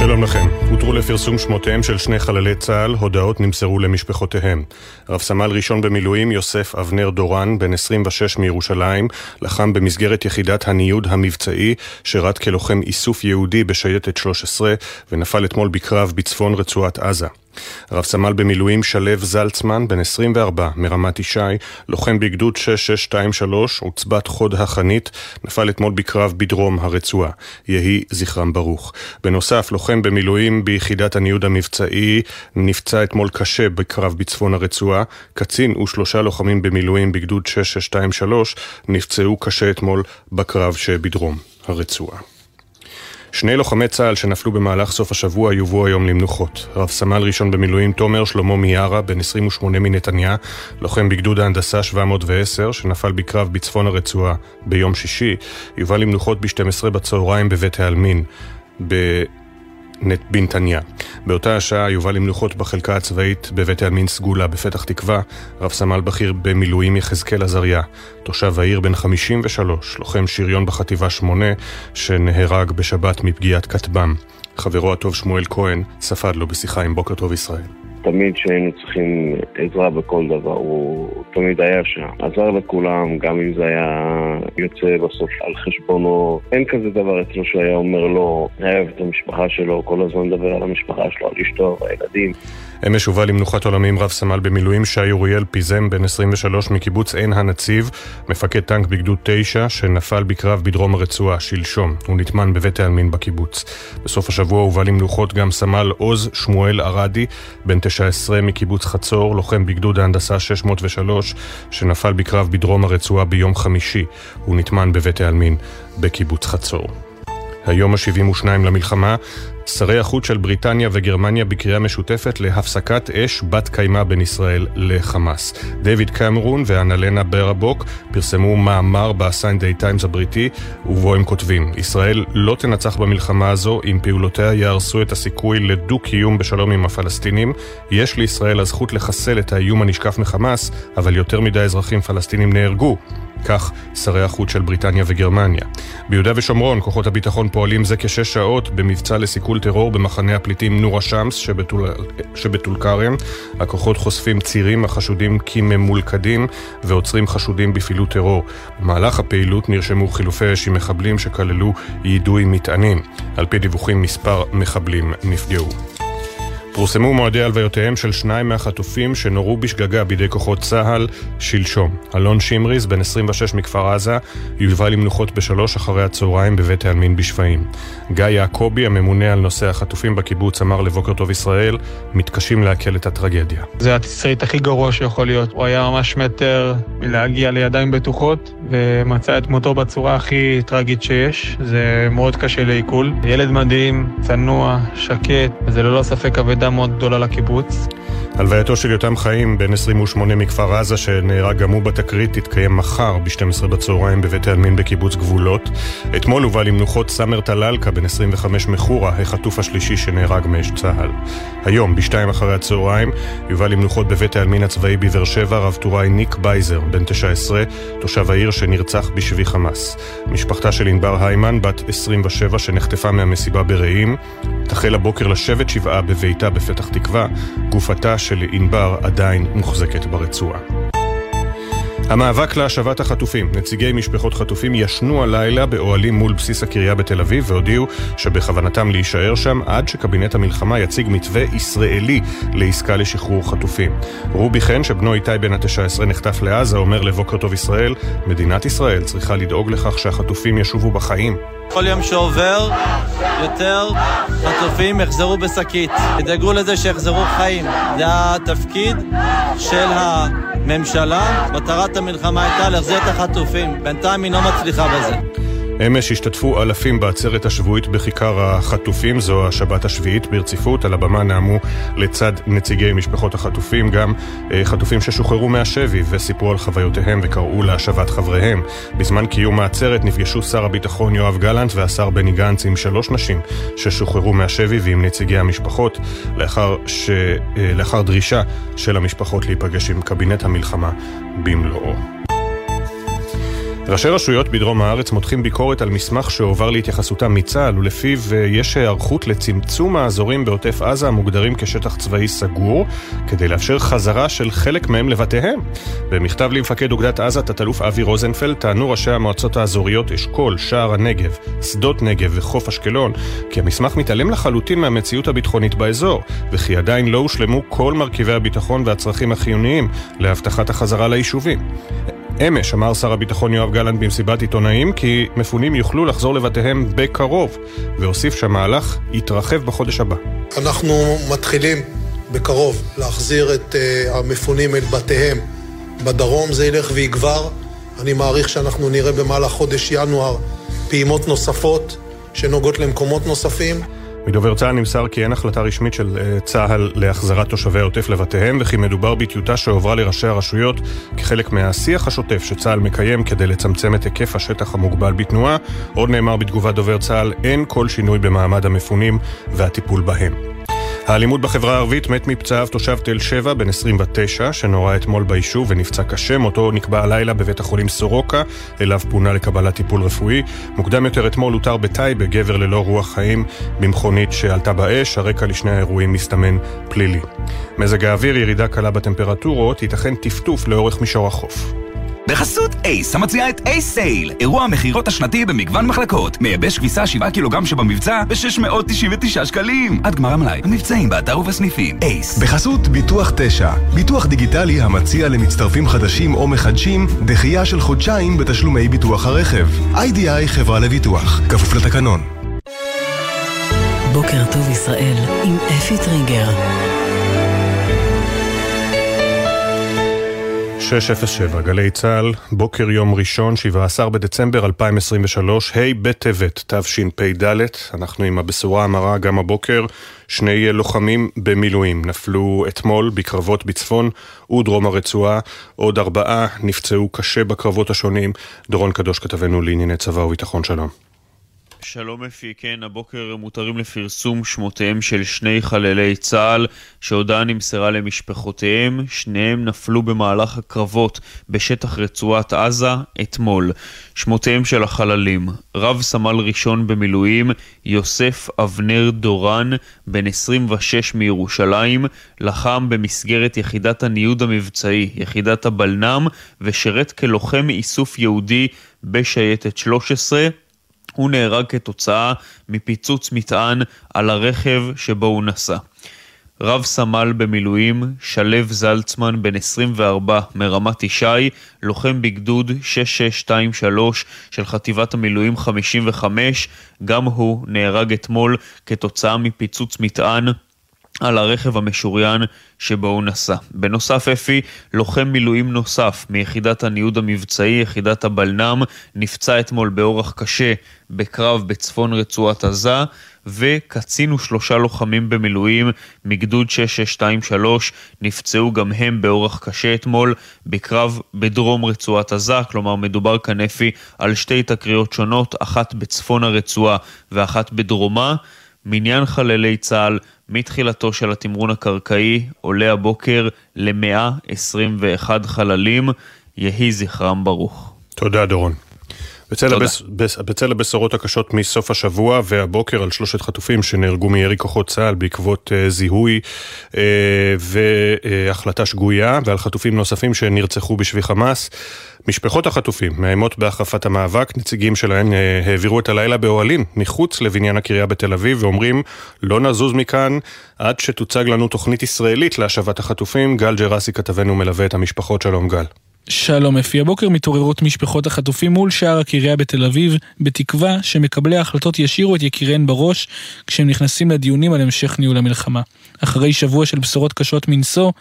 שלום לכם. הותרו לפרסום שמותיהם של שני חללי צה"ל, הודעות נמסרו למשפחותיהם. רב סמל ראשון במילואים יוסף אבנר דורן, בן 26 מירושלים, לחם במסגרת יחידת הניוד המבצעי, שירת כלוחם איסוף יהודי בשייטת 13, ונפל אתמול בקרב בצפון רצועת עזה. רב סמל במילואים שלו זלצמן, בן 24, מרמת ישי, לוחם בגדוד 6623, עוצבת חוד החנית, נפל אתמול בקרב בדרום הרצועה. יהי זכרם ברוך. בנוסף, לוחם במילואים ביחידת הניוד המבצעי, נפצע אתמול קשה בקרב בצפון הרצועה. קצין ושלושה לוחמים במילואים בגדוד 6623 נפצעו קשה אתמול בקרב שבדרום הרצועה. שני לוחמי צה"ל שנפלו במהלך סוף השבוע יובאו היום למנוחות. רב סמל ראשון במילואים תומר שלמה מיארה, בן 28 מנתניה, לוחם בגדוד ההנדסה 710, שנפל בקרב בצפון הרצועה ביום שישי, יובא למנוחות ב-12 בצהריים בבית העלמין. בנתניה. באותה השעה יובא למנוחות בחלקה הצבאית בבית העלמין סגולה בפתח תקווה, רב סמל בכיר במילואים יחזקאל עזריה, תושב העיר בן 53, לוחם שריון בחטיבה 8, שנהרג בשבת מפגיעת כטב"ם. חברו הטוב שמואל כהן ספד לו בשיחה עם בוקר טוב ישראל. תמיד כשהיינו צריכים עזרה בכל דבר, הוא תמיד היה שם. עזר לכולם, גם אם זה היה יוצא בסוף על חשבונו. אין כזה דבר אצלו שהוא היה אומר לו, אוהב את המשפחה שלו, כל הזמן מדבר על המשפחה שלו, על אשתו, על הילדים. אמש הובא למנוחת עולמים רב סמל במילואים שי אוריאל פיזם, בן 23 מקיבוץ עין הנציב, מפקד טנק בגדוד 9, שנפל בקרב בדרום הרצועה, שלשום. הוא נטמן בבית העלמין בקיבוץ. בסוף השבוע הובא למנוחות גם סמל עוז שמואל ערדי, בן 19 מקיבוץ חצור, לוחם בגדוד ההנדסה 603, שנפל בקרב בדרום הרצועה ביום חמישי. הוא נטמן בבית העלמין בקיבוץ חצור. היום ה-72 למלחמה, שרי החוץ של בריטניה וגרמניה בקריאה משותפת להפסקת אש בת קיימא בין ישראל לחמאס. דיוויד קמרון ואנלנה ברבוק פרסמו מאמר ב-Sunday Times הבריטי, ובו הם כותבים: ישראל לא תנצח במלחמה הזו אם פעולותיה יהרסו את הסיכוי לדו-קיום בשלום עם הפלסטינים. יש לישראל הזכות לחסל את האיום הנשקף מחמאס, אבל יותר מדי אזרחים פלסטינים נהרגו. כך שרי החוץ של בריטניה וגרמניה. ביהודה ושומרון כוחות הביטחון פועלים זה כשש שעות במבצע לסיכול טרור במחנה הפליטים נור א-שמס שבטול כרם. הכוחות חושפים צירים החשודים כממולכדים ועוצרים חשודים בפעילות טרור. במהלך הפעילות נרשמו חילופי אש עם מחבלים שכללו יידוי מטענים. על פי דיווחים מספר מחבלים נפגעו. פורסמו מועדי הלוויותיהם של שניים מהחטופים שנורו בשגגה בידי כוחות צה"ל שלשום. אלון שמריז, בן 26 מכפר עזה, יובא למנוחות בשלוש אחרי הצהריים בבית העלמין בשפיים. גיא יעקבי, הממונה על נושא החטופים בקיבוץ, אמר לבוקר טוב ישראל, מתקשים לעכל את הטרגדיה. זה התסריט הכי גרוע שיכול להיות. הוא היה ממש מטר מלהגיע לידיים בטוחות, ומצא את מותו בצורה הכי טרגית שיש. זה מאוד קשה לעיכול. ילד מדהים, צנוע, שקט, וזה ללא ספק אבדה מאוד גדולה לקיבוץ. הלווייתו של יותם חיים, בן 28 מכפר עזה, שנהרג גם הוא בתקרית, תתקיים מחר ב-12 בצהריים בבית העלמין בקיבוץ גבולות. אתמול הובא למנוחות סאמר טלאלקה, בן 25 מחורה, החטוף השלישי שנהרג מאש צה"ל. היום, בשתיים אחרי הצהריים, יובא למנוחות בבית העלמין הצבאי בבאר שבע, רב טוראי ניק בייזר, בן 19, תושב העיר שנרצח בשבי חמאס. משפחתה של ענבר היימן, בת 27, שנחטפה מהמסיבה ברעים, תחל הבוקר לשבת שבעה בביתה בפתח תקווה, גופתה של ענבר עדיין מוחזקת ברצועה. המאבק להשבת החטופים. נציגי משפחות חטופים ישנו הלילה באוהלים מול בסיס הקריה בתל אביב והודיעו שבכוונתם להישאר שם עד שקבינט המלחמה יציג מתווה ישראלי לעסקה לשחרור חטופים. רובי חן, שבנו איתי בן ה-19 נחטף לעזה, אומר לבוקר טוב ישראל, מדינת ישראל צריכה לדאוג לכך שהחטופים ישובו בחיים. כל יום שעובר, יותר חטופים יחזרו בשקית. תדאגו לזה שיחזרו חיים. זה התפקיד של הממשלה. מטרת המלחמה הייתה להחזיר את החטופים. בינתיים היא לא מצליחה בזה. אמש השתתפו אלפים בעצרת השבועית בכיכר החטופים, זו השבת השביעית ברציפות. על הבמה נאמו לצד נציגי משפחות החטופים גם אה, חטופים ששוחררו מהשבי וסיפרו על חוויותיהם וקראו להשבת חבריהם. בזמן קיום העצרת נפגשו שר הביטחון יואב גלנט והשר בני גנץ עם שלוש נשים ששוחררו מהשבי ועם נציגי המשפחות, לאחר, ש... אה, לאחר דרישה של המשפחות להיפגש עם קבינט המלחמה במלואו. ראשי רשויות בדרום הארץ מותחים ביקורת על מסמך שהועבר להתייחסותם מצה"ל ולפיו אה, יש היערכות לצמצום האזורים בעוטף עזה המוגדרים כשטח צבאי סגור כדי לאפשר חזרה של חלק מהם לבתיהם. במכתב למפקד אוגדת עזה, תת-אלוף אבי רוזנפלד, טענו ראשי המועצות האזוריות אשכול, שער הנגב, שדות נגב וחוף אשקלון כי המסמך מתעלם לחלוטין מהמציאות הביטחונית באזור וכי עדיין לא הושלמו כל מרכיבי הביטחון והצרכים החיוניים להבטחת החזרה ליישובים. אמש אמר שר הביטחון יואב גלנט במסיבת עיתונאים כי מפונים יוכלו לחזור לבתיהם בקרוב, והוסיף שהמהלך יתרחב בחודש הבא. אנחנו מתחילים בקרוב להחזיר את uh, המפונים אל בתיהם בדרום, זה ילך ויגבר. אני מעריך שאנחנו נראה במהלך חודש ינואר פעימות נוספות שנוגעות למקומות נוספים. מדובר צה"ל נמסר כי אין החלטה רשמית של אה, צה"ל להחזרת תושבי העוטף לבתיהם וכי מדובר בטיוטה שהועברה לראשי הרשויות כחלק מהשיח השוטף שצה"ל מקיים כדי לצמצם את היקף השטח המוגבל בתנועה. עוד נאמר בתגובת דובר צה"ל, אין כל שינוי במעמד המפונים והטיפול בהם. האלימות בחברה הערבית מת מפצעיו תושב תל שבע, בן 29, שנורה אתמול ביישוב ונפצע קשה. מותו נקבע הלילה בבית החולים סורוקה, אליו פונה לקבלת טיפול רפואי. מוקדם יותר אתמול הותר בטייבה גבר ללא רוח חיים במכונית שעלתה באש. הרקע לשני האירועים מסתמן פלילי. מזג האוויר, ירידה קלה בטמפרטורות, ייתכן טפטוף לאורך מישור החוף. בחסות אייס, המציעה את אייס סייל, אירוע המכירות השנתי במגוון מחלקות. מייבש כביסה 7 קילוגרם שבמבצע ב-699 שקלים. עד גמר המלאי, המבצעים באתר ובסניפים. אייס. בחסות ביטוח 9, ביטוח דיגיטלי המציע למצטרפים חדשים או מחדשים דחייה של חודשיים בתשלומי ביטוח הרכב. איי-די-איי חברה לביטוח, כפוף לתקנון. בוקר טוב ישראל עם אפי טריגר. 607, גלי צה"ל, בוקר יום ראשון, 17 בדצמבר 2023, ה' בטבת תשפ"ד, אנחנו עם הבשורה המרה גם הבוקר, שני לוחמים במילואים נפלו אתמול בקרבות בצפון ודרום הרצועה, עוד ארבעה נפצעו קשה בקרבות השונים, דורון קדוש כתבנו לענייני צבא וביטחון שלום. שלום אפי, כן, הבוקר מותרים לפרסום שמותיהם של שני חללי צה"ל שהודעה נמסרה למשפחותיהם, שניהם נפלו במהלך הקרבות בשטח רצועת עזה אתמול. שמותיהם של החללים, רב סמל ראשון במילואים, יוסף אבנר דורן, בן 26 מירושלים, לחם במסגרת יחידת הניוד המבצעי, יחידת הבלנ"ם, ושירת כלוחם איסוף יהודי בשייטת 13. הוא נהרג כתוצאה מפיצוץ מטען על הרכב שבו הוא נסע. רב סמל במילואים, שלו זלצמן, בן 24 מרמת ישי, לוחם בגדוד 6623 של חטיבת המילואים 55, גם הוא נהרג אתמול כתוצאה מפיצוץ מטען על הרכב המשוריין שבו הוא נסע. בנוסף אפי, לוחם מילואים נוסף מיחידת הניוד המבצעי, יחידת הבלנ"ם, נפצע אתמול באורח קשה בקרב בצפון רצועת עזה, וקצין ושלושה לוחמים במילואים מגדוד 6623 נפצעו גם הם באורח קשה אתמול בקרב בדרום רצועת עזה, כלומר מדובר כאן אפי על שתי תקריות שונות, אחת בצפון הרצועה ואחת בדרומה. מניין חללי צה"ל מתחילתו של התמרון הקרקעי עולה הבוקר ל-121 חללים, יהי זכרם ברוך. תודה דורון. בצל, הבס, בס, בצל הבשורות הקשות מסוף השבוע והבוקר על שלושת חטופים שנהרגו מירי כוחות צה"ל בעקבות uh, זיהוי uh, והחלטה שגויה ועל חטופים נוספים שנרצחו בשבי חמאס. משפחות החטופים מאיימות בהחרפת המאבק, נציגים שלהן uh, העבירו את הלילה באוהלים מחוץ לבניין הקריה בתל אביב ואומרים לא נזוז מכאן עד שתוצג לנו תוכנית ישראלית להשבת החטופים. גל ג'רסי כתבנו מלווה את המשפחות, שלום גל. שלום אפי, הבוקר מתעוררות משפחות החטופים מול שער הקריה בתל אביב, בתקווה שמקבלי ההחלטות ישירו את יקיריהן בראש כשהם נכנסים לדיונים על המשך ניהול המלחמה. אחרי שבוע של בשורות קשות מנשוא,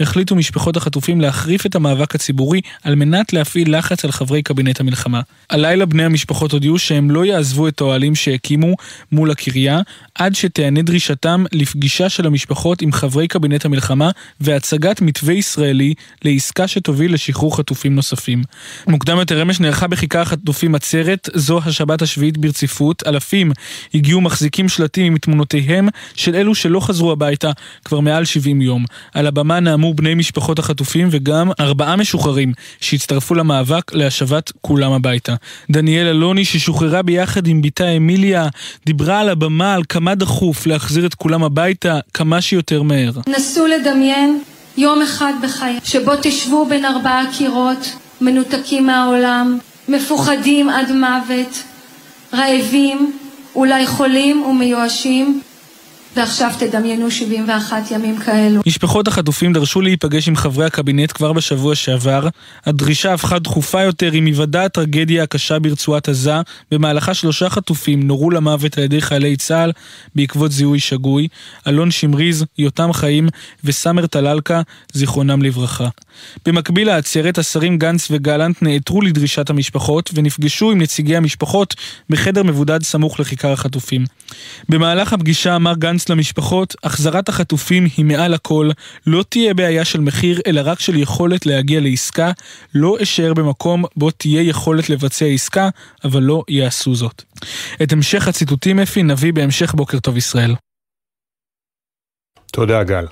החליטו משפחות החטופים להחריף את המאבק הציבורי על מנת להפעיל לחץ על חברי קבינט המלחמה. הלילה בני המשפחות הודיעו שהם לא יעזבו את האוהלים שהקימו מול הקריה, עד שתיענה דרישתם לפגישה של המשפחות עם חברי קבינט המלחמה והצגת מתווה ישראלי לעסקה שתוביל לשחרור חטופים נוספים. מוקדם יותר אמש נערכה בכיכר החטופים עצרת, זו השבת השביעית ברציפות. אלפים הגיעו מחזיקים שלטים עם תמונותיהם של אלו שלא חזרו הביתה כבר מעל 70 יום. על הבמה נאמו בני משפחות החטופים וגם ארבעה משוחררים שהצטרפו למאבק להשבת כולם הביתה. דניאל אלוני ששוחררה ביחד עם בתה אמיליה דיברה על הבמה על כמה דחוף להחזיר את כולם הביתה כמה שיותר מהר. נסו לדמיין יום אחד בחיי שבו תשבו בין ארבעה קירות מנותקים מהעולם, מפוחדים עד מוות, רעבים, אולי חולים ומיואשים, ועכשיו תדמיינו 71 ימים כאלו. משפחות החטופים דרשו להיפגש עם חברי הקבינט כבר בשבוע שעבר. הדרישה הפכה דחופה יותר עם היוודע הטרגדיה הקשה ברצועת עזה, במהלכה שלושה חטופים נורו למוות על ידי חיילי צה"ל בעקבות זיהוי שגוי, אלון שמריז, יותם חיים וסאמר טלאלקה, זיכרונם לברכה. במקביל לעצרת, השרים גנץ וגלנט נעתרו לדרישת המשפחות ונפגשו עם נציגי המשפחות בחדר מבודד סמוך לכיכר החטופים. במהלך הפגישה אמר גנץ למשפחות, החזרת החטופים היא מעל הכל, לא תהיה בעיה של מחיר אלא רק של יכולת להגיע לעסקה, לא אשאר במקום בו תהיה יכולת לבצע עסקה, אבל לא יעשו זאת. את המשך הציטוטים אפי נביא בהמשך בוקר טוב ישראל. תודה גל.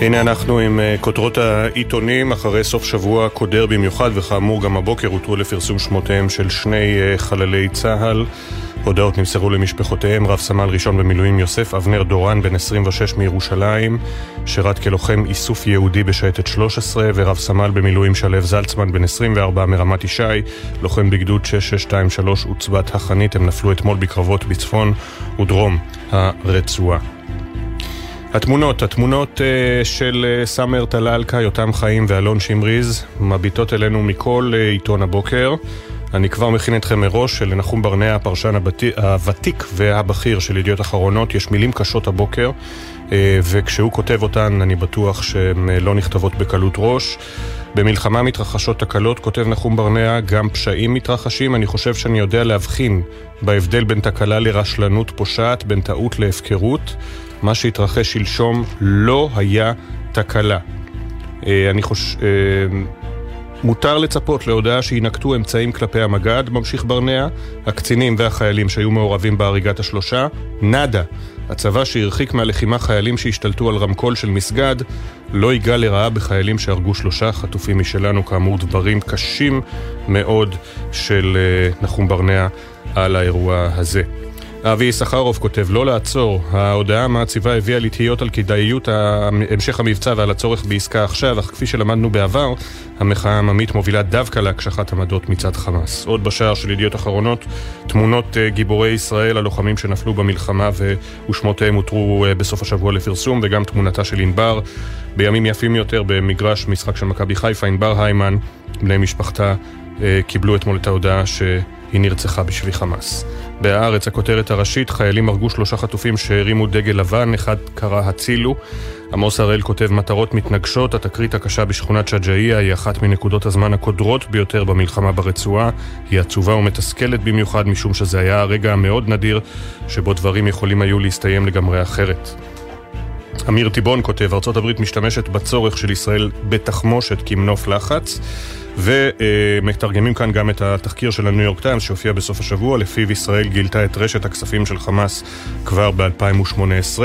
הנה אנחנו עם אה, כותרות העיתונים אחרי סוף שבוע קודר במיוחד וכאמור גם הבוקר הותרו לפרסום שמותיהם של שני אה, חללי צה"ל הודעות נמסרו למשפחותיהם. רב סמל ראשון במילואים יוסף אבנר דורן בן 26 מירושלים שירת כלוחם איסוף יהודי בשייטת 13 ורב סמל במילואים שלו זלצמן בן 24 מרמת ישי לוחם בגדוד 6623 עוצבת החנית. הם נפלו אתמול בקרבות בצפון ודרום הרצועה. התמונות, התמונות uh, של uh, סאמר טלאלקה, יותם חיים ואלון שמריז מביטות אלינו מכל uh, עיתון הבוקר. אני כבר מכין אתכם מראש שלנחום ברנע, הפרשן הוותיק והבכיר של ידיעות אחרונות, יש מילים קשות הבוקר, וכשהוא כותב אותן אני בטוח שהן לא נכתבות בקלות ראש. במלחמה מתרחשות תקלות, כותב נחום ברנע, גם פשעים מתרחשים. אני חושב שאני יודע להבחין בהבדל בין תקלה לרשלנות פושעת, בין טעות להפקרות. מה שהתרחש שלשום לא היה תקלה. אה, אני חושב... מותר לצפות להודעה שיינקטו אמצעים כלפי המג"ד, ממשיך ברנע, הקצינים והחיילים שהיו מעורבים בהריגת השלושה, נאדה. הצבא שהרחיק מהלחימה חיילים שהשתלטו על רמקול של מסגד, לא ייגע לרעה בחיילים שהרגו שלושה חטופים משלנו, כאמור דברים קשים מאוד של אה, נחום ברנע על האירוע הזה. אבי יששכרוב כותב לא לעצור, ההודעה המעציבה הביאה לתהיות על כדאיות המשך המבצע ועל הצורך בעסקה עכשיו, אך כפי שלמדנו בעבר, המחאה העממית מובילה דווקא להקשחת עמדות מצד חמאס. עוד בשער של ידיעות אחרונות, תמונות אה, גיבורי ישראל, הלוחמים שנפלו במלחמה ושמותיהם הותרו אה, בסוף השבוע לפרסום, וגם תמונתה של ענבר. בימים יפים יותר במגרש משחק של מכבי חיפה, ענבר היימן, בני משפחתה אה, קיבלו אתמול את ההודעה שהיא נרצחה בשבי חמאס. בהארץ הכותרת הראשית, חיילים הרגו שלושה חטופים שהרימו דגל לבן, אחד קרא הצילו. עמוס הראל כותב מטרות מתנגשות, התקרית הקשה בשכונת שג'אעיה היא אחת מנקודות הזמן הקודרות ביותר במלחמה ברצועה. היא עצובה ומתסכלת במיוחד משום שזה היה הרגע המאוד נדיר שבו דברים יכולים היו להסתיים לגמרי אחרת. אמיר טיבון כותב, ארה"ב משתמשת בצורך של ישראל בתחמושת כמנוף לחץ. ומתרגמים כאן גם את התחקיר של הניו יורק טיימס שהופיע בסוף השבוע, לפיו ישראל גילתה את רשת הכספים של חמאס כבר ב-2018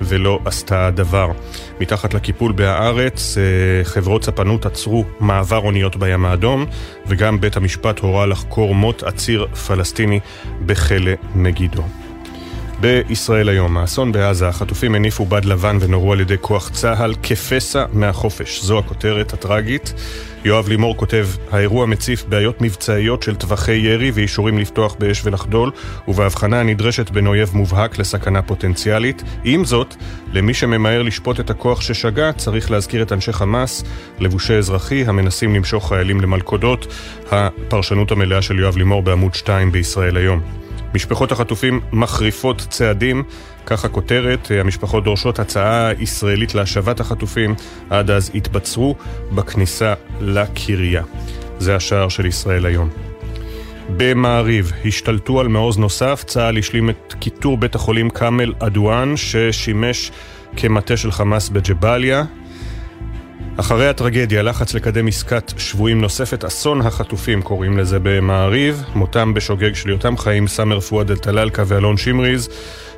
ולא עשתה דבר. מתחת לקיפול בהארץ, אה, חברות ספנות עצרו מעבר אוניות בים האדום, וגם בית המשפט הורה לחקור מות עציר פלסטיני בכלא מגידו. בישראל היום, האסון בעזה, החטופים הניפו בד לבן ונורו על ידי כוח צה"ל כפסע מהחופש. זו הכותרת הטרגית. יואב לימור כותב, האירוע מציף בעיות מבצעיות של טווחי ירי ואישורים לפתוח באש ולחדול, ובהבחנה הנדרשת בין אויב מובהק לסכנה פוטנציאלית. עם זאת, למי שממהר לשפוט את הכוח ששגה, צריך להזכיר את אנשי חמאס, לבושי אזרחי, המנסים למשוך חיילים למלכודות. הפרשנות המלאה של יואב לימור בעמוד 2 בישראל היום. משפחות החטופים מחריפות צעדים, כך הכותרת, המשפחות דורשות הצעה ישראלית להשבת החטופים, עד אז יתבצרו בכניסה לקריה. זה השער של ישראל היום. במעריב השתלטו על מעוז נוסף, צה"ל השלים את כיתור בית החולים כאמל אדואן ששימש כמטה של חמאס בג'באליה. אחרי הטרגדיה, לחץ לקדם עסקת שבויים נוספת, אסון החטופים קוראים לזה במעריב, מותם בשוגג של יותם חיים, סאמר פואד אל-טלאלקה ואלון שמריז,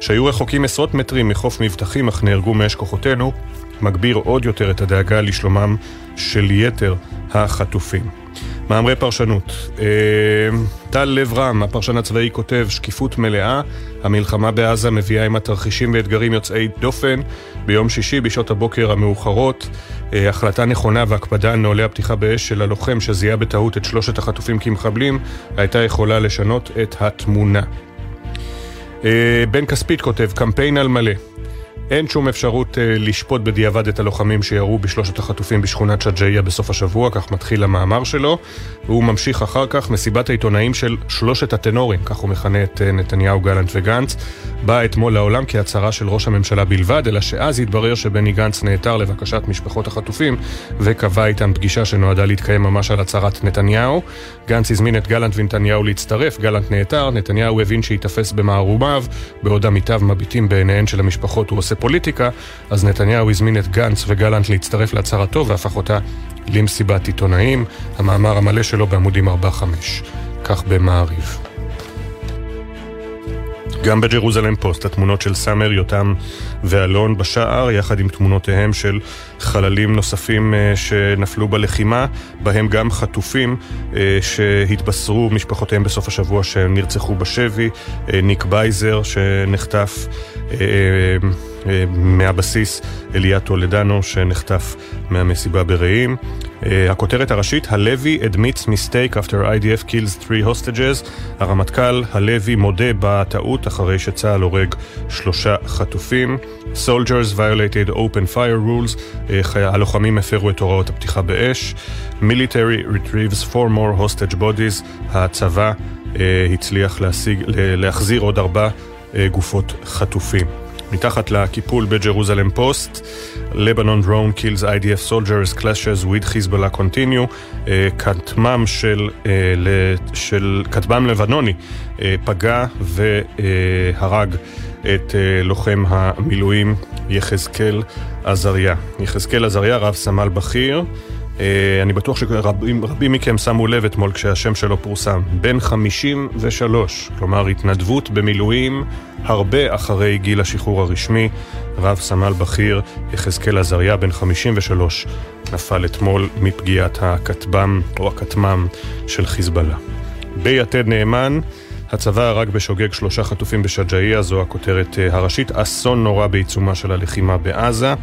שהיו רחוקים עשרות מטרים מחוף מבטחים אך נהרגו מאש כוחותינו, מגביר עוד יותר את הדאגה לשלומם של יתר החטופים. מאמרי פרשנות. אה, טל לב רם, הפרשן הצבאי, כותב שקיפות מלאה, המלחמה בעזה מביאה עם התרחישים ואתגרים יוצאי דופן. ביום שישי בשעות הבוקר המאוחרות, החלטה נכונה והקפדה על נוהלי הפתיחה באש של הלוחם שזיהה בטעות את שלושת החטופים כמחבלים, הייתה יכולה לשנות את התמונה. אה, בן כספית כותב, קמפיין על מלא. אין שום אפשרות uh, לשפוט בדיעבד את הלוחמים שירו בשלושת החטופים בשכונת שג'אעיה בסוף השבוע, כך מתחיל המאמר שלו, והוא ממשיך אחר כך מסיבת העיתונאים של שלושת הטנורים, כך הוא מכנה את uh, נתניהו, גלנט וגנץ, באה אתמול לעולם כהצהרה של ראש הממשלה בלבד, אלא שאז התברר שבני גנץ נעתר לבקשת משפחות החטופים וקבע איתם פגישה שנועדה להתקיים ממש על הצהרת נתניהו. גנץ הזמין את גלנט ונתניהו להצטרף, גלנט נעתר, נתניהו הבין שייתפס במערומיו, בעוד עמיתיו מביטים בעיניהן של המשפחות הוא עושה פוליטיקה, אז נתניהו הזמין את גנץ וגלנט להצטרף להצהרתו והפך אותה למסיבת עיתונאים. המאמר המלא שלו בעמודים 4-5. כך במעריב. גם בג'רוזלם פוסט, התמונות של סאמר, יותם ואלון בשער, יחד עם תמונותיהם של חללים נוספים אה, שנפלו בלחימה, בהם גם חטופים אה, שהתבשרו משפחותיהם בסוף השבוע שהם נרצחו בשבי, אה, ניק בייזר שנחטף מהבסיס, אליה טולדנו שנחטף מהמסיבה ברעים. הכותרת הראשית, הלוי admits mistake after IDF kills three hostages. הרמטכ"ל הלוי מודה בטעות אחרי שצה"ל הורג שלושה חטופים. Soldiers violated open fire rules, הלוחמים הפרו את הוראות הפתיחה באש. Military retrieves four more hostage bodies, הצבא הצליח להשיג, להחזיר עוד ארבע גופות חטופים. מתחת לקיפול בג'רוזלם פוסט, Lebanon drone kills IDF soldiers clashes with Hezbollah continue, כטמ"ם של, של כטב"ם לבנוני פגע והרג את לוחם המילואים יחזקאל עזריה. יחזקאל עזריה, רב סמל בכיר, אני בטוח שרבים מכם שמו לב אתמול כשהשם שלו פורסם. בן 53, כלומר התנדבות במילואים הרבה אחרי גיל השחרור הרשמי. רב סמל בכיר יחזקאל עזריה, בן 53, נפל אתמול מפגיעת הכטב"ם או הכטמ"ם של חיזבאללה. ביתד נאמן הצבא הרג בשוגג שלושה חטופים בשג'אעיה, זו הכותרת הראשית. אסון נורא בעיצומה של הלחימה בעזה.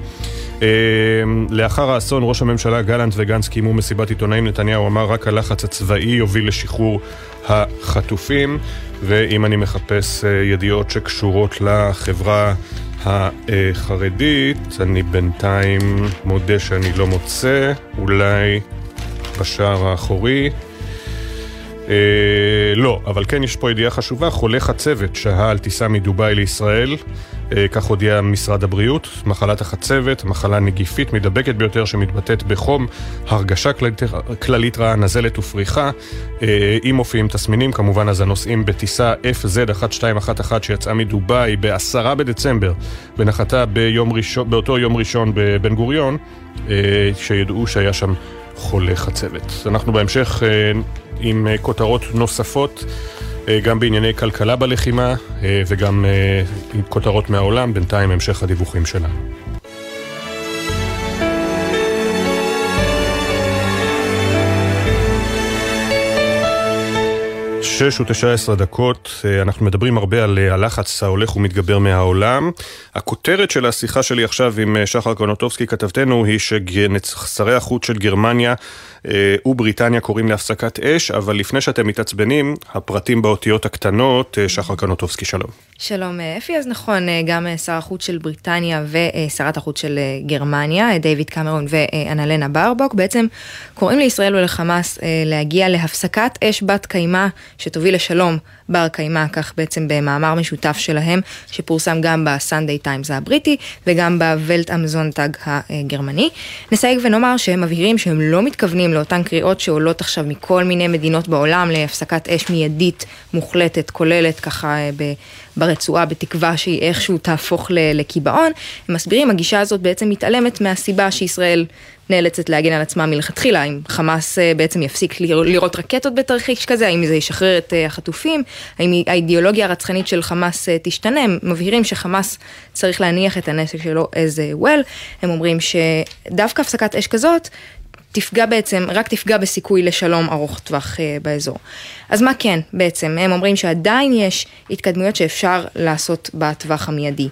לאחר האסון ראש הממשלה גלנט וגנץ קיימו מסיבת עיתונאים, נתניהו אמר רק הלחץ הצבאי יוביל לשחרור החטופים ואם אני מחפש ידיעות שקשורות לחברה החרדית, אני בינתיים מודה שאני לא מוצא, אולי בשער האחורי. אה, לא, אבל כן יש פה ידיעה חשובה, חולה חצבת שהה על טיסה מדובאי לישראל, אה, כך הודיע משרד הבריאות, מחלת החצבת, מחלה נגיפית מדבקת ביותר שמתבטאת בחום, הרגשה כללית, כללית רעה, נזלת ופריחה, אה, אם מופיעים תסמינים, כמובן אז הנוסעים בטיסה FZ1211 שיצאה מדובאי ב-10 בדצמבר ונחתה ביום ראשון, באותו יום ראשון בבן גוריון, שידעו שהיה שם חולה חצבת. אנחנו בהמשך עם כותרות נוספות. גם בענייני כלכלה בלחימה וגם עם כותרות מהעולם, בינתיים המשך הדיווחים שלנו. שש ותשע עשרה דקות, אנחנו מדברים הרבה על הלחץ ההולך ומתגבר מהעולם. הכותרת של השיחה שלי עכשיו עם שחר קרנוטובסקי, כתבתנו, היא ששרי החוץ של גרמניה ובריטניה קוראים להפסקת אש, אבל לפני שאתם מתעצבנים, הפרטים באותיות הקטנות, שחר קרנוטובסקי, שלום. שלום אפי, אז נכון, גם שר החוץ של בריטניה ושרת החוץ של גרמניה, דיוויד קמרון ואנלנה ברבוק, בעצם קוראים לישראל ולחמאס להגיע להפסקת אש בת קיימא שתוביל לשלום בר קיימא, כך בעצם במאמר משותף שלהם, שפורסם גם בסנדיי טיימס הבריטי וגם בוולט אם זונטאג הגרמני. נסייג ונאמר שהם מבהירים שהם לא מתכוונים לאותן קריאות שעולות עכשיו מכל מיני מדינות בעולם להפסקת אש מיידית מוחלטת, כוללת ככה אה, ברצועה, בתקווה שהיא איכשהו תהפוך לקיבעון. הם מסבירים, הגישה הזאת בעצם מתעלמת מהסיבה שישראל נאלצת להגן על עצמה מלכתחילה, אם חמאס אה, בעצם יפסיק לירות רקטות בתרחיש כזה, האם זה ישחרר את אה, החטופים, האם האידיאולוגיה הרצחנית של חמאס אה, תשתנה, הם מבהירים שחמאס צריך להניח את הנשק שלו as well, הם אומרים שדווקא הפסקת אש כזאת תפגע בעצם, רק תפגע בסיכוי לשלום ארוך טווח באזור. אז מה כן בעצם? הם אומרים שעדיין יש התקדמויות שאפשר לעשות בטווח המיידי.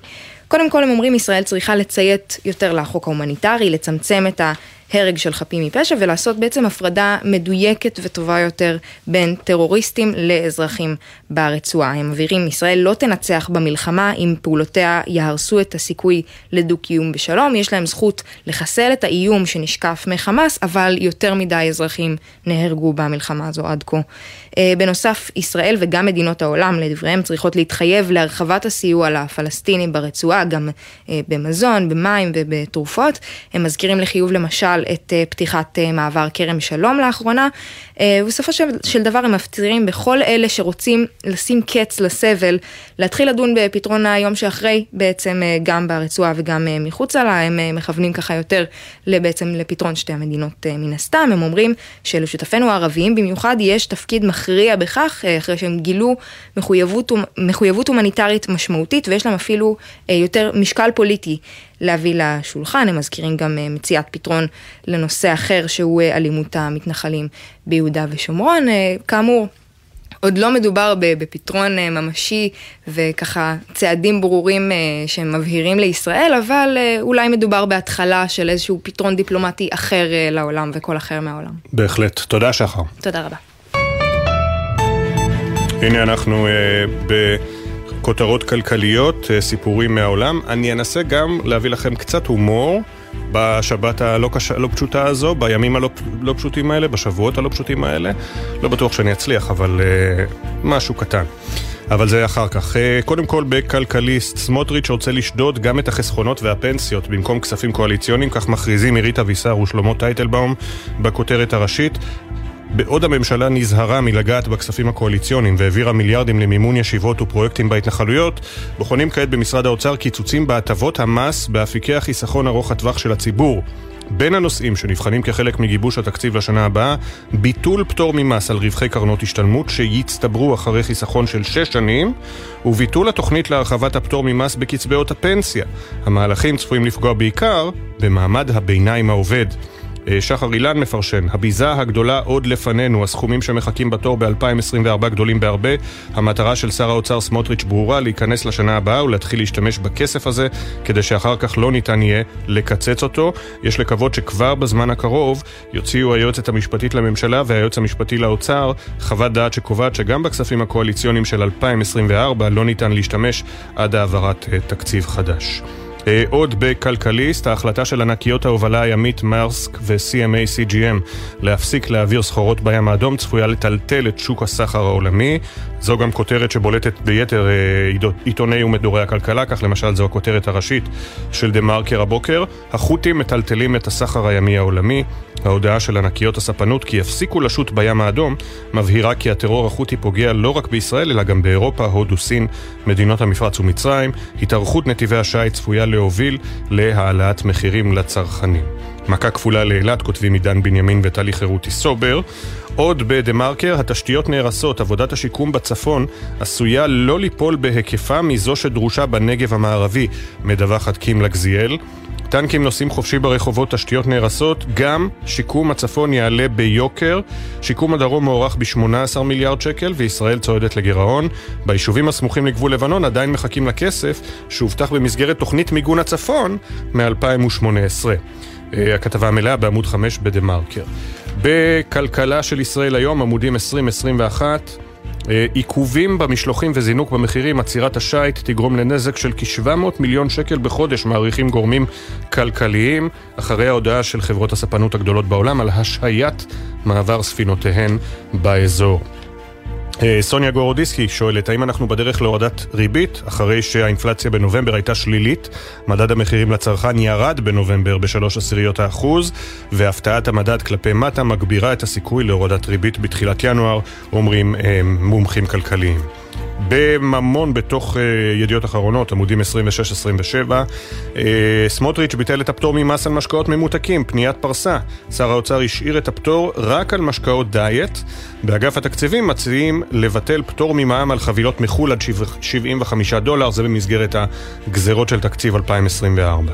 קודם כל הם אומרים ישראל צריכה לציית יותר לחוק ההומניטרי, לצמצם את ה... הרג של חפים מפשע ולעשות בעצם הפרדה מדויקת וטובה יותר בין טרוריסטים לאזרחים ברצועה. הם מבהירים, ישראל לא תנצח במלחמה אם פעולותיה יהרסו את הסיכוי לדו-קיום בשלום. יש להם זכות לחסל את האיום שנשקף מחמאס, אבל יותר מדי אזרחים נהרגו במלחמה הזו עד כה. אה, בנוסף, ישראל וגם מדינות העולם, לדבריהם, צריכות להתחייב להרחבת הסיוע לפלסטינים ברצועה, גם אה, במזון, במים ובתרופות. הם מזכירים לחיוב למשל בכלל את אה, פתיחת אה, מעבר כרם שלום לאחרונה. אה, בסופו של, דבר הם מפצירים בכל אלה שרוצים לשים קץ לסבל, להתחיל לדון בפתרון היום שאחרי, בעצם גם ברצועה וגם מחוצה לה, הם מכוונים ככה יותר בעצם לפתרון שתי המדינות מן הסתם, הם אומרים שלשותפינו הערביים במיוחד יש תפקיד מכריע בכך, אחרי שהם גילו מחויבות, מחויבות הומניטרית משמעותית ויש להם אפילו יותר משקל פוליטי להביא לשולחן, הם מזכירים גם אה, מציאת פתרון לנושא אחר שהוא אה, אלימות המתנחלים ביהודה ושומרון. אה, כאמור, עוד לא מדובר בפתרון ממשי וככה צעדים ברורים שהם מבהירים לישראל, אבל אולי מדובר בהתחלה של איזשהו פתרון דיפלומטי אחר לעולם וכל אחר מהעולם. בהחלט. תודה שחר. תודה רבה. הנה אנחנו ב... כותרות כלכליות, אה, סיפורים מהעולם. אני אנסה גם להביא לכם קצת הומור בשבת הלא קש... לא פשוטה הזו, בימים הלא לא פשוטים האלה, בשבועות הלא פשוטים האלה. לא בטוח שאני אצליח, אבל uh, משהו קטן. אבל זה אחר כך. Uh, קודם כל בכלכליסט, סמוטריץ' רוצה לשדוד גם את החסכונות והפנסיות במקום כספים קואליציוניים, כך מכריזים עירית אבישר ושלמה טייטלבאום בכותרת הראשית. בעוד הממשלה נזהרה מלגעת בכספים הקואליציוניים והעבירה מיליארדים למימון ישיבות ופרויקטים בהתנחלויות, בוחנים כעת במשרד האוצר קיצוצים בהטבות המס באפיקי החיסכון ארוך הטווח של הציבור. בין הנושאים שנבחנים כחלק מגיבוש התקציב לשנה הבאה, ביטול פטור ממס על רווחי קרנות השתלמות שיצטברו אחרי חיסכון של שש שנים, וביטול התוכנית להרחבת הפטור ממס בקצבאות הפנסיה. המהלכים צפויים לפגוע בעיקר במעמד הביניים העובד. אה, שחר אילן מפרשן, הביזה הגדולה עוד לפנינו, הסכומים שמחכים בתור ב-2024 גדולים בהרבה. המטרה של שר האוצר סמוטריץ' ברורה, להיכנס לשנה הבאה ולהתחיל להשתמש בכסף הזה, כדי שאחר כך לא ניתן יהיה לקצץ אותו. יש לקוות שכבר בזמן הקרוב יוציאו היועצת המשפטית לממשלה והיועץ המשפטי לאוצר חוות דעת שקובעת שגם בכספים הקואליציוניים של 2024 לא ניתן להשתמש עד העברת אה, תקציב חדש. אה, עוד בכלכליסט, ההחלטה של ענקיות ההובלה הימית מרסק ו-CMA CGM להפסיק להעביר סחורות בים האדום צפויה לטלטל את שוק הסחר העולמי. זו גם כותרת שבולטת ביתר אה, עיתוני ומדורי הכלכלה, כך למשל זו הכותרת הראשית של דה מרקר הבוקר. החות'ים מטלטלים את הסחר הימי העולמי. ההודעה של ענקיות הספנות כי יפסיקו לשוט בים האדום מבהירה כי הטרור החות'י פוגע לא רק בישראל אלא גם באירופה, הודו, סין, מדינות המפרץ ומצרים. התארכות נתיבי השיט צפויה להוביל להעלאת מחירים לצרכנים. מכה כפולה לאילת, כותבים עידן בנימין וטלי חירותי סובר. עוד בדה מרקר, התשתיות נהרסות, עבודת השיקום בצפון עשויה לא ליפול בהיקפה מזו שדרושה בנגב המערבי, מדווחת קים לגזיאל. טנקים נוסעים חופשי ברחובות, תשתיות נהרסות, גם שיקום הצפון יעלה ביוקר. שיקום הדרום מוערך ב-18 מיליארד שקל וישראל צועדת לגירעון. ביישובים הסמוכים לגבול לבנון עדיין מחכים לכסף שהובטח במסגרת תוכנית מיגון הצפון מ-2018. אה, הכתבה המלאה בעמוד 5 בדה מרקר. בכלכלה של ישראל היום, עמודים 2021 אה, עיכובים במשלוחים וזינוק במחירים, עצירת השיט תגרום לנזק של כ-700 מיליון שקל בחודש, מעריכים גורמים כלכליים, אחרי ההודעה של חברות הספנות הגדולות בעולם על השהיית מעבר ספינותיהן באזור. אה, סוניה גורודיסקי שואלת, האם אנחנו בדרך להורדת ריבית, אחרי שהאינפלציה בנובמבר הייתה שלילית, מדד המחירים לצרכן ירד בנובמבר בשלוש עשיריות האחוז, והפתעת המדד כלפי מטה מגבירה את הסיכוי להורדת ריבית בתחילת ינואר, אומרים אה, מומחים כלכליים. בממון בתוך uh, ידיעות אחרונות, עמודים 26-27. Uh, סמוטריץ' ביטל את הפטור ממס על משקאות ממותקים, פניית פרסה. שר האוצר השאיר את הפטור רק על משקאות דיאט. באגף התקציבים מציעים לבטל פטור ממע"מ על חבילות מחו"ל עד 75 דולר, זה במסגרת הגזרות של תקציב 2024.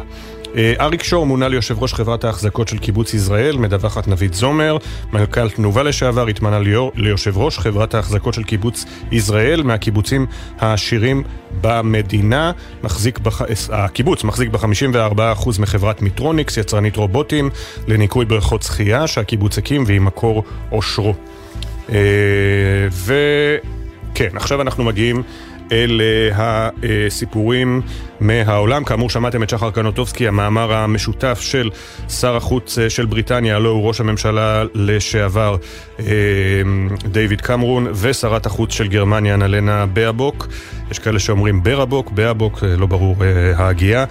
אה, אריק שור מונה ליושב ראש חברת ההחזקות של קיבוץ יזרעאל, מדווחת נבית זומר. מנכ"ל תנובה לשעבר התמנה ליושב ראש חברת ההחזקות של קיבוץ יזרעאל, מהקיבוצים העשירים במדינה. מחזיק בח... הקיבוץ מחזיק ב-54% מחברת מיטרוניקס, יצרנית רובוטים, לניקוי בריכות שחייה שהקיבוץ הקים והיא מקור עושרו. אה, וכן, עכשיו אנחנו מגיעים אלה הסיפורים מהעולם. כאמור, שמעתם את שחר קנוטובסקי, המאמר המשותף של שר החוץ אה, של בריטניה, הלוא הוא ראש הממשלה לשעבר אה, דיוויד קמרון, ושרת החוץ של גרמניה, נלנה באבוק. יש כאלה שאומרים ברבוק, באבוק, אה, לא ברור ההגייה.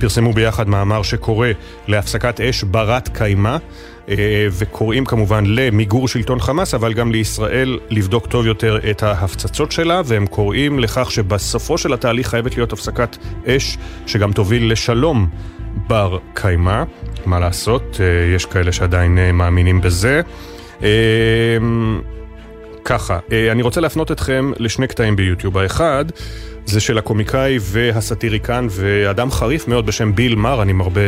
פרסמו ביחד מאמר שקורא להפסקת אש ברת קיימא. אה, וקוראים כמובן למיגור שלטון חמאס, אבל גם לישראל לבדוק טוב יותר את ההפצצות שלה, והם קוראים לכך שבסופו של התהליך חייבת להיות הפסקת אש שגם תוביל לשלום בר קיימא. מה לעשות, אה, יש כאלה שעדיין אה, מאמינים בזה. ככה, אני רוצה להפנות אתכם לשני קטעים ביוטיוב. האחד זה של הקומיקאי והסאטיריקן ואדם חריף מאוד בשם ביל מר, אני מרבה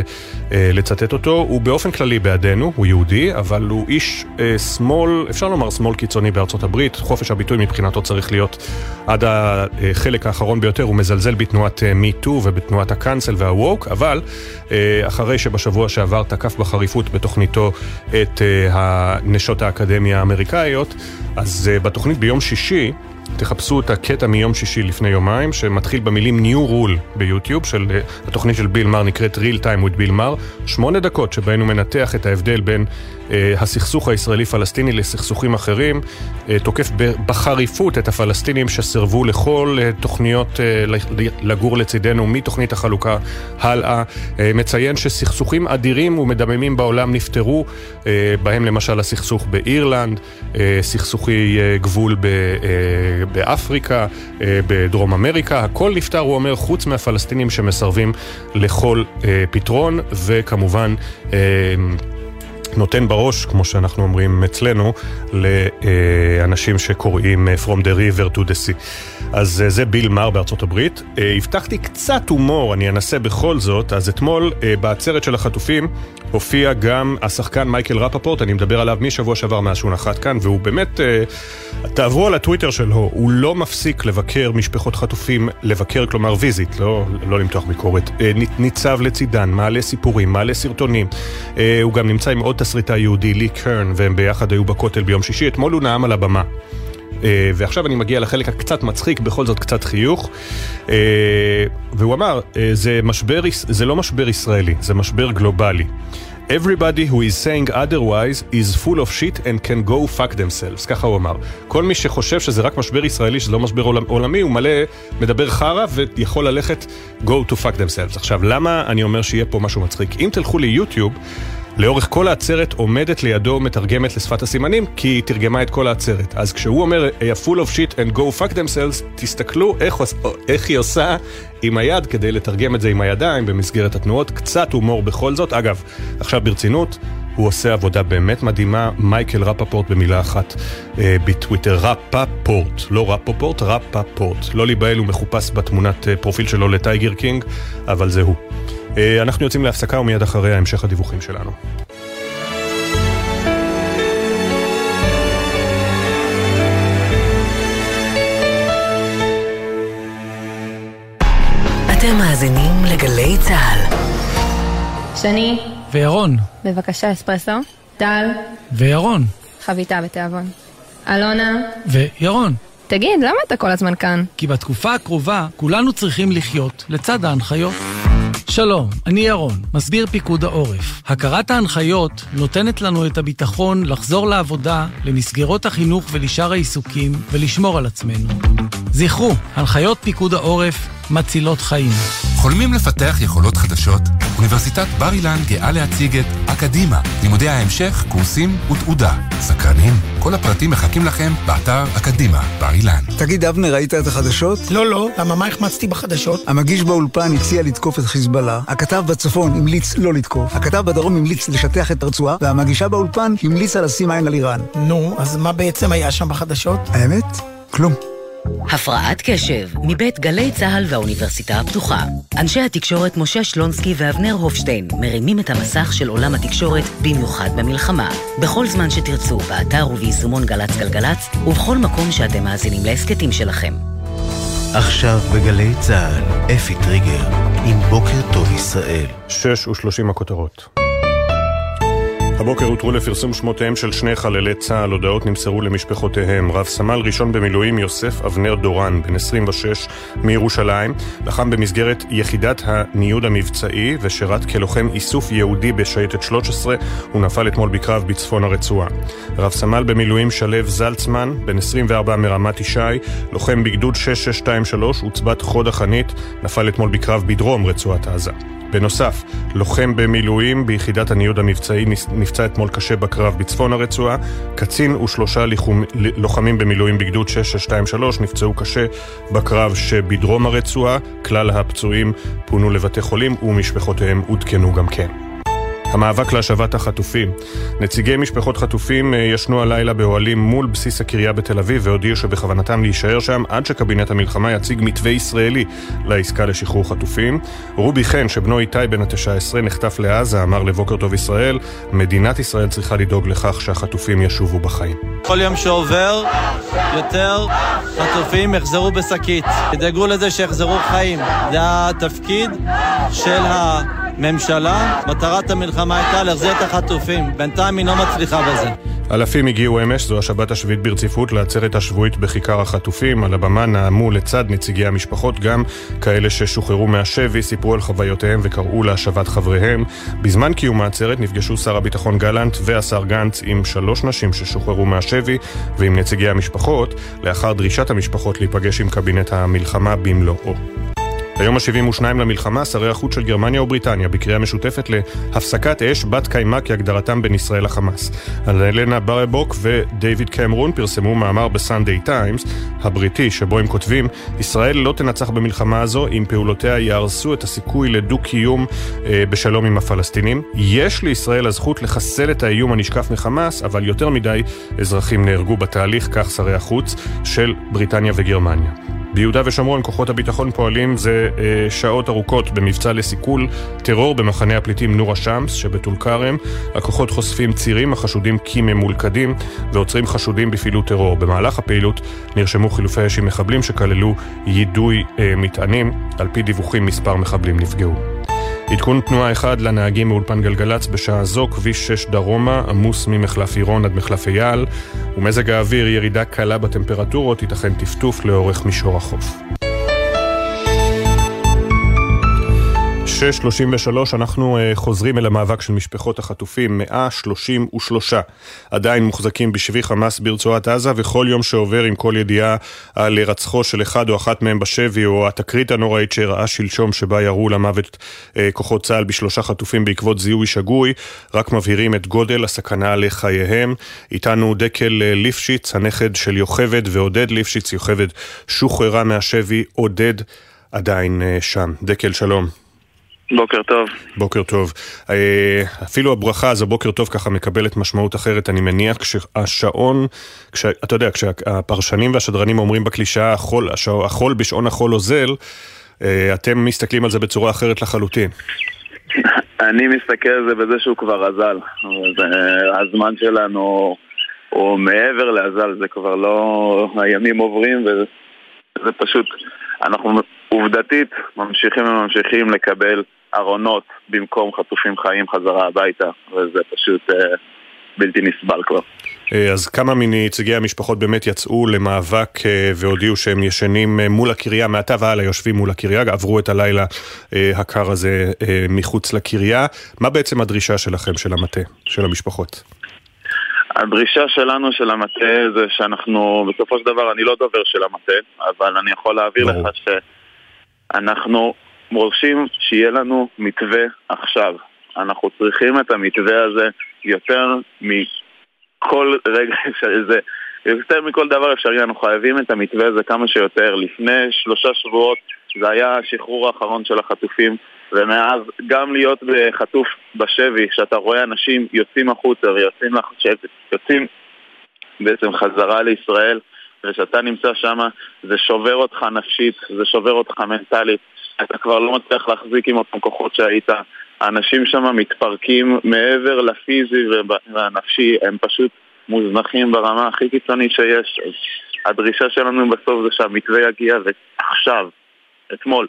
אה, לצטט אותו. הוא באופן כללי בעדנו, הוא יהודי, אבל הוא איש אה, שמאל, אפשר לומר שמאל קיצוני בארצות הברית. חופש הביטוי מבחינתו צריך להיות עד החלק האחרון ביותר. הוא מזלזל בתנועת מי-טו אה, ובתנועת הקאנסל והווק, אבל אה, אחרי שבשבוע שעבר תקף בחריפות בתוכניתו את אה, נשות האקדמיה האמריקאיות, אז אה, בתוכנית ביום שישי, תחפשו את הקטע מיום שישי לפני יומיים, שמתחיל במילים New Rule ביוטיוב, של אה, התוכנית של ביל מר נקראת Real Time with ביל מר, שמונה דקות שבהן הוא מנתח את ההבדל בין הסכסוך הישראלי-פלסטיני לסכסוכים אחרים, אה, תוקף בחריפות את הפלסטינים שסירבו לכל אה, תוכניות לגור לצידנו מתוכנית החלוקה הלאה, מציין שסכסוכים אדירים ומדממים בעולם נפתרו, בהם למשל הסכסוך באירלנד, סכסוכי גבול באפריקה, בדרום אמריקה, הכל נפתר, הוא אומר, חוץ מהפלסטינים שמסרבים לכל פתרון, וכמובן נותן בראש, כמו שאנחנו אומרים אצלנו, לאנשים שקוראים אה, From the River to the Sea. אז אה, זה ביל מאהר בארצות הברית. אה, הבטחתי קצת הומור, אני אנסה בכל זאת. אז אתמול בעצרת של החטופים הופיע גם השחקן מייקל רפפורט, אני מדבר עליו משבוע שעבר מאז שהוא נחת כאן, והוא באמת, תעברו על הטוויטר שלו, הוא לא מפסיק לבקר משפחות חטופים, לבקר, כלומר visit, לא, לא למתוח ביקורת. ניצב לצידן, מעלה סיפורים, מעלה סרטונים. הוא גם נמצא עם עוד תסריטאי יהודי, לי קרן, והם ביחד היו בכותל ביום שישי. אתמול הוא נאם על הבמה. Uh, ועכשיו אני מגיע לחלק הקצת מצחיק, בכל זאת קצת חיוך. Uh, והוא אמר, uh, זה, משבר, זה לא משבר ישראלי, זה משבר גלובלי. Everybody who is saying otherwise is full of shit and can go fuck themselves, ככה הוא אמר. כל מי שחושב שזה רק משבר ישראלי, שזה לא משבר עולמ, עולמי, הוא מלא, מדבר חרא ויכול ללכת go to fuck themselves. עכשיו, למה אני אומר שיהיה פה משהו מצחיק? אם תלכו ליוטיוב, לאורך כל העצרת עומדת לידו מתרגמת לשפת הסימנים, כי היא תרגמה את כל העצרת. אז כשהוא אומר, a full of shit and go fuck themselves, תסתכלו איך, איך היא עושה עם היד כדי לתרגם את זה עם הידיים במסגרת התנועות. קצת הומור בכל זאת. אגב, עכשיו ברצינות, הוא עושה עבודה באמת מדהימה, מייקל רפפורט במילה אחת אה, בטוויטר, רפפורט, לא רפפורט, רפפורט. לא להיבהל, הוא מחופש בתמונת אה, פרופיל שלו לטייגר קינג, אבל זה הוא. אה, אנחנו יוצאים להפסקה ומיד אחריה המשך הדיווחים שלנו. אתם מאזינים לגלי צה"ל. שני. וירון. בבקשה אספרסו. טל. וירון. חביתה בתיאבון. אלונה. וירון. תגיד, למה אתה כל הזמן כאן? כי בתקופה הקרובה כולנו צריכים לחיות לצד ההנחיות. שלום, אני ירון, מסביר פיקוד העורף. הכרת ההנחיות נותנת לנו את הביטחון לחזור לעבודה, למסגרות החינוך ולשאר העיסוקים, ולשמור על עצמנו. זכרו, הנחיות פיקוד העורף מצילות חיים. חולמים לפתח יכולות חדשות? אוניברסיטת בר אילן גאה להציג את אקדימה, לימודי ההמשך, קורסים ותעודה. סקרנים? כל הפרטים מחכים לכם באתר אקדימה, בר אילן. תגיד, אבנר, ראית את החדשות? לא, לא. למה, מה החמצתי בחדשות? המגיש באולפן הציע לתקוף את חיזבאללה, הכתב בצפון המליץ לא לתקוף, הכתב בדרום המליץ לשטח את הרצועה, והמגישה באולפן המליצה לשים עין על איראן. נו, אז מה בעצם היה שם בחדשות? האמת? כלום. הפרעת קשב, מבית גלי צה"ל והאוניברסיטה הפתוחה. אנשי התקשורת משה שלונסקי ואבנר הופשטיין מרימים את המסך של עולם התקשורת, במיוחד במלחמה. בכל זמן שתרצו, באתר וביישומון גל"צ גלגלצ, ובכל מקום שאתם מאזינים להסכתים שלכם. עכשיו בגלי צה"ל, אפי טריגר, עם בוקר טוב ישראל. שש ושלושים הכותרות. הבוקר הותרו לפרסום שמותיהם של שני חללי צה"ל, הודעות נמסרו למשפחותיהם. רב סמל ראשון במילואים יוסף אבנר דורן, בן 26, מירושלים, לחם במסגרת יחידת הניוד המבצעי ושירת כלוחם איסוף יהודי בשייטת 13, הוא נפל אתמול בקרב בצפון הרצועה. רב סמל במילואים שלו זלצמן, בן 24 מרמת ישי, לוחם בגדוד 6623, עוצבת חוד החנית, נפל אתמול בקרב בדרום רצועת עזה. בנוסף, לוחם במילואים ביחידת הניוד המבצעי נפצע אתמול קשה בקרב בצפון הרצועה, קצין ושלושה ליחום, לוחמים במילואים בגדוד 6623 נפצעו קשה בקרב שבדרום הרצועה, כלל הפצועים פונו לבתי חולים ומשפחותיהם עודכנו גם כן. המאבק להשבת החטופים. נציגי משפחות חטופים אה, ישנו הלילה באוהלים מול בסיס הקריה בתל אביב והודיעו שבכוונתם להישאר שם עד שקבינט המלחמה יציג מתווה ישראלי לעסקה לשחרור חטופים. רובי חן, שבנו איתי בן ה-19 נחטף לעזה, אמר לבוקר טוב ישראל, מדינת ישראל צריכה לדאוג לכך שהחטופים ישובו בחיים. כל יום שעובר, יותר חטופים יחזרו בשקית. תדאגו לזה שיחזרו חיים. זה התפקיד של ה... ממשלה, מטרת המלחמה הייתה להחזיר את החטופים. בינתיים היא לא מצליחה בזה. אלפים הגיעו אמש, זו השבת השביעית ברציפות, לעצרת השבועית בכיכר החטופים. על הבמה נאמו לצד נציגי המשפחות גם כאלה ששוחררו מהשבי, סיפרו על חוויותיהם וקראו להשבת חבריהם. בזמן קיום העצרת נפגשו שר הביטחון גלנט והשר גנץ עם שלוש נשים ששוחררו מהשבי ועם נציגי המשפחות, לאחר דרישת המשפחות להיפגש עם קבינט המלחמה במלואו. ביום ה-72 למלחמה, שרי החוץ של גרמניה ובריטניה בקריאה משותפת להפסקת אש בת קיימא כהגדרתם בין ישראל לחמאס. אנלנה ברבוק ודייוויד קמרון פרסמו מאמר בסנדיי טיימס הבריטי, שבו הם כותבים ישראל לא תנצח במלחמה הזו אם פעולותיה יהרסו את הסיכוי לדו-קיום אה, בשלום עם הפלסטינים. יש לישראל הזכות לחסל את האיום הנשקף מחמאס, אבל יותר מדי אזרחים נהרגו בתהליך, כך שרי החוץ של בריטניה וגרמניה. ביהודה ושומרון כוחות הביטחון פועלים זה אה, שעות ארוכות במבצע לסיכול טרור במחנה הפליטים נור א-שמס שבטול כרם. הכוחות חושפים צירים החשודים כממולכדים ועוצרים חשודים בפעילות טרור. במהלך הפעילות נרשמו חילופי אש עם מחבלים שכללו יידוי אה, מטענים. על פי דיווחים מספר מחבלים נפגעו. עדכון תנועה אחד לנהגים מאולפן גלגלצ בשעה זו, כביש 6 דרומה, עמוס ממחלף עירון עד מחלף אייל, ומזג האוויר ירידה קלה בטמפרטורות, ייתכן טפטוף לאורך מישור החוף. 6.33 אנחנו uh, חוזרים אל המאבק של משפחות החטופים, 133 עדיין מוחזקים בשבי חמאס ברצועת עזה וכל יום שעובר עם כל ידיעה על רצחו של אחד או אחת מהם בשבי או התקרית הנוראית שאירעה שלשום שבה ירו למוות uh, כוחות צה"ל בשלושה חטופים בעקבות זיהוי שגוי, רק מבהירים את גודל הסכנה לחייהם. איתנו דקל uh, ליפשיץ, הנכד של יוכבד ועודד ליפשיץ, יוכבד שוחררה מהשבי, עודד עדיין שם. דקל, שלום. בוקר טוב. בוקר טוב. אה, אפילו הברכה הזו, בוקר טוב, ככה מקבלת משמעות אחרת. אני מניח כשהשעון, כש, אתה יודע, כשהפרשנים והשדרנים אומרים בקלישאה, החול, החול בשעון החול אוזל, אה, אתם מסתכלים על זה בצורה אחרת לחלוטין. אני מסתכל על זה בזה שהוא כבר אזל. הזמן שלנו הוא מעבר לאזל, זה כבר לא... הימים עוברים וזה פשוט... אנחנו עובדתית ממשיכים וממשיכים לקבל ארונות במקום חטופים חיים חזרה הביתה, וזה פשוט אה, בלתי נסבל כבר. אז כמה מנציגי המשפחות באמת יצאו למאבק והודיעו שהם ישנים מול הקריה, מעתה והלאה יושבים מול הקריה, עברו את הלילה הקר הזה מחוץ לקריה. מה בעצם הדרישה שלכם, של המטה, של המשפחות? הדרישה שלנו של המטה זה שאנחנו, בסופו של דבר אני לא דובר של המטה, אבל אני יכול להעביר לך שאנחנו מורשים שיהיה לנו מתווה עכשיו. אנחנו צריכים את המתווה הזה יותר מכל רגע, זה יותר מכל דבר אפשרי, אנחנו חייבים את המתווה הזה כמה שיותר. לפני שלושה שבועות זה היה השחרור האחרון של החטופים, ומאז גם להיות חטוף בשבי, שאתה רואה אנשים יוצאים החוצה ויוצאים יוצאים בעצם חזרה לישראל, ושאתה נמצא שם, זה שובר אותך נפשית, זה שובר אותך מנטלית. אתה כבר לא מצליח להחזיק עם אותם כוחות שהיית. האנשים שם מתפרקים מעבר לפיזי והנפשי, הם פשוט מוזנחים ברמה הכי קיצונית שיש. הדרישה שלנו בסוף זה שהמתווה יגיע, ועכשיו, אתמול.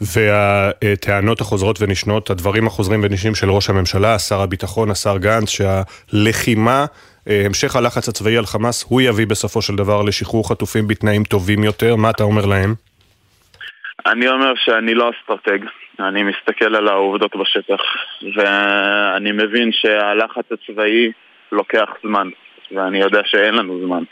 והטענות החוזרות ונשנות, הדברים החוזרים ונשנים של ראש הממשלה, שר הביטחון, השר גנץ, שהלחימה, אה, המשך הלחץ הצבאי על חמאס, הוא יביא בסופו של דבר לשחרור חטופים בתנאים טובים יותר. מה אתה אומר להם? אני אומר שאני לא אסטרטג, אני מסתכל על העובדות בשטח, ואני מבין שהלחץ הצבאי לוקח זמן, ואני יודע שאין לנו זמן.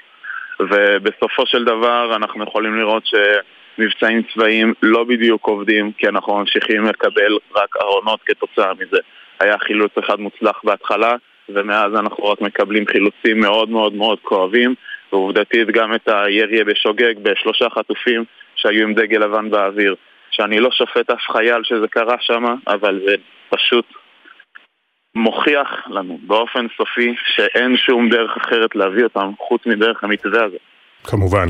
ובסופו של דבר אנחנו יכולים לראות שמבצעים צבאיים לא בדיוק עובדים, כי אנחנו ממשיכים לקבל רק ארונות כתוצאה מזה. היה חילוץ אחד מוצלח בהתחלה, ומאז אנחנו רק מקבלים חילוצים מאוד מאוד מאוד כואבים, ועובדתית גם את הירי בשוגג בשלושה חטופים שהיו עם דגל לבן באוויר. שאני לא שופט אף חייל שזה קרה שם, אבל זה פשוט מוכיח לנו באופן סופי שאין שום דרך אחרת להביא אותם חוץ מדרך המתווה הזה. כמובן.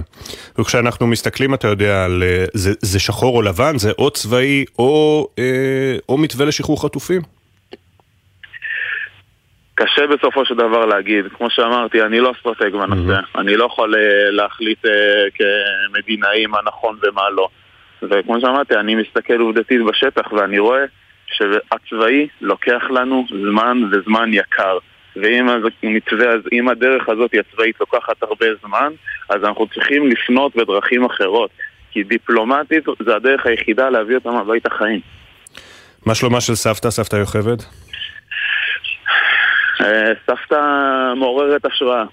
וכשאנחנו מסתכלים, אתה יודע, על אה, זה, זה שחור או לבן, זה או צבאי או, אה, או מתווה לשחרור חטופים? קשה בסופו של דבר להגיד. כמו שאמרתי, אני לא אסטרטג בנושא. Mm-hmm. אני לא יכול אה, להחליט אה, כמדינאי מה נכון ומה לא. וכמו שאמרתי, אני מסתכל עובדתית בשטח ואני רואה שהצבאי לוקח לנו זמן וזמן יקר. ואם המתווה, אם הדרך הזאת הצבאית לוקחת הרבה זמן, אז אנחנו צריכים לפנות בדרכים אחרות. כי דיפלומטית זה הדרך היחידה להביא אותם הביתה חיים. מה שלומה של סבתא, סבתא יוכבד? אה, סבתא מעוררת השראה.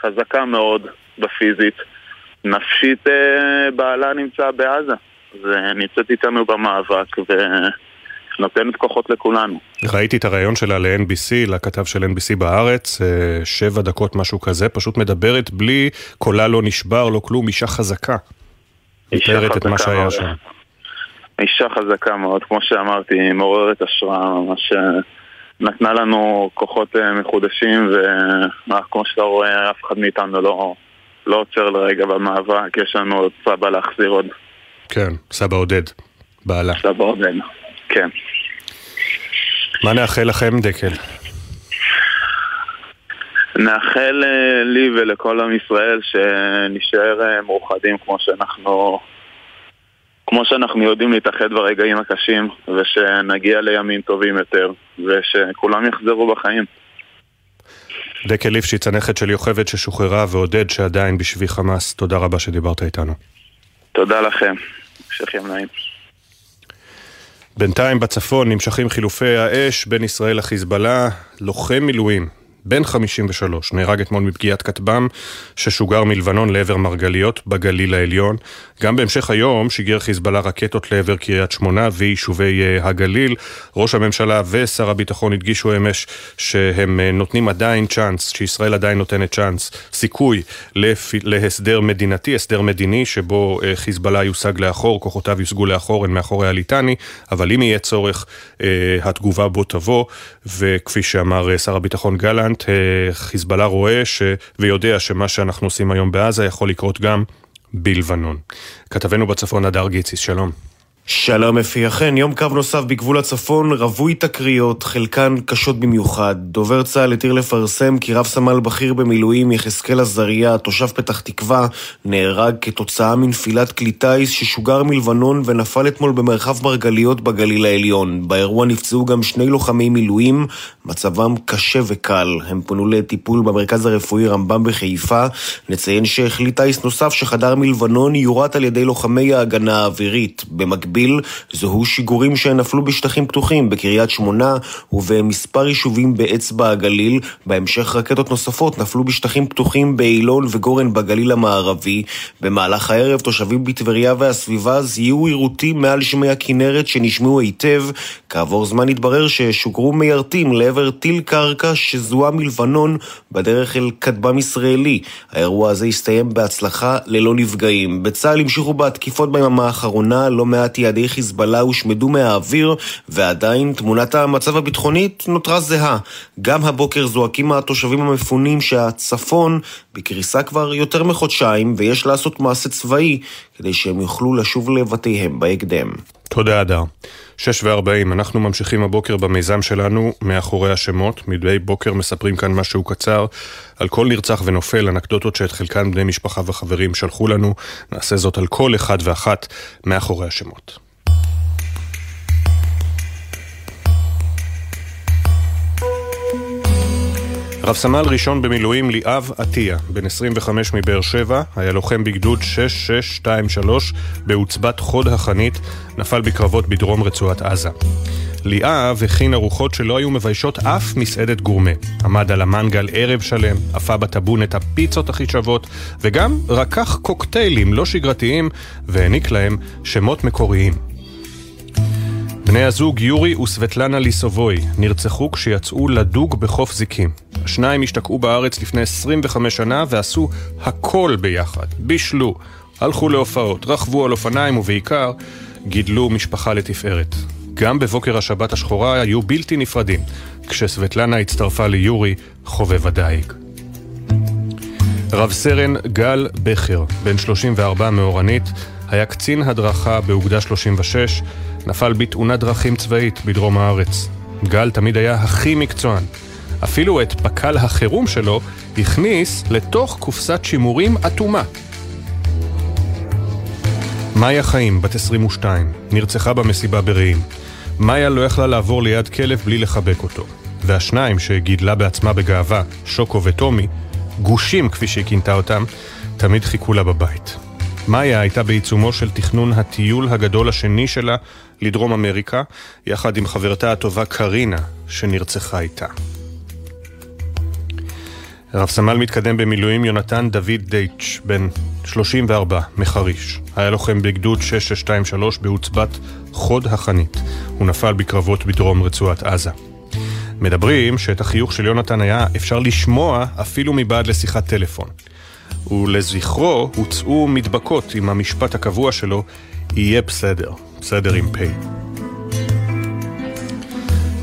חזקה מאוד בפיזית. נפשית אה, בעלה נמצא בעזה, ונמצאת איתנו במאבק ונותנת כוחות לכולנו. ראיתי את הריאיון שלה ל-NBC, לכתב של NBC בארץ, אה, שבע דקות משהו כזה, פשוט מדברת בלי, קולה לא נשבר, לא כלום, אישה חזקה. מתארת את מה שהיה שם. אישה חזקה מאוד, כמו שאמרתי, מעוררת השראה, ממש אה, נתנה לנו כוחות מחודשים, וכמו שאתה רואה, אף אחד מאיתנו לא... לא עוצר לרגע במאבק, יש לנו עוד סבא להחזיר עוד. כן, סבא עודד, בעלה. סבא עודד, כן. מה נאחל לכם, דקל? נאחל אה, לי ולכל עם ישראל שנשאר אה, מאוחדים כמו שאנחנו כמו שאנחנו יודעים להתאחד ברגעים הקשים ושנגיע לימים טובים יותר ושכולם יחזרו בחיים. דקל ליפשיץ, הנכד של יוכבד ששוחררה ועודד שעדיין בשבי חמאס, תודה רבה שדיברת איתנו. תודה לכם, המשך יום נעים. בינתיים בצפון נמשכים חילופי האש בין ישראל לחיזבאללה, לוחם מילואים בן 53, נהרג אתמול מפגיעת כטב"ם ששוגר מלבנון לעבר מרגליות בגליל העליון. גם בהמשך היום שיגר חיזבאללה רקטות לעבר קריית שמונה ויישובי אה, הגליל. ראש הממשלה ושר הביטחון הדגישו אמש שהם אה, נותנים עדיין צ'אנס, שישראל עדיין נותנת צ'אנס, סיכוי. להסדר מדינתי, הסדר מדיני שבו אה, חיזבאללה יושג לאחור, כוחותיו יושגו לאחור, הן מאחורי הליטני, אבל אם יהיה צורך, התגובה בו תבוא, וכפי שאמר שר הביטחון גלנט, אה, חיזבאללה רואה ש... ויודע שמה שאנחנו עושים היום בעזה יכול לקרות גם בלבנון. כתבנו בצפון, הדר גיציס, שלום. שלום אפי, אכן, יום קו נוסף בגבול הצפון, רווי תקריות, חלקן קשות במיוחד. דובר צה"ל התיר לפרסם כי רב סמל בכיר במילואים יחזקאל עזריה, תושב פתח תקווה, נהרג כתוצאה מנפילת כלי טיס ששוגר מלבנון ונפל אתמול במרחב מרגליות בגליל העליון. באירוע נפצעו גם שני לוחמי מילואים, מצבם קשה וקל. הם פונו לטיפול במרכז הרפואי רמב"ם בחיפה. נציין שכלי טיס נוסף שחדר מלבנון יורט על ידי לוחמי ההגנה האווירית. במקביל במקביל זוהו שיגורים שנפלו בשטחים פתוחים בקריית שמונה ובמספר יישובים באצבע הגליל. בהמשך רקטות נוספות נפלו בשטחים פתוחים באילון וגורן בגליל המערבי. במהלך הערב תושבים בטבריה והסביבה זיהו עירותים מעל שמי הכנרת שנשמעו היטב. כעבור זמן התברר ששוגרו מיירטים לעבר טיל קרקע שזוהה מלבנון בדרך אל כטב"ם ישראלי. האירוע הזה הסתיים בהצלחה ללא נפגעים. בצה"ל המשיכו בתקיפות ביממה האחרונה לא מעט יעדי חיזבאללה הושמדו מהאוויר, ועדיין תמונת המצב הביטחונית נותרה זהה. גם הבוקר זועקים התושבים המפונים שהצפון בקריסה כבר יותר מחודשיים, ויש לעשות מעשה צבאי כדי שהם יוכלו לשוב לבתיהם בהקדם. תודה, אדר. שש וארבעים, אנחנו ממשיכים הבוקר במיזם שלנו מאחורי השמות. מדי בוקר מספרים כאן משהו קצר על כל נרצח ונופל, אנקדוטות שאת חלקן בני משפחה וחברים שלחו לנו. נעשה זאת על כל אחד ואחת מאחורי השמות. רב סמל ראשון במילואים ליאב עטיה, בן 25 מבאר שבע, היה לוחם בגדוד 6623 בעוצבת חוד החנית, נפל בקרבות בדרום רצועת עזה. ליאב הכין ארוחות שלא היו מביישות אף מסעדת גורמה. עמד על המנגל ערב שלם, עפה בטאבון את הפיצות הכי שוות, וגם רקח קוקטיילים לא שגרתיים, והעניק להם שמות מקוריים. בני הזוג יורי וסבטלנה ליסובוי נרצחו כשיצאו לדוג בחוף זיקים. השניים השתקעו בארץ לפני 25 שנה ועשו הכל ביחד. בישלו, הלכו להופעות, רכבו על אופניים ובעיקר גידלו משפחה לתפארת. גם בבוקר השבת השחורה היו בלתי נפרדים, כשסבטלנה הצטרפה ליורי, חובב הדייג. רב סרן גל בכר, בן 34 מאורנית, היה קצין הדרכה באוגדה 36, נפל בתאונת דרכים צבאית בדרום הארץ. גל תמיד היה הכי מקצוען. אפילו את פק"ל החירום שלו הכניס לתוך קופסת שימורים אטומה. מאיה חיים, בת 22, נרצחה במסיבה ברעים. מאיה לא יכלה לעבור ליד כלב בלי לחבק אותו. והשניים שגידלה בעצמה בגאווה, שוקו וטומי, גושים כפי שהיא כינתה אותם, תמיד חיכו לה בבית. מאיה הייתה בעיצומו של תכנון הטיול הגדול השני שלה לדרום אמריקה, יחד עם חברתה הטובה קרינה, שנרצחה איתה. רב סמל מתקדם במילואים יונתן דוד דייטש, בן 34, מחריש. היה לוחם בגדוד 6623 בעוצבת חוד החנית. הוא נפל בקרבות בדרום רצועת עזה. מדברים שאת החיוך של יונתן היה אפשר לשמוע אפילו מבעד לשיחת טלפון. ולזכרו הוצאו מדבקות עם המשפט הקבוע שלו, יהיה בסדר, בסדר עם פ'.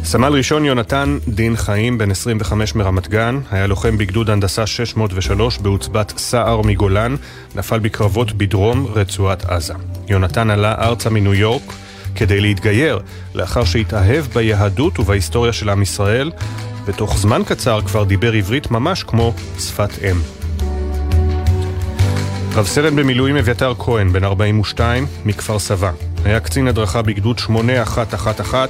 סמל ראשון יונתן דין חיים, בן 25 מרמת גן, היה לוחם בגדוד הנדסה 603 בעוצבת סער מגולן, נפל בקרבות בדרום רצועת עזה. יונתן עלה ארצה מניו יורק כדי להתגייר, לאחר שהתאהב ביהדות ובהיסטוריה של עם ישראל, ותוך זמן קצר כבר דיבר עברית ממש כמו שפת אם. רב סרן במילואים אביתר כהן, בן 42, מכפר סבא. היה קצין הדרכה בגדוד 8111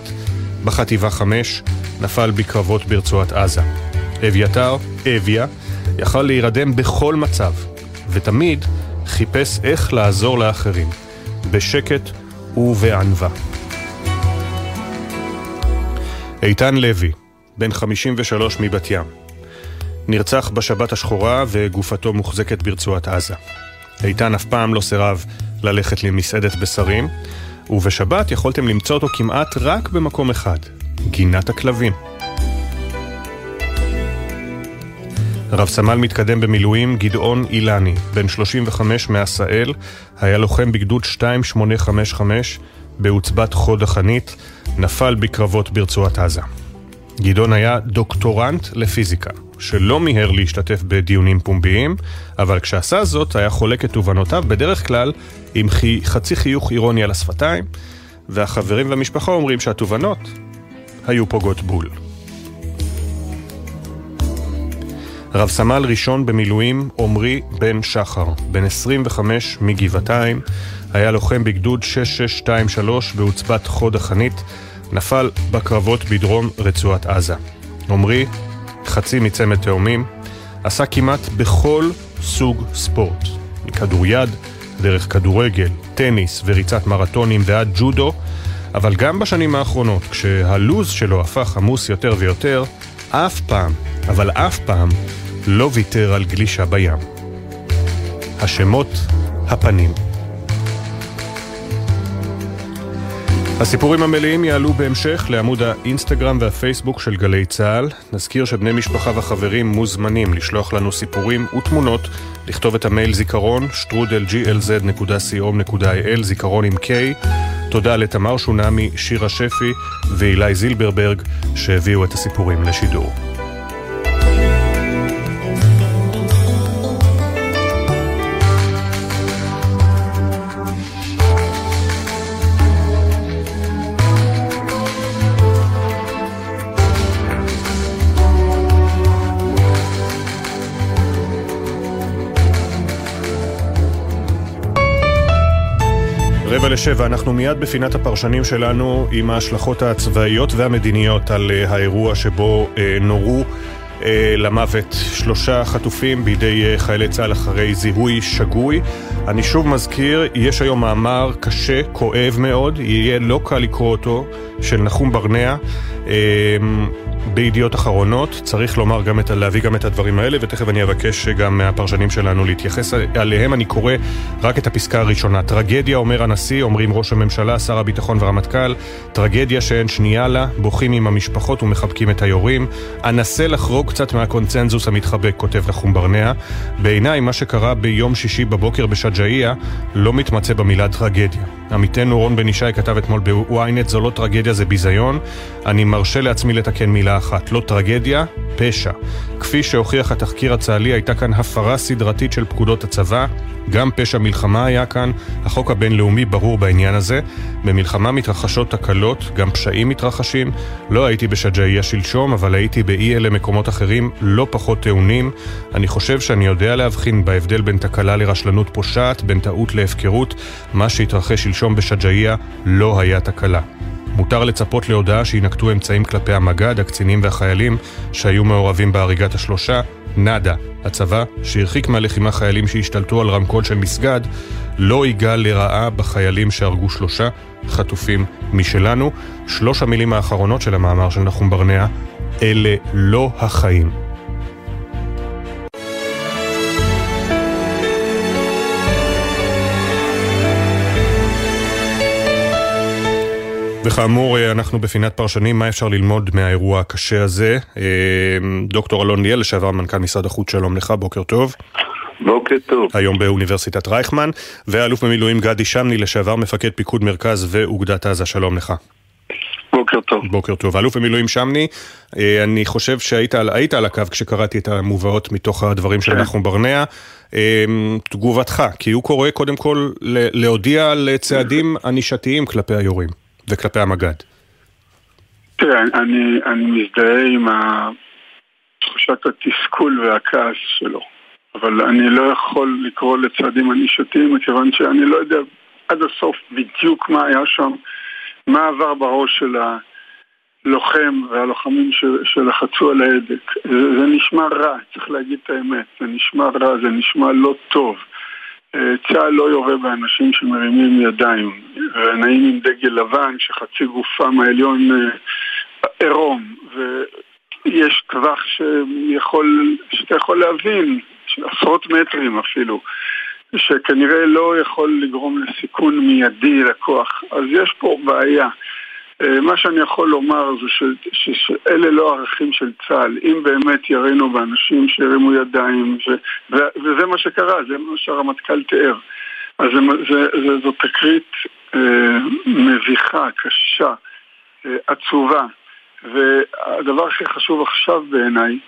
בחטיבה 5, נפל בקרבות ברצועת עזה. אביתר, אביה, יכל להירדם בכל מצב, ותמיד חיפש איך לעזור לאחרים, בשקט ובענווה. איתן לוי, בן 53 מבת ים, נרצח בשבת השחורה וגופתו מוחזקת ברצועת עזה. איתן אף פעם לא סירב ללכת למסעדת בשרים, ובשבת יכולתם למצוא אותו כמעט רק במקום אחד, גינת הכלבים. רב סמל מתקדם במילואים גדעון אילני, בן 35 מעשאל, היה לוחם בגדוד 2855 בעוצבת חוד החנית, נפל בקרבות ברצועת עזה. גדעון היה דוקטורנט לפיזיקה. שלא מיהר להשתתף בדיונים פומביים, אבל כשעשה זאת היה חולק את תובנותיו בדרך כלל עם חי... חצי חיוך אירוני על השפתיים. והחברים והמשפחה אומרים שהתובנות היו פוגעות בול. רב סמל ראשון במילואים עמרי בן שחר, בן 25 מגבעתיים, היה לוחם בגדוד 6623 בעוצבת חוד החנית, נפל בקרבות בדרום רצועת עזה. עמרי, חצי מצמד תאומים, עשה כמעט בכל סוג ספורט, מכדוריד, דרך כדורגל, טניס וריצת מרתונים ועד ג'ודו, אבל גם בשנים האחרונות, כשהלוז שלו הפך עמוס יותר ויותר, אף פעם, אבל אף פעם, לא ויתר על גלישה בים. השמות, הפנים. הסיפורים המלאים יעלו בהמשך לעמוד האינסטגרם והפייסבוק של גלי צה"ל. נזכיר שבני משפחה וחברים מוזמנים לשלוח לנו סיפורים ותמונות, לכתוב את המייל זיכרון, strudelglz.co.il, זיכרון עם K. תודה לתמר שונמי, שירה שפי ואילי זילברברג שהביאו את הסיפורים לשידור. לשבע, אנחנו מיד בפינת הפרשנים שלנו עם ההשלכות הצבאיות והמדיניות על אה, האירוע שבו אה, נורו אה, למוות שלושה חטופים בידי חיילי צה"ל אחרי זיהוי שגוי. אני שוב מזכיר, יש היום מאמר קשה, כואב מאוד, יהיה לא קל לקרוא אותו, של נחום ברנע. בידיעות אחרונות, צריך לומר גם את, להביא גם את הדברים האלה, ותכף אני אבקש גם מהפרשנים שלנו להתייחס עליהם. אני קורא רק את הפסקה הראשונה. טרגדיה, אומר הנשיא, אומרים ראש הממשלה, שר הביטחון והרמטכ"ל, טרגדיה שאין שנייה לה, בוכים עם המשפחות ומחבקים את היורים. אנסה לחרוג קצת מהקונצנזוס המתחבק, כותב נחום ברנע. בעיניי, מה שקרה ביום שישי בבוקר בשג'אעיה לא מתמצא במילה טרגדיה. עמיתנו רון בן ישי כתב אתמול בוויינט, זו לא טרגדיה, זה ביזיון. אני מרשה לעצמי לתקן מילה אחת, לא טרגדיה, פשע. כפי שהוכיח התחקיר הצה"לי, הייתה כאן הפרה סדרתית של פקודות הצבא, גם פשע מלחמה היה כאן, החוק הבינלאומי ברור בעניין הזה. במלחמה מתרחשות תקלות, גם פשעים מתרחשים. לא הייתי בשג'אעיה שלשום, אבל הייתי באי אלה מקומות אחרים לא פחות טעונים. אני חושב שאני יודע להבחין בהבדל בין תקלה לרשלנות פושעת, בין טעות להפקרות. מה שהתרחש שלשום בשג'אעיה לא היה תקלה. מותר לצפות להודעה שינקטו אמצעים כלפי המג"ד, הקצינים והחיילים שהיו מעורבים בהריגת השלושה. נאדה. הצבא, שהרחיק מהלחימה חיילים שהשתלטו על רמקול של מסגד, לא יגאל לרעה בחיילים שהרגו שלושה חטופים משלנו. שלוש המילים האחרונות של המאמר של נחום ברנע, אלה לא החיים. וכאמור, אה, אנחנו בפינת פרשנים, מה אפשר ללמוד מהאירוע הקשה הזה? אה, דוקטור אלון ליאל, לשעבר מנכ"ל משרד החוץ, שלום לך, בוקר טוב. בוקר טוב. היום באוניברסיטת רייכמן, ואלוף במילואים גדי שמני, לשעבר מפקד פיקוד מרכז ואוגדת עזה, שלום לך. בוקר טוב. בוקר טוב. אלוף במילואים שמני, אה, אני חושב שהיית על, על הקו כשקראתי את המובאות מתוך הדברים של כן. נחום ברנע. תגובתך, כי הוא קורא קודם כל להודיע על צעדים ענישתיים כלפי היורים. וכלפי המג"ד? תראה, אני, אני מזדהה עם תחושת התסכול והכעס שלו, אבל אני לא יכול לקרוא לצעדים ענישתיים מכיוון שאני לא יודע עד הסוף בדיוק מה היה שם, מה עבר בראש של הלוחם והלוחמים שלחצו על ההדק. זה, זה נשמע רע, צריך להגיד את האמת, זה נשמע רע, זה נשמע לא טוב. אה, צה"ל לא יורה באנשים שמרימים ידיים. ונעים עם דגל לבן שחצי גופם העליון אה, עירום. ויש טווח שיכול, שאתה יכול להבין, עשרות מטרים אפילו שכנראה לא יכול לגרום לסיכון מיידי לכוח. אז יש פה בעיה מה שאני יכול לומר זה ש, ש, שאלה לא ערכים של צה"ל. אם באמת ירינו באנשים שהרימו ידיים, ו, ו, וזה מה שקרה, זה מה שהרמטכ"ל תיאר. אז זה, זה, זה, זו תקרית אה, מביכה, קשה, אה, עצובה. והדבר הכי חשוב עכשיו בעיניי,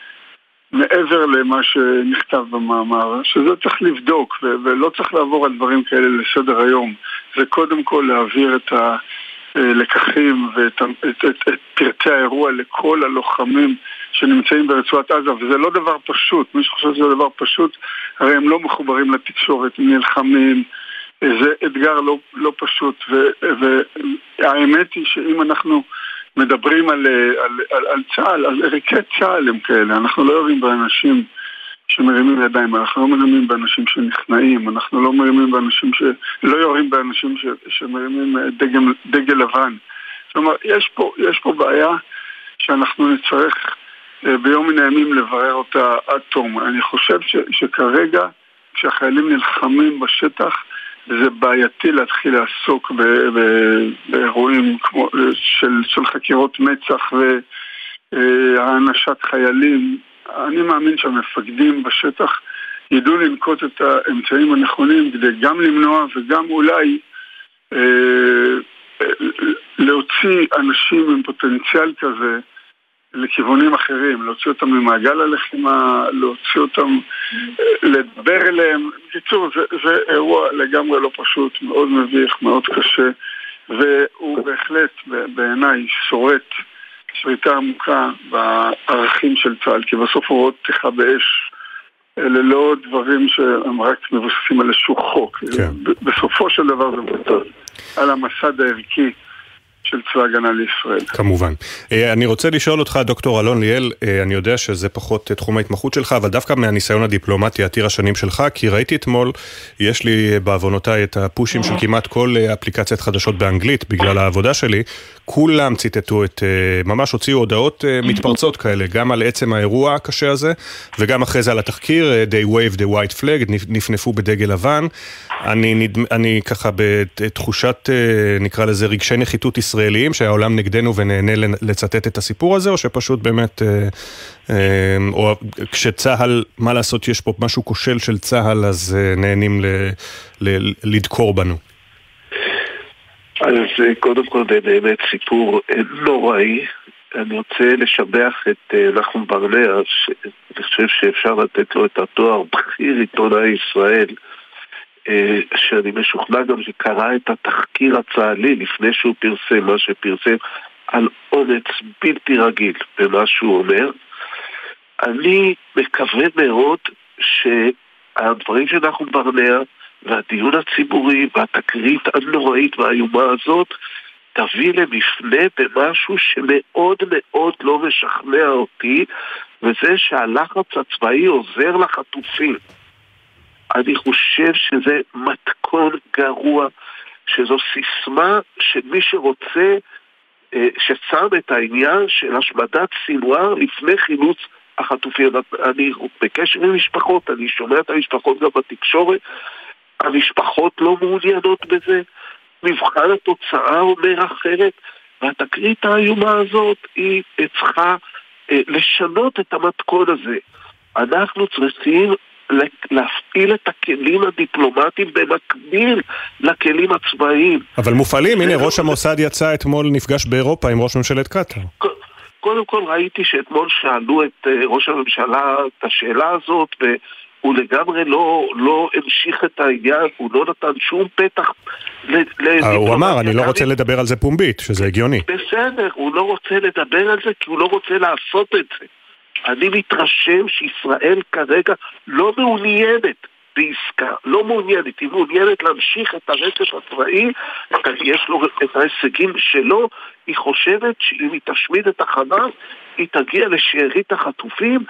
מעבר למה שנכתב במאמר, שזה צריך לבדוק, ולא צריך לעבור על דברים כאלה לסדר היום. זה קודם כל להעביר את ה... לקחים ואת את, את, את פרטי האירוע לכל הלוחמים שנמצאים ברצועת עזה, וזה לא דבר פשוט, מי שחושב שזה דבר פשוט, הרי הם לא מחוברים לתקשורת, הם נלחמים, זה אתגר לא, לא פשוט, ו, והאמת היא שאם אנחנו מדברים על, על, על, על צה"ל, אז ערכי צה"ל הם כאלה, אנחנו לא יורים באנשים שמרימים ידיים, אנחנו לא מרימים באנשים שנכנעים, אנחנו לא מרימים באנשים ש... לא יורים באנשים ש... שמרימים דגל, דגל לבן. זאת אומרת, יש פה, יש פה בעיה שאנחנו נצטרך אה, ביום מן הימים לברר אותה עד תום. אני חושב ש, שכרגע, כשהחיילים נלחמים בשטח, זה בעייתי להתחיל לעסוק באירועים כמו, של, של חקירות מצ"ח והענשת חיילים. אני מאמין שהמפקדים בשטח ידעו לנקוט את האמצעים הנכונים כדי גם למנוע וגם אולי אה, להוציא אנשים עם פוטנציאל כזה לכיוונים אחרים, להוציא אותם ממעגל הלחימה, להוציא אותם, לדבר אליהם. בקיצור, זה, זה אירוע לגמרי לא פשוט, מאוד מביך, מאוד קשה, והוא בהחלט בעיניי שורט שריטה עמוקה בערכים של צה"ל, כי בסוף הוראות פתיחה באש אלה לא דברים שהם רק מבוססים על איזשהו חוק. כן. בסופו של דבר זה מבוסס על המסד הערכי. של צבא הגנה לישראל. כמובן. אה, אני רוצה לשאול אותך, דוקטור אלון ליאל, אה, אני יודע שזה פחות תחום ההתמחות שלך, אבל דווקא מהניסיון הדיפלומטי עתיר השנים שלך, כי ראיתי אתמול, יש לי בעוונותיי את הפושים של כמעט כל אה, אפליקציית חדשות באנגלית, בגלל העבודה שלי, כולם ציטטו את, ממש הוציאו הודעות מתפרצות כאלה, גם על עצם האירוע הקשה הזה, וגם אחרי זה על התחקיר, they wave the white flag, נפנפו בדגל לבן. אני, אני ככה בתחושת, נקרא לזה רגשי נחיתות ישראליים, שהעולם נגדנו ונהנה לצטט את הסיפור הזה, או שפשוט באמת, אה, אה, או כשצה"ל, מה לעשות, יש פה משהו כושל של צה"ל, אז אה, נהנים ל, ל, לדקור בנו? אז קודם כל זה באמת סיפור נוראי. אני רוצה לשבח את נחום ברנע, שאני חושב שאפשר לתת לו את התואר בכיר עיתונאי ישראל. אה, שאני משוכנע גם שקרא את התחקיר הצה"לי לפני שהוא פרסם מה שפרסם על אומץ בלתי רגיל במה שהוא אומר. אני מקווה מאוד שהדברים של נחום ברנע והדיון הציבורי והתקרית הנוראית והאיומה הזאת תביא למפנה במשהו שמאוד מאוד לא משכנע אותי וזה שהלחץ הצבאי עוזר לחטופים. אני חושב שזה מתכון גרוע, שזו סיסמה שמי שרוצה, אה, ששם את העניין של השמדת סינואר לפני חילוץ החטופים. אני בקשר עם משפחות, אני שומע את המשפחות גם בתקשורת, המשפחות לא מעוניינות בזה, מבחן התוצאה אומר אחרת, והתקרית האיומה הזאת היא צריכה אה, לשנות את המתכון הזה. אנחנו צריכים להפעיל את הכלים הדיפלומטיים במקביל לכלים הצבאיים. אבל מופעלים, הנה ראש המוסד יצא אתמול, נפגש באירופה עם ראש ממשלת קטאר. קודם כל ראיתי שאתמול שאלו את אה, ראש הממשלה את השאלה הזאת והוא לגמרי לא, לא המשיך את העניין, הוא לא נתן שום פתח לדיפלומטיה. אה, הוא אמר, אני לא רוצה לדבר על זה פומבית, שזה הגיוני. בסדר, הוא לא רוצה לדבר על זה כי הוא לא רוצה לעשות את זה. אני מתרשם שישראל כרגע לא מעוניינת בעסקה, לא מעוניינת, היא מעוניינת להמשיך את הרצף הצבאי, יש לו את ההישגים שלו, היא חושבת שאם היא תשמיד את החמאס, היא תגיע לשארית החטופים,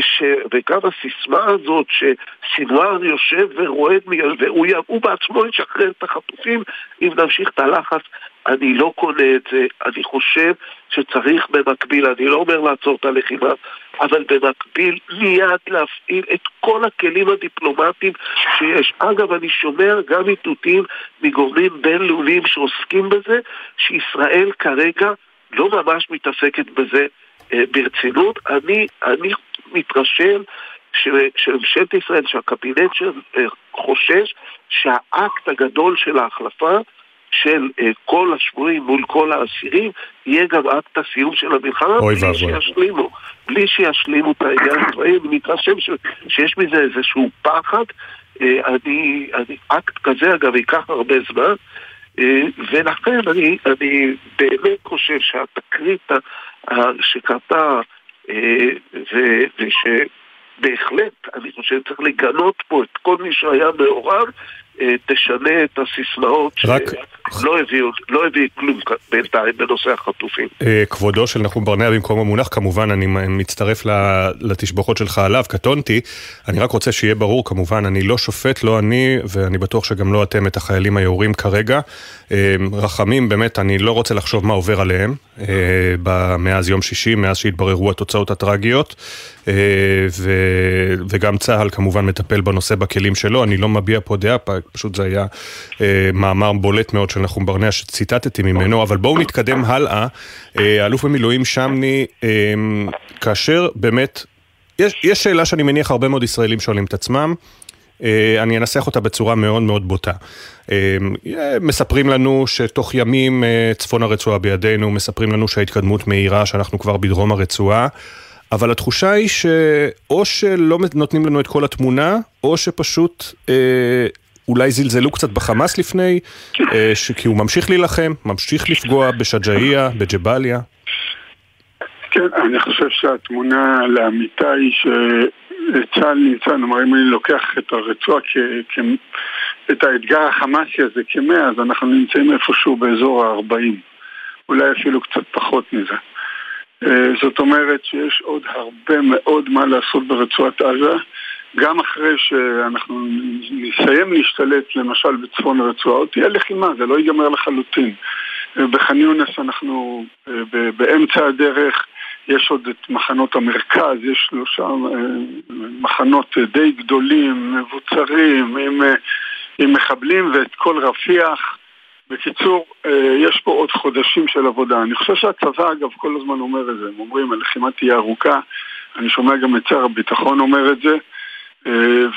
ש... וגם הסיסמה הזאת שסינואר יושב ורועד, והוא בעצמו ישחרר את החטופים אם נמשיך את הלחץ, אני לא קונה את זה, אני חושב שצריך במקביל, אני לא אומר לעצור את הלחימה, אבל במקביל מיד להפעיל את כל הכלים הדיפלומטיים שיש. אגב, אני שומע גם איתותים מגורמים בינלאומיים שעוסקים בזה, שישראל כרגע לא ממש מתעסקת בזה אה, ברצינות. אני, אני מתרשם שממשלת ישראל, שהקבינט אה, חושש שהאקט הגדול של ההחלפה של uh, כל השבויים מול כל האסירים, יהיה גם אקט הסיום של המלחמה, בלי ואבוי. שישלימו, בלי שישלימו את העניין הצבאי, אני מתרשם ש, שיש מזה איזשהו פחד. Uh, אני, אני, אקט כזה אגב ייקח הרבה זמן. ולכן אני, אני באמת חושב שהתקרית שקרתה ושבהחלט אני חושב שצריך לגנות פה את כל מי שהיה מעורב אה, תשנה את הסיסמאות רק... שלא הביאו, לא הביא כלום בינתיים בנושא החטופים. אה, כבודו של נחום ברנע במקום המונח, כמובן אני מצטרף לתשבחות שלך עליו, קטונתי. אני רק רוצה שיהיה ברור, כמובן, אני לא שופט, לא אני, ואני בטוח שגם לא אתם, את החיילים היורים כרגע. אה, רחמים, באמת, אני לא רוצה לחשוב מה עובר עליהם מאז יום שישי, מאז שהתבררו התוצאות הטרגיות. וגם צה"ל כמובן מטפל בנושא בכלים שלו, אני לא מביע פה דעה, פשוט זה היה אה, מאמר בולט מאוד של נחום ברנע שציטטתי ממנו, אבל בואו נתקדם הלאה. אה, אלוף במילואים שמני, אה, כאשר באמת, יש, יש שאלה שאני מניח הרבה מאוד ישראלים שואלים את עצמם, אה, אני אנסח אותה בצורה מאוד מאוד בוטה. אה, מספרים לנו שתוך ימים אה, צפון הרצועה בידינו, מספרים לנו שההתקדמות מהירה, שאנחנו כבר בדרום הרצועה. אבל התחושה היא שאו שלא נותנים לנו את כל התמונה, או שפשוט אה, אולי זלזלו קצת בחמאס לפני, אה, כי הוא ממשיך להילחם, ממשיך לפגוע בשג'אעיה, בג'באליה. כן, אני חושב שהתמונה לאמיתה היא שצה"ל נמצא, נאמר אם אני לוקח את הרצועה כ... כ... את האתגר החמאסי הזה כמאה, אז אנחנו נמצאים איפשהו באזור ה-40, אולי אפילו קצת פחות מזה. אה, זאת אומרת שיש עוד הרבה מאוד מה לעשות ברצועת עזה. גם אחרי שאנחנו נסיים להשתלט למשל בצפון הרצועה, תהיה לחימה, זה לא ייגמר לחלוטין. בח'אן יונס אנחנו אה, באמצע הדרך, יש עוד את מחנות המרכז, יש שלושה אה, מחנות די גדולים, מבוצרים, עם, אה, עם מחבלים ואת כל רפיח. בקיצור, יש פה עוד חודשים של עבודה. אני חושב שהצבא, אגב, כל הזמן אומר את זה. הם אומרים, הלחימה תהיה ארוכה. אני שומע גם את שר הביטחון אומר את זה.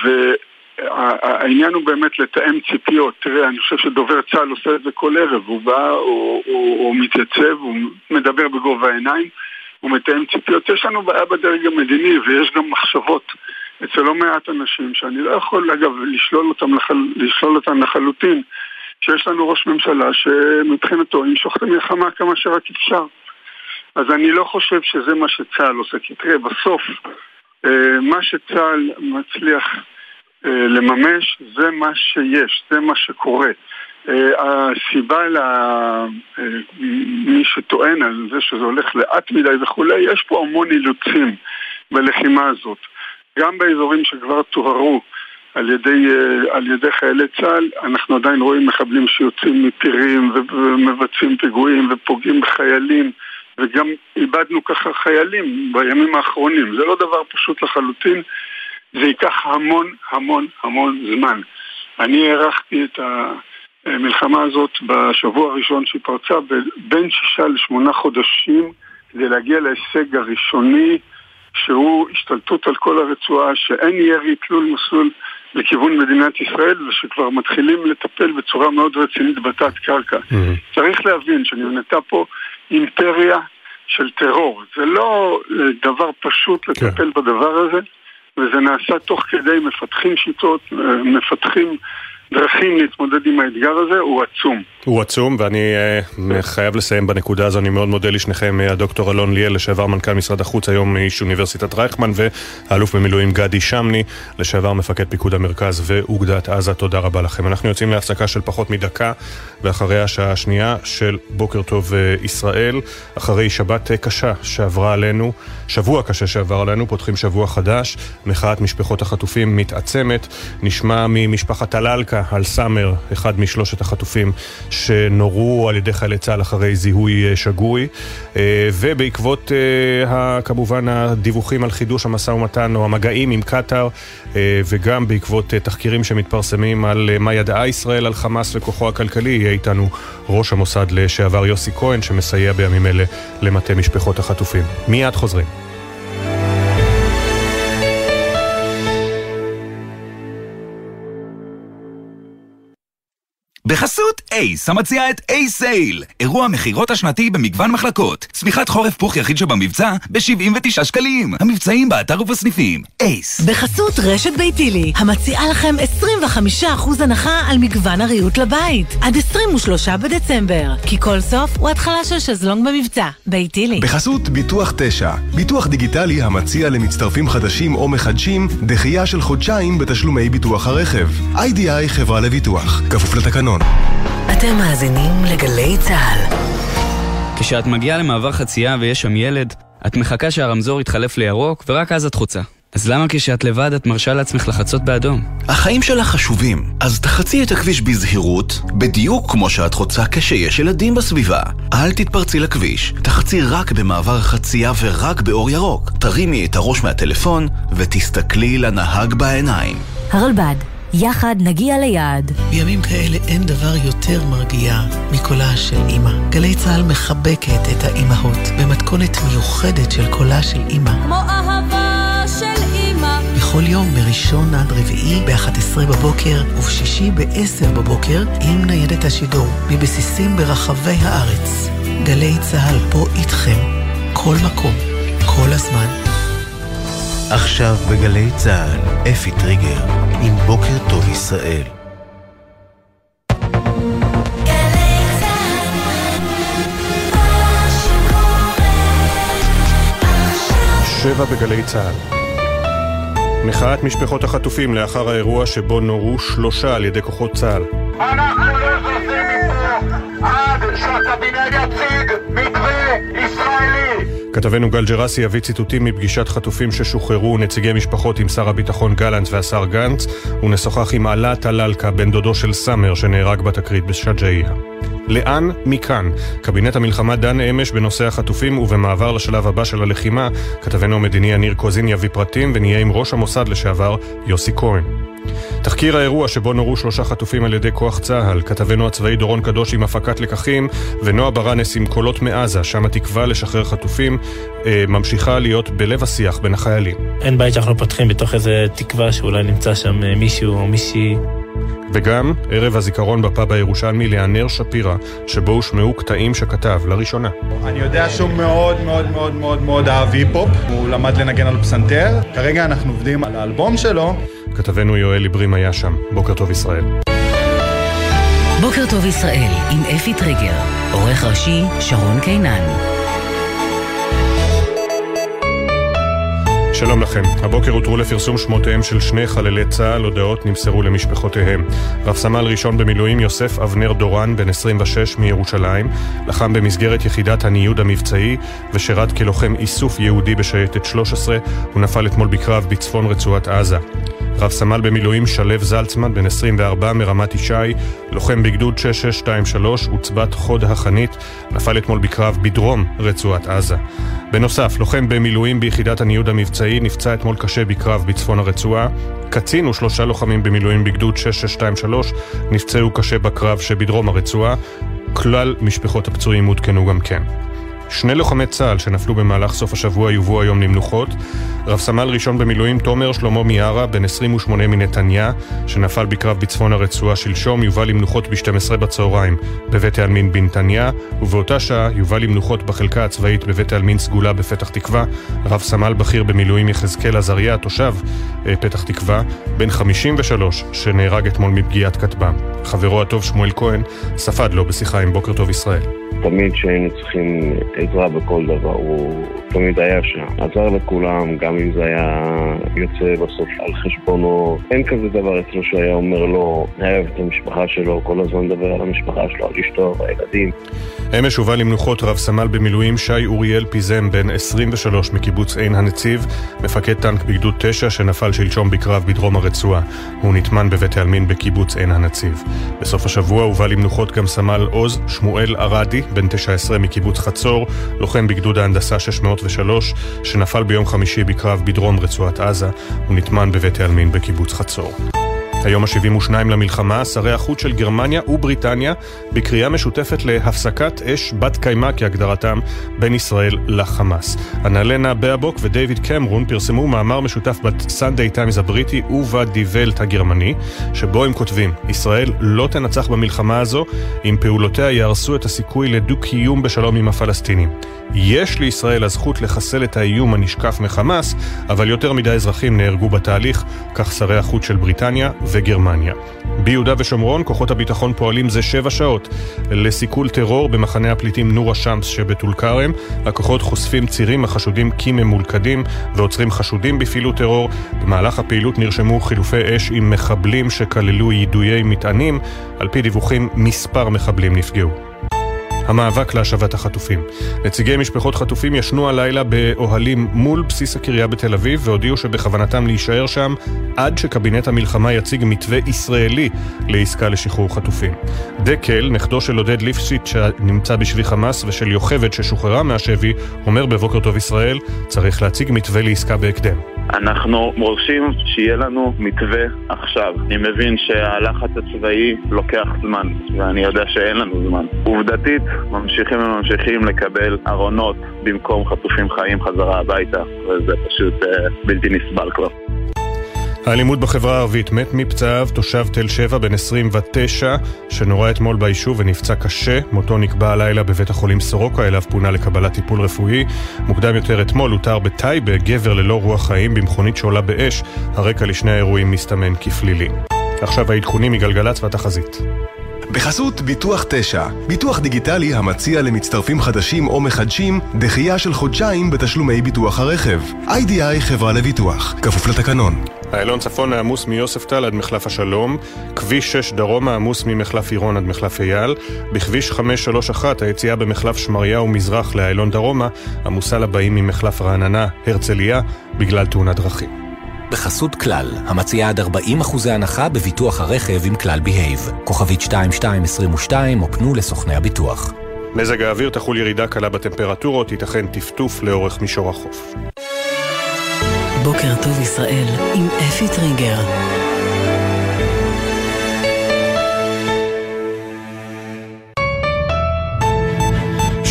והעניין הוא באמת לתאם ציפיות. תראה, אני חושב שדובר צה"ל עושה את זה כל ערב. הוא בא, הוא, מתייצב, הוא מדבר בגובה העיניים, הוא מתאם ציפיות. יש לנו בעיה בדרג המדיני ויש גם מחשבות אצל לא מעט אנשים, שאני לא יכול, אגב, לשלול אותם, לחל... לשלול אותם לחלוטין, שיש לנו ראש ממשלה שמבחינתו ימשוך את המלחמה כמה שרק אפשר. אז אני לא חושב שזה מה שצה"ל עושה, כי תראה, בסוף מה שצה"ל מצליח אה, לממש זה מה שיש, זה מה שקורה. אה, הסיבה למי שטוען על זה שזה הולך לאט מדי וכולי, יש פה המון אילוצים בלחימה הזאת. גם באזורים שכבר טוהרו על על ידי חיילי צה"ל, אנחנו עדיין רואים מחבלים שיוצאים מפירים ומבצעים פיגועים ופוגעים בחיילים. וגם איבדנו ככה חיילים בימים האחרונים. זה לא דבר פשוט לחלוטין, זה ייקח המון המון המון זמן. אני הערכתי את המלחמה הזאת בשבוע הראשון שהיא פרצה בין שישה לשמונה חודשים כדי להגיע להישג הראשוני שהוא השתלטות על כל הרצועה, שאין ירי תלול מסלול לכיוון מדינת ישראל ושכבר מתחילים לטפל בצורה מאוד רצינית בתת קרקע. Mm-hmm. צריך להבין שנבנתה פה אימפריה של טרור. זה לא אה, דבר פשוט לטפל כן. בדבר הזה, וזה נעשה תוך כדי מפתחים שיטות, אה, מפתחים דרכים להתמודד עם האתגר הזה הוא עצום. הוא עצום, ואני uh, חייב לסיים בנקודה הזו, אני מאוד מודה לשניכם, הדוקטור אלון ליאל, לשעבר מנכ"ל משרד החוץ, היום איש אוניברסיטת רייכמן, והאלוף במילואים גדי שמני, לשעבר מפקד פיקוד המרכז ואוגדת עזה, תודה רבה לכם. אנחנו יוצאים להפסקה של פחות מדקה, ואחריה השעה השנייה של בוקר טוב ישראל, אחרי שבת קשה שעברה עלינו, שבוע קשה שעבר עלינו, פותחים שבוע חדש, מחאת משפחות החטופים מתעצמת, נשמע ממשפחת טלאלקה רקע על סאמר, אחד משלושת החטופים שנורו על ידי חיילי צה"ל אחרי זיהוי אה, שגוי, אה, ובעקבות אה, כמובן הדיווחים על חידוש המשא ומתן או המגעים עם קטאר, וגם בעקבות תחקירים שמתפרסמים על מה ידעה ישראל על חמאס וכוחו הכלכלי, יהיה איתנו ראש המוסד לשעבר יוסי כהן, שמסייע בימים אלה למטה משפחות החטופים. מיד חוזרים. בחסות אייס, המציע את אייס סייל, אירוע מכירות השנתי במגוון מחלקות. צמיחת חורף פוך יחיד שבמבצע ב-79 שקלים. המבצעים באתר ובסניפים. אייס. בחסות רשת ביתילי, המציעה לכם 21 25% הנחה על מגוון הריהוט לבית. עד 23 בדצמבר. כי כל סוף הוא התחלה של שזלונג במבצע. ביתילי. בחסות ביטוח 9, ביטוח דיגיטלי המציע למצטרפים חדשים או מחדשים דחייה של חודשיים בתשלומי ביטוח הרכב. איי-די-איי חברה לביטוח, כפוף לתקנון. אתם מאזינים לגלי צה"ל. כשאת מגיעה למעבר חצייה ויש שם ילד, את מחכה שהרמזור יתחלף לירוק ורק אז את חוצה. אז למה כשאת לבד את מרשה לעצמך לחצות באדום? החיים שלך חשובים, אז תחצי את הכביש בזהירות, בדיוק כמו שאת חוצה כשיש ילדים בסביבה. אל תתפרצי לכביש, תחצי רק במעבר חצייה ורק באור ירוק. תרימי את הראש מהטלפון ותסתכלי לנהג בעיניים. הרלב"ד, יחד נגיע ליעד. בימים כאלה אין דבר יותר מרגיע מקולה של אימא. גלי צה"ל מחבקת את האימהות במתכונת מיוחדת של קולה של אימא. כמו אהבה של אימא. בכל יום מראשון עד רביעי ב-11 בבוקר ובשישי ב-10 בבוקר עם ניידת השידור מבסיסים ברחבי הארץ. גלי צה"ל פה איתכם, כל מקום, כל הזמן. עכשיו בגלי צה"ל, אפי טריגר, עם בוקר טוב ישראל. שבע בגלי צה"ל. מחאת משפחות החטופים לאחר האירוע שבו נורו שלושה על ידי כוחות צה"ל. אנחנו לא זזים מפה עד שהקבינט יציג מתווה ישראלי! כתבנו גל ג'רסי יביא ציטוטים מפגישת חטופים ששוחררו ונציגי משפחות עם שר הביטחון גלנט והשר גנץ ונשוחח עם עלה טלאלקה, בן דודו של סאמר שנהרג בתקרית בשג'אעיה. לאן מכאן? קבינט המלחמה דן אמש בנושא החטופים ובמעבר לשלב הבא של הלחימה, כתבנו המדיני יניר קוזין יביא פרטים ונהיה עם ראש המוסד לשעבר יוסי כהן. תחקיר האירוע שבו נורו שלושה חטופים על ידי כוח צה"ל, כתבנו הצבאי דורון קדוש עם הפקת לקחים, ונועה ברנס עם קולות מעזה, שם התקווה לשחרר חטופים אה, ממשיכה להיות בלב השיח בין החיילים. אין בית שאנחנו פותחים בתוך איזה תקווה שאולי נמצא שם אה, מישהו או מישהי. וגם ערב הזיכרון בפאב הירושלמי לענר שפירא, שבו הושמעו קטעים שכתב לראשונה. אני יודע שהוא מאוד מאוד מאוד מאוד מאוד אהב היפ-הופ, הוא למד לנגן על פסנתר, כרגע אנחנו עובדים על האלבום שלו. כתבנו יואל עברים היה שם. בוקר טוב ישראל. בוקר טוב ישראל עם אפי טריגר, עורך ראשי שרון קינן. שלום לכם. הבוקר הותרו לפרסום שמותיהם של שני חללי צה"ל, הודעות נמסרו למשפחותיהם. רב סמל ראשון במילואים יוסף אבנר דורן, בן 26 מירושלים, לחם במסגרת יחידת הניוד המבצעי ושירת כלוחם איסוף יהודי בשייטת 13, הוא נפל אתמול בקרב בצפון רצועת עזה. רב סמל במילואים שלו זלצמן, בן 24 מרמת ישי, לוחם בגדוד 6623, עוצבת חוד החנית, נפל אתמול בקרב בדרום רצועת עזה. בנוסף, לוחם במילואים ביחידת הניוד המבצעי נפצע אתמול קשה בקרב בצפון הרצועה. קצין ושלושה לוחמים במילואים בגדוד 6623 נפצעו קשה בקרב שבדרום הרצועה. כלל משפחות הפצועים עודכנו גם כן. שני לוחמי צה"ל שנפלו במהלך סוף השבוע יובאו היום למנוחות. רב סמל ראשון במילואים תומר שלמה מיארה, בן 28 מנתניה, שנפל בקרב בצפון הרצועה שלשום, יובא למנוחות ב-12 בצהריים בבית העלמין בנתניה, ובאותה שעה יובא למנוחות בחלקה הצבאית בבית העלמין סגולה בפתח תקווה, רב סמל בכיר במילואים יחזקאל עזריה, תושב אה, פתח תקווה, בן 53, שנהרג אתמול מפגיעת כטב"ם. חברו הטוב שמואל כהן ספד לו בשיחה עם בוקר טוב ישראל. תמיד כשהיינו צריכים עזרה בכל דבר, הוא תמיד היה שם. עזר לכולם, גם אם זה היה יוצא בסוף על חשבונו. אין כזה דבר אצלו שהיה אומר היה אוהב את המשפחה שלו, כל הזמן מדבר על המשפחה שלו, על אשתו והילדים. אמש הובא למנוחות רב סמל במילואים שי אוריאל פיזם, בן 23 מקיבוץ עין הנציב, מפקד טנק בגדוד 9 שנפל שלשום בקרב בדרום הרצועה. הוא נטמן בבית העלמין בקיבוץ עין הנציב. בסוף השבוע הובא למנוחות גם סמל עוז שמואל ארדי, בן 19 מקיבוץ חצור, לוחם בגדוד ההנדסה 603, שנפל ביום חמישי בקרב בדרום רצועת עזה, הוא נטמן בבית העלמין בקיבוץ חצור. היום ה-72 למלחמה, שרי החוץ של גרמניה ובריטניה בקריאה משותפת להפסקת אש בת קיימא כהגדרתם בין ישראל לחמאס. אנלנה ברבוק ודייוויד קמרון פרסמו מאמר משותף בסנדיי טיימס הבריטי ובדי וולט הגרמני, שבו הם כותבים, ישראל לא תנצח במלחמה הזו אם פעולותיה יהרסו את הסיכוי לדו-קיום בשלום עם הפלסטינים. יש לישראל הזכות לחסל את האיום הנשקף מחמאס, אבל יותר מדי אזרחים נהרגו בתהליך, כך שרי החוץ של בריטניה וגרמניה. ביהודה ושומרון כוחות הביטחון פועלים זה שבע שעות לסיכול טרור במחנה הפליטים נור א-שמס שבטול כרם. הכוחות חושפים צירים החשודים כממולכדים ועוצרים חשודים בפעילות טרור. במהלך הפעילות נרשמו חילופי אש עם מחבלים שכללו יידויי מטענים. על פי דיווחים מספר מחבלים נפגעו. המאבק להשבת החטופים. נציגי משפחות חטופים ישנו הלילה באוהלים מול בסיס הקריה בתל אביב והודיעו שבכוונתם להישאר שם עד שקבינט המלחמה יציג מתווה ישראלי לעסקה לשחרור חטופים. דקל, נכדו של עודד ליפשיץ שנמצא בשבי חמאס ושל יוכבד ששוחררה מהשבי, אומר בבוקר טוב ישראל, צריך להציג מתווה לעסקה בהקדם. אנחנו מורשים שיהיה לנו מתווה עכשיו. אני מבין שהלחץ הצבאי לוקח זמן, ואני יודע שאין לנו זמן. עובדתית, ממשיכים וממשיכים לקבל ארונות במקום חטופים חיים חזרה הביתה, וזה פשוט אה, בלתי נסבל כבר. האלימות בחברה הערבית מת מפצעיו תושב תל שבע בן 29 שנורה אתמול ביישוב ונפצע קשה. מותו נקבע הלילה בבית החולים סורוקה אליו פונה לקבלת טיפול רפואי. מוקדם יותר אתמול הותר בטייבה גבר ללא רוח חיים במכונית שעולה באש. הרקע לשני האירועים מסתמן כפלילי. עכשיו העדכונים מגלגלצ והתחזית. בחסות ביטוח 9, ביטוח דיגיטלי המציע למצטרפים חדשים או מחדשים דחייה של חודשיים בתשלומי ביטוח הרכב. איי-די-איי חברה לביטוח, כפוף לתקנון. איילון צפון העמוס מיוספטל עד מחלף השלום, כביש 6 דרומה עמוס ממחלף עירון עד מחלף אייל, בכביש 531 היציאה במחלף שמריהו מזרח לאיילון דרומה עמוסה לבאים ממחלף רעננה, הרצליה, בגלל תאונת דרכים. בחסות כלל, המציעה עד 40% הנחה בביטוח הרכב עם כלל בהייב. כוכבית 2222 או פנו לסוכני הביטוח. מזג האוויר תחול ירידה קלה בטמפרטורות, ייתכן טפטוף לאורך מישור החוף. בוקר טוב ישראל עם אפי טריגר.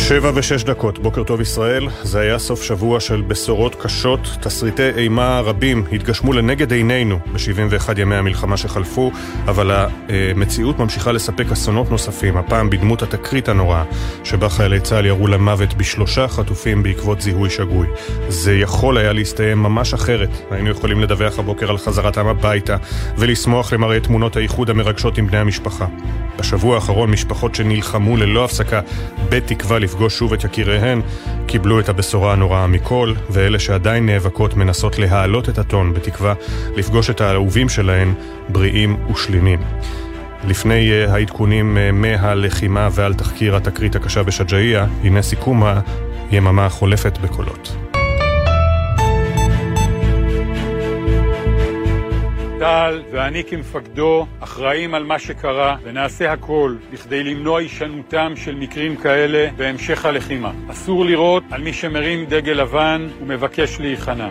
שבע ושש דקות, בוקר טוב ישראל. זה היה סוף שבוע של בשורות קשות. תסריטי אימה רבים התגשמו לנגד עינינו ב-71 ימי המלחמה שחלפו, אבל המציאות ממשיכה לספק אסונות נוספים, הפעם בדמות התקרית הנוראה, שבה חיילי צה"ל ירו למוות בשלושה חטופים בעקבות זיהוי שגוי. זה יכול היה להסתיים ממש אחרת. היינו יכולים לדווח הבוקר על חזרתם הביתה, ולשמוח למראה תמונות האיחוד המרגשות עם בני המשפחה. בשבוע האחרון משפחות שנלחמו ללא הפסקה בתקווה לפגוש שוב את יקיריהן קיבלו את הבשורה הנוראה מכל, ואלה שעדיין נאבקות מנסות להעלות את הטון בתקווה לפגוש את האהובים שלהן בריאים ושלימים. לפני uh, העדכונים uh, מהלחימה ועל תחקיר התקרית הקשה בשג'אעיה, הנה סיכום היממה החולפת בקולות. צה"ל ואני כמפקדו אחראים על מה שקרה ונעשה הכל בכדי למנוע הישנותם של מקרים כאלה בהמשך הלחימה. אסור לירות על מי שמרים דגל לבן ומבקש להיכנע.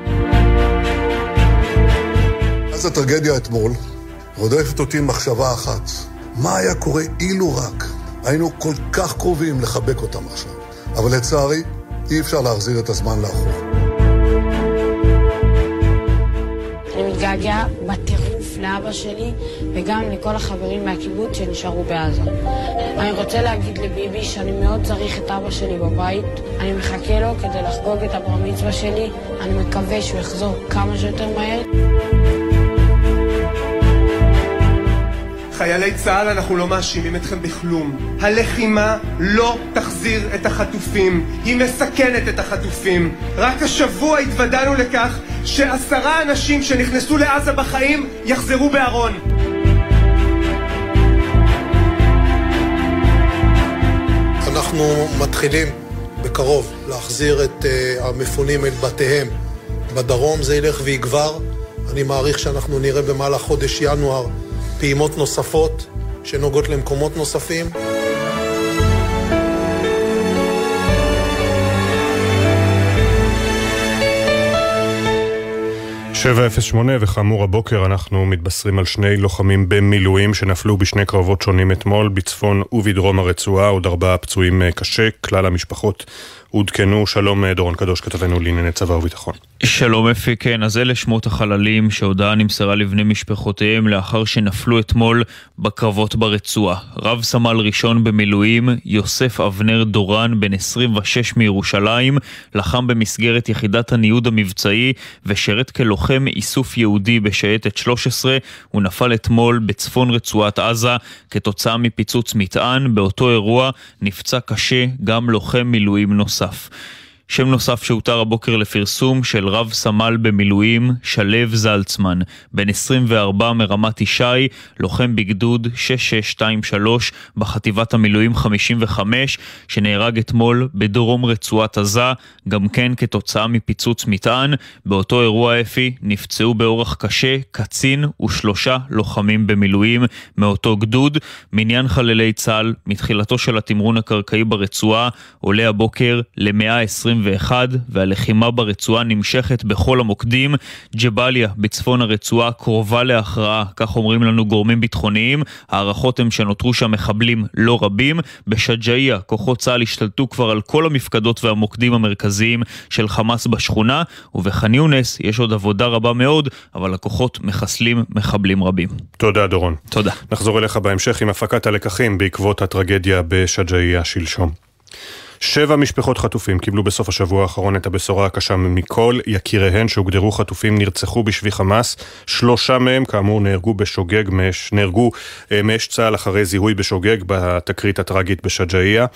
אז הטרגדיה אתמול רודפת אותי מחשבה אחת. מה היה קורה אילו רק היינו כל כך קרובים לחבק אותם עכשיו. אבל לצערי, אי אפשר להחזיר את הזמן לאחור. אני מתגעגע בטירוף לאבא שלי וגם לכל החברים מהקיבוץ שנשארו בעזה. אני רוצה להגיד לביבי שאני מאוד צריך את אבא שלי בבית. אני מחכה לו כדי לחגוג את הבר מצווה שלי. אני מקווה שהוא יחזור כמה שיותר מהר. חיילי צה"ל, אנחנו לא מאשימים אתכם בכלום. הלחימה לא תחזיר את החטופים, היא מסכנת את החטופים. רק השבוע התוודענו לכך שעשרה אנשים שנכנסו לעזה בחיים יחזרו בארון. אנחנו מתחילים בקרוב להחזיר את uh, המפונים אל בתיהם. בדרום זה ילך ויגבר. אני מעריך שאנחנו נראה במהלך חודש ינואר פעימות נוספות שנוגעות למקומות נוספים. 708 וכאמור הבוקר אנחנו מתבשרים על שני לוחמים במילואים שנפלו בשני קרבות שונים אתמול בצפון ובדרום הרצועה, עוד ארבעה פצועים קשה, כלל המשפחות עודכנו. שלום דורון קדוש, כתבנו לענייני צבא וביטחון. שלום אפי, כן, אז אלה שמות החללים שהודעה נמסרה לבני משפחותיהם לאחר שנפלו אתמול בקרבות ברצועה. רב סמל ראשון במילואים, יוסף אבנר דורן, בן 26 מירושלים, לחם במסגרת יחידת הניוד המבצעי ושירת כלוחם איסוף יהודי בשייטת 13. הוא נפל אתמול בצפון רצועת עזה כתוצאה מפיצוץ מטען. באותו אירוע נפצע קשה גם לוחם מילואים נוסף. stuff. שם נוסף שהותר הבוקר לפרסום של רב סמל במילואים, שלו זלצמן, בן 24 מרמת ישי, לוחם בגדוד 6623 בחטיבת המילואים 55, שנהרג אתמול בדרום רצועת עזה, גם כן כתוצאה מפיצוץ מטען. באותו אירוע אפי נפצעו באורח קשה קצין ושלושה לוחמים במילואים מאותו גדוד. מניין חללי צה"ל מתחילתו של התמרון הקרקעי ברצועה עולה הבוקר ל-120 והלחימה ברצועה נמשכת בכל המוקדים. ג'באליה בצפון הרצועה קרובה להכרעה, כך אומרים לנו גורמים ביטחוניים. ההערכות הן שנותרו שם מחבלים לא רבים. בשג'אעיה כוחות צה"ל השתלטו כבר על כל המפקדות והמוקדים המרכזיים של חמאס בשכונה, ובח'אן יונס יש עוד עבודה רבה מאוד, אבל הכוחות מחסלים מחבלים רבים. תודה דורון. תודה. נחזור אליך בהמשך עם הפקת הלקחים בעקבות הטרגדיה בשג'אעיה שלשום. שבע משפחות חטופים קיבלו בסוף השבוע האחרון את הבשורה הקשה מכל יקיריהן שהוגדרו חטופים נרצחו בשבי חמאס. שלושה מהם כאמור נהרגו בשוגג, מש, נהרגו אה, מאש צה"ל אחרי זיהוי בשוגג בתקרית הטראגית בשג'אעיה.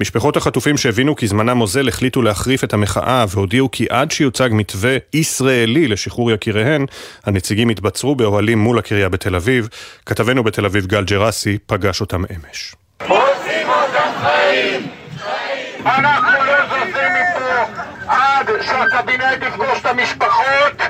משפחות החטופים שהבינו כי זמנם אוזל החליטו להחריף את המחאה והודיעו כי עד שיוצג מתווה ישראלי לשחרור יקיריהן, הנציגים יתבצרו באוהלים מול הקריה בתל אביב. כתבנו בתל אביב גל ג'רסי פגש אותם אמש. אנחנו לא זזים מפה עד שהקבינט יפגוש את המשפחות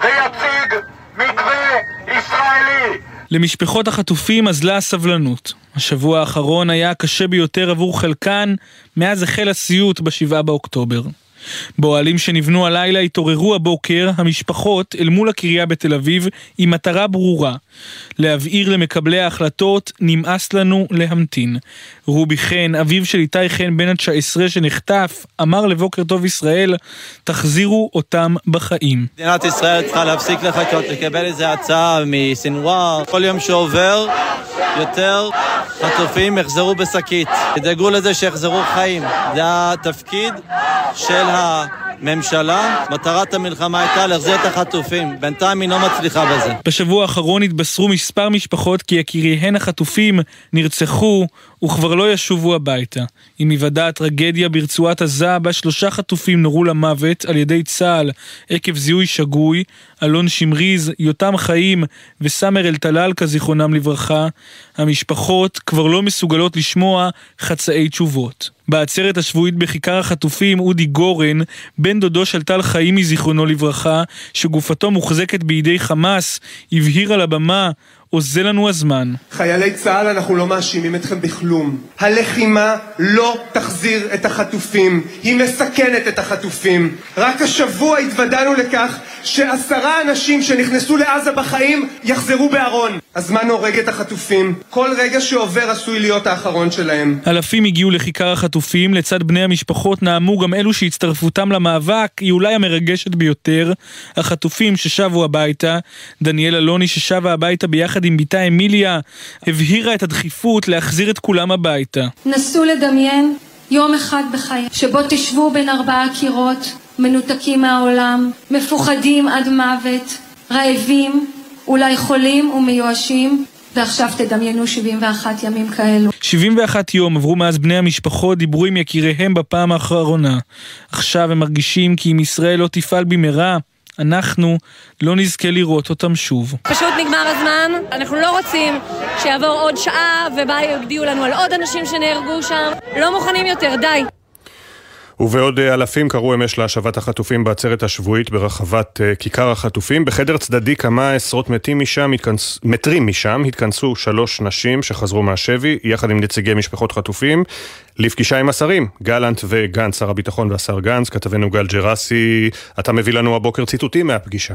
ויציג מתווה ישראלי. למשפחות החטופים אזלה הסבלנות. השבוע האחרון היה הקשה ביותר עבור חלקן מאז החל הסיוט בשבעה באוקטובר. באוהלים שנבנו הלילה התעוררו הבוקר המשפחות אל מול הקריה בתל אביב עם מטרה ברורה להבהיר למקבלי ההחלטות נמאס לנו להמתין. רובי חן, אביו של איתי חן בן ה-19 שנחטף, אמר לבוקר טוב ישראל, תחזירו אותם בחיים. מדינת ישראל צריכה להפסיק לחכות, לקבל איזה הצעה מסנוואר. כל יום שעובר, יותר חטופים יחזרו בשקית. תדאגו לזה שיחזרו חיים. זה התפקיד של הממשלה. מטרת המלחמה הייתה להחזיר את החטופים. בינתיים היא לא מצליחה בזה. בשבוע האחרון התבשרו מספר משפחות כי יקיריהן החטופים נרצחו וכבר לא ישובו הביתה. עם היוודע הטרגדיה ברצועת עזה, בה שלושה חטופים נורו למוות על ידי צה"ל עקב זיהוי שגוי, אלון שמריז, יותם חיים וסאמר אלטלאלקה זיכרונם לברכה, המשפחות כבר לא מסוגלות לשמוע חצאי תשובות. בעצרת השבועית בכיכר החטופים, אודי גורן, בן דודו של טל חיימי זיכרונו לברכה, שגופתו מוחזקת בידי חמאס, הבהיר על הבמה אוזל לנו הזמן. חיילי צה"ל, אנחנו לא מאשימים אתכם בכלום. הלחימה לא תחזיר את החטופים, היא מסכנת את החטופים. רק השבוע התוודענו לכך שעשרה אנשים שנכנסו לעזה בחיים יחזרו בארון. הזמן הורג את החטופים. כל רגע שעובר עשוי להיות האחרון שלהם. אלפים הגיעו לכיכר החטופים, לצד בני המשפחות נאמו גם אלו שהצטרפותם למאבק היא אולי המרגשת ביותר. החטופים ששבו הביתה, דניאל אלוני ששבה הביתה ביחד עם בתה אמיליה, הבהירה את הדחיפות להחזיר את כולם הביתה. נסו לדמיין יום אחד בחיי, שבו תשבו בין ארבעה קירות, מנותקים מהעולם, מפוחדים עד מוות, רעבים, אולי חולים ומיואשים, ועכשיו תדמיינו 71 ימים כאלו. 71 יום עברו מאז בני המשפחות דיברו עם יקיריהם בפעם האחרונה. עכשיו הם מרגישים כי אם ישראל לא תפעל במהרה, אנחנו לא נזכה לראות אותם שוב. פשוט נגמר הזמן, אנחנו לא רוצים שיעבור עוד שעה ובה יודיעו לנו על עוד אנשים שנהרגו שם. לא מוכנים יותר, די. ובעוד אלפים קראו אמש להשבת החטופים בעצרת השבועית ברחבת כיכר החטופים. בחדר צדדי כמה עשרות מתים משם, התכנס... מטרים משם, התכנסו שלוש נשים שחזרו מהשבי, יחד עם נציגי משפחות חטופים, לפגישה עם השרים, גלנט וגנץ, שר הביטחון והשר גנץ, כתבנו גל ג'רסי, אתה מביא לנו הבוקר ציטוטים מהפגישה.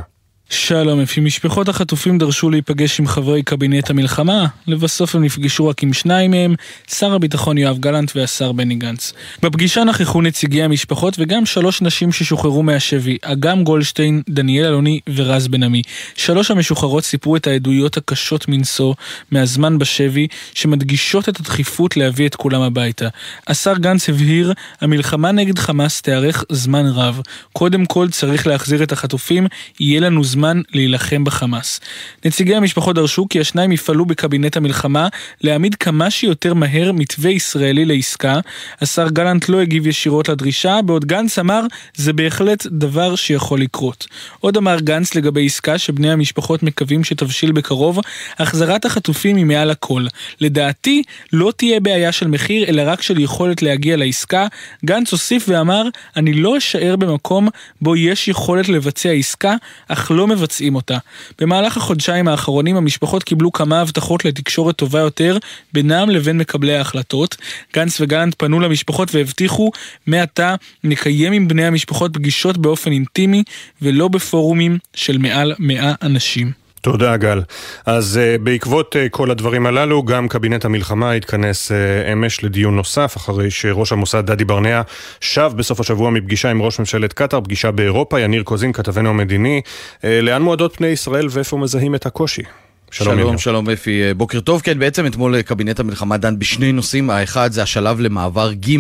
שלום אפי, משפחות החטופים דרשו להיפגש עם חברי קבינט המלחמה, לבסוף הם נפגשו רק עם שניים מהם, שר הביטחון יואב גלנט והשר בני גנץ. בפגישה נכחו נציגי המשפחות וגם שלוש נשים ששוחררו מהשבי, אגם גולדשטיין, דניאל אלוני ורז בן עמי. שלוש המשוחררות סיפרו את העדויות הקשות מנשוא מהזמן בשבי, שמדגישות את הדחיפות להביא את כולם הביתה. השר גנץ הבהיר, המלחמה נגד חמאס תארך זמן רב. קודם כל צריך להחזיר את החטופים, יהיה לנו זמן זמן להילחם בחמאס. נציגי המשפחות דרשו כי השניים יפעלו בקבינט המלחמה להעמיד כמה שיותר מהר מתווה ישראלי לעסקה. השר גלנט לא הגיב ישירות לדרישה, בעוד גנץ אמר זה בהחלט דבר שיכול לקרות. עוד אמר גנץ לגבי עסקה שבני המשפחות מקווים שתבשיל בקרוב, החזרת החטופים היא מעל הכל. לדעתי לא תהיה בעיה של מחיר אלא רק של יכולת להגיע לעסקה. גנץ הוסיף ואמר אני לא אשאר במקום בו יש יכולת לבצע עסקה, אך לא מבצעים אותה. במהלך החודשיים האחרונים המשפחות קיבלו כמה הבטחות לתקשורת טובה יותר בינם לבין מקבלי ההחלטות. גנץ וגלנט פנו למשפחות והבטיחו, מעתה נקיים עם בני המשפחות פגישות באופן אינטימי ולא בפורומים של מעל מאה אנשים. תודה, גל. אז uh, בעקבות uh, כל הדברים הללו, גם קבינט המלחמה התכנס uh, אמש לדיון נוסף, אחרי שראש המוסד דדי ברנע שב בסוף השבוע מפגישה עם ראש ממשלת קטאר, פגישה באירופה, יניר קוזין, כתבנו המדיני. Uh, לאן מועדות פני ישראל ואיפה מזהים את הקושי? שלום, שלום, שלום אפי, אה, בוקר טוב. כן, בעצם אתמול אה, קבינט המלחמה דן בשני נושאים. האחד זה השלב למעבר ג'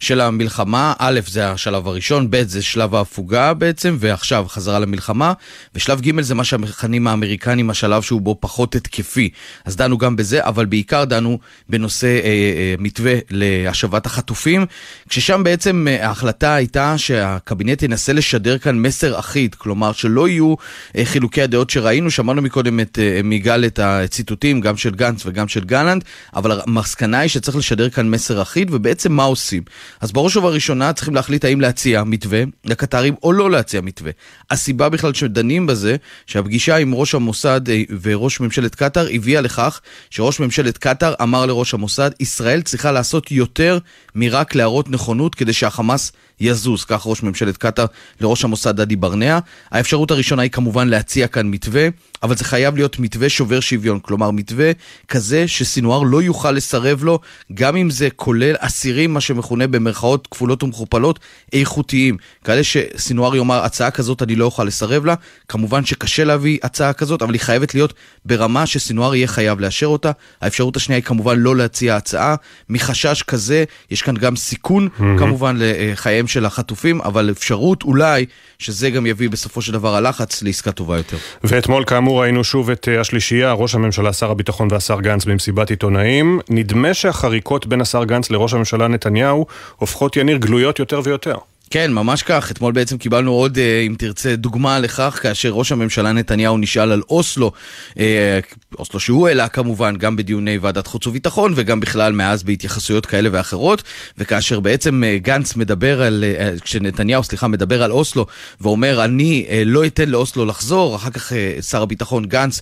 של המלחמה. א', זה השלב הראשון, ב', זה שלב ההפוגה בעצם, ועכשיו חזרה למלחמה. ושלב ג' זה מה שהמכנים האמריקנים, השלב שהוא בו פחות התקפי. אז דנו גם בזה, אבל בעיקר דנו בנושא אה, אה, מתווה להשבת החטופים, כששם בעצם אה, ההחלטה הייתה שהקבינט ינסה לשדר כאן מסר אחיד, כלומר שלא יהיו אה, חילוקי הדעות שראינו. שמענו מקודם את... אה, יגאל את הציטוטים, גם של גנץ וגם של גלנט, אבל המסקנה היא שצריך לשדר כאן מסר אחיד, ובעצם מה עושים? אז בראש ובראשונה צריכים להחליט האם להציע מתווה לקטרים או לא להציע מתווה. הסיבה בכלל שדנים בזה, שהפגישה עם ראש המוסד אה, וראש ממשלת קטאר הביאה לכך שראש ממשלת קטאר אמר לראש המוסד, ישראל צריכה לעשות יותר מרק להראות נכונות כדי שהחמאס יזוז, כך ראש ממשלת קטאר לראש המוסד דדי ברנע. האפשרות הראשונה היא כמובן להציע כאן מתווה, אבל זה חייב להיות מתווה שובר שוויון, כלומר מתווה כזה שסינואר לא יוכל לסרב לו, גם אם זה כולל אסירים, מה שמכונה במרכאות כפולות ומכופלות, איכותיים. כאלה שסינואר יאמר, הצעה כזאת אני לא אוכל לסרב לה, כמובן שקשה להביא הצעה כזאת, אבל היא חייבת להיות ברמה שסינואר יהיה חייב לאשר אותה. האפשרות השנייה היא כמובן לא להציע הצעה. מחשש כזה, יש כאן גם סיכון mm-hmm. כמובן לחייהם של החטופים, אבל אפשרות אולי שזה גם יביא בסופו של דבר הלחץ לעסקה טובה יותר. ואתמול כאמור ראינו שוב את אה, השלישייה, ראש הממשלה, שר הביטחון והשר גנץ במסיבת עיתונאים. נדמה שהחריקות בין השר גנץ לראש הממשלה נתניהו הופכות יניר גלויות יותר ויותר. כן, ממש כך. אתמול בעצם קיבלנו עוד, אה, אם תרצה, דוגמה לכך, כאשר ראש הממשלה נתניהו נשאל על אוסלו, אה, אוסלו שהוא העלה כמובן, גם בדיוני ועדת חוץ וביטחון, וגם בכלל מאז בהתייחסויות כאלה ואחרות, וכאשר בעצם אה, גנץ מדבר על, כשנתניהו, סליחה, מדבר על אוסלו, ואומר, אני לא אתן לאוסלו לחזור, אחר כך שר הביטחון גנץ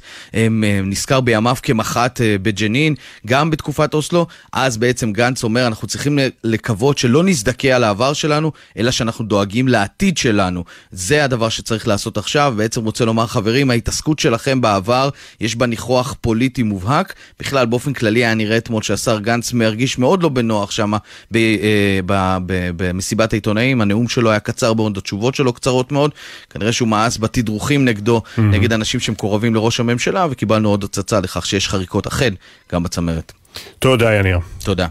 נזכר בימיו כמח"ט בג'נין, גם בתקופת אוסלו, אז בעצם גנץ אומר, אנחנו צריכים לקוות שלא נזדכה על העבר שלנו, אלא שאנחנו דואגים לעתיד שלנו. זה הדבר שצריך לעשות עכשיו. בעצם רוצה לומר, חברים, ההתעסקות שלכם בעבר, יש בה ניחוח פוליטי מובהק. בכלל, באופן כללי היה נראה אתמול שהשר גנץ מרגיש מאוד לא בנוח שם אה, במסיבת העיתונאים. הנאום שלו היה קצר מאוד, התשובות שלו קצרות מאוד. כנראה שהוא מאס בתדרוכים נגדו, mm-hmm. נגד אנשים שמקורבים לראש הממשלה, וקיבלנו עוד הצצה לכך שיש חריקות אכן גם בצמרת. תודה, יניר. תודה.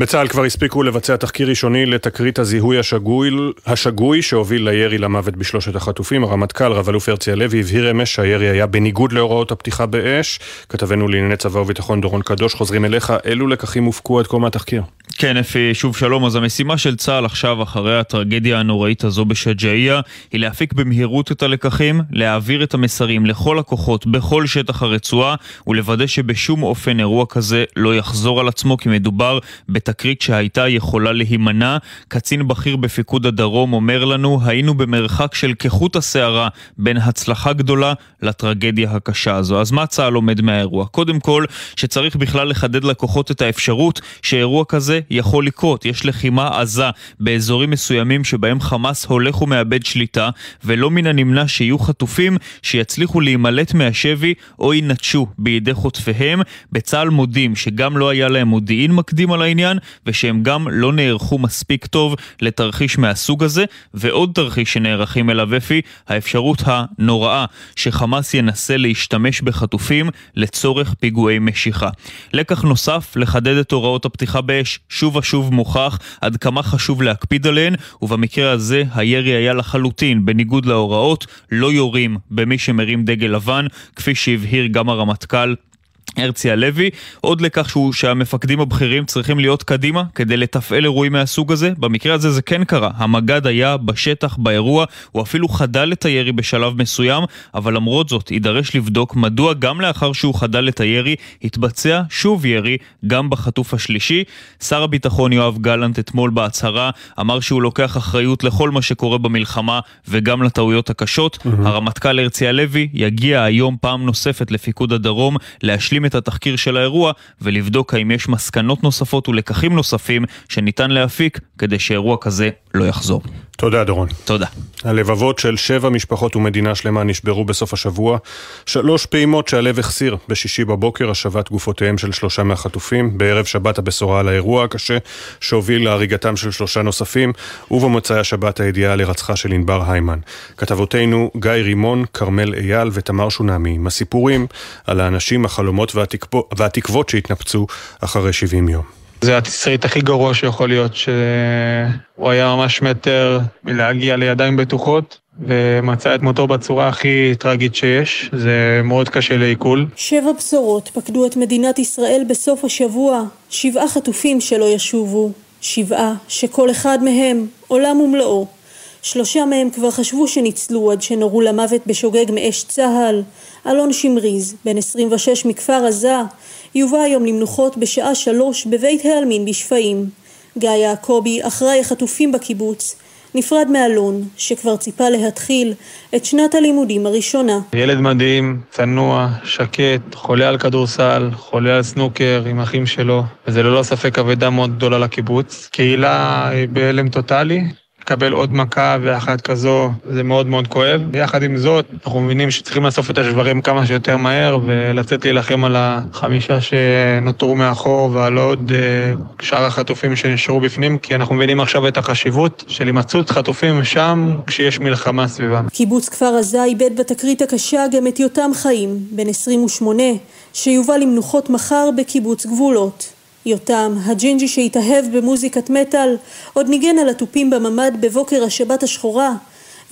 בצה"ל כבר הספיקו לבצע תחקיר ראשוני לתקרית הזיהוי השגוי, השגוי שהוביל לירי למוות בשלושת החטופים. הרמטכ"ל, רב-אלוף הרצי הלוי, הבהיר אמש שהירי היה בניגוד להוראות הפתיחה באש. כתבנו לענייני צבא וביטחון דורון קדוש, חוזרים אליך. אילו לקחים הופקו עד כה מהתחקיר? כן, אפי, שוב שלום. אז המשימה של צה"ל עכשיו, אחרי הטרגדיה הנוראית הזו בשג'אעיה, היא להפיק במהירות את הלקחים, להעביר את המסרים לכל הכוחות בכל שטח הרצועה, ולוודא שבשום אופן אירוע כזה לא יחזור על עצמו, כי מדובר בתקרית שהייתה יכולה להימנע. קצין בכיר בפיקוד הדרום אומר לנו, היינו במרחק של כחוט השערה בין הצלחה גדולה לטרגדיה הקשה הזו. אז מה צה"ל לומד מהאירוע? קודם כל, שצריך בכלל לחדד לכוחות את האפשרות שאירוע כזה יכול לקרות. יש לחימה עזה באזורים מסוימים שבהם חמאס הולך ומאבד שליטה, ולא מן הנמנע שיהיו חטופים שיצליחו להימלט מהשבי או ינטשו בידי חוטפיהם. בצה"ל מודים שגם לא היה להם מודיעין מקדים על העניין, ושהם גם לא נערכו מספיק טוב לתרחיש מהסוג הזה, ועוד תרחיש שנערכים אליו אפי, האפשרות הנוראה שחמאס ינסה להשתמש בחטופים לצורך פיגועי משיכה. לקח נוסף, לחדד את הוראות הפתיחה באש, שוב ושוב מוכח עד כמה חשוב להקפיד עליהן, ובמקרה הזה הירי היה לחלוטין בניגוד להוראות, לא יורים במי שמרים דגל לבן, כפי שהבהיר גם הרמטכ"ל הרצי הלוי, עוד לכך שהוא, שהמפקדים הבכירים צריכים להיות קדימה כדי לתפעל אירועים מהסוג הזה. במקרה הזה זה כן קרה, המג"ד היה בשטח, באירוע, הוא אפילו חדל את הירי בשלב מסוים, אבל למרות זאת יידרש לבדוק מדוע גם לאחר שהוא חדל את הירי, התבצע שוב ירי גם בחטוף השלישי. שר הביטחון יואב גלנט אתמול בהצהרה אמר שהוא לוקח אחריות לכל מה שקורה במלחמה וגם לטעויות הקשות. Mm-hmm. הרמטכ"ל הרצי הלוי יגיע היום פעם נוספת לפיקוד הדרום להשלים את התחקיר של האירוע ולבדוק האם יש מסקנות נוספות ולקחים נוספים שניתן להפיק כדי שאירוע כזה לא יחזור. תודה, דורון. תודה. הלבבות של שבע משפחות ומדינה שלמה נשברו בסוף השבוע. שלוש פעימות שהלב החסיר בשישי בבוקר, השבת גופותיהם של שלושה מהחטופים. בערב שבת הבשורה על האירוע הקשה, שהוביל להריגתם של שלושה נוספים, ובמוצאי השבת הידיעה על הירצחה של ענבר היימן. כתבותינו גיא רימון, כרמל אייל ותמר שונמי, עם הסיפורים על האנשים, החלומות והתקוות שהתנפצו אחרי 70 יום. זה התסריט הכי גרוע שיכול להיות, שהוא היה ממש מטר מלהגיע לידיים בטוחות. ומצא את מותו בצורה הכי טרגית שיש, זה מאוד קשה לעיכול. שבע בשורות פקדו את מדינת ישראל בסוף השבוע, שבעה חטופים שלא ישובו, שבעה שכל אחד מהם עולם ומלואו. שלושה מהם כבר חשבו שניצלו עד שנורו למוות בשוגג מאש צה"ל. אלון שמריז, בן 26 מכפר עזה, יובא היום למנוחות בשעה שלוש בבית העלמין בשפיים. גיא יעקבי, אחראי החטופים בקיבוץ, נפרד מאלון, שכבר ציפה להתחיל את שנת הלימודים הראשונה. ילד מדהים, צנוע, שקט, חולה על כדורסל, חולה על סנוקר עם אחים שלו, וזה ללא ספק אבדה מאוד גדולה לקיבוץ. קהילה בהלם טוטאלי, לקבל עוד מכה ואחת כזו, זה מאוד מאוד כואב. ויחד עם זאת, אנחנו מבינים שצריכים לאסוף את השברים כמה שיותר מהר ולצאת להילחם על החמישה שנותרו מאחור ועל עוד uh, שאר החטופים שנשארו בפנים, כי אנחנו מבינים עכשיו את החשיבות של הימצאות חטופים שם כשיש מלחמה סביבם. קיבוץ כפר עזה איבד בתקרית הקשה גם את יותם חיים, בן 28, שיובא למנוחות מחר בקיבוץ גבולות. יותם, הג'ינג'י שהתאהב במוזיקת מטאל, עוד ניגן על התופים בממ"ד בבוקר השבת השחורה,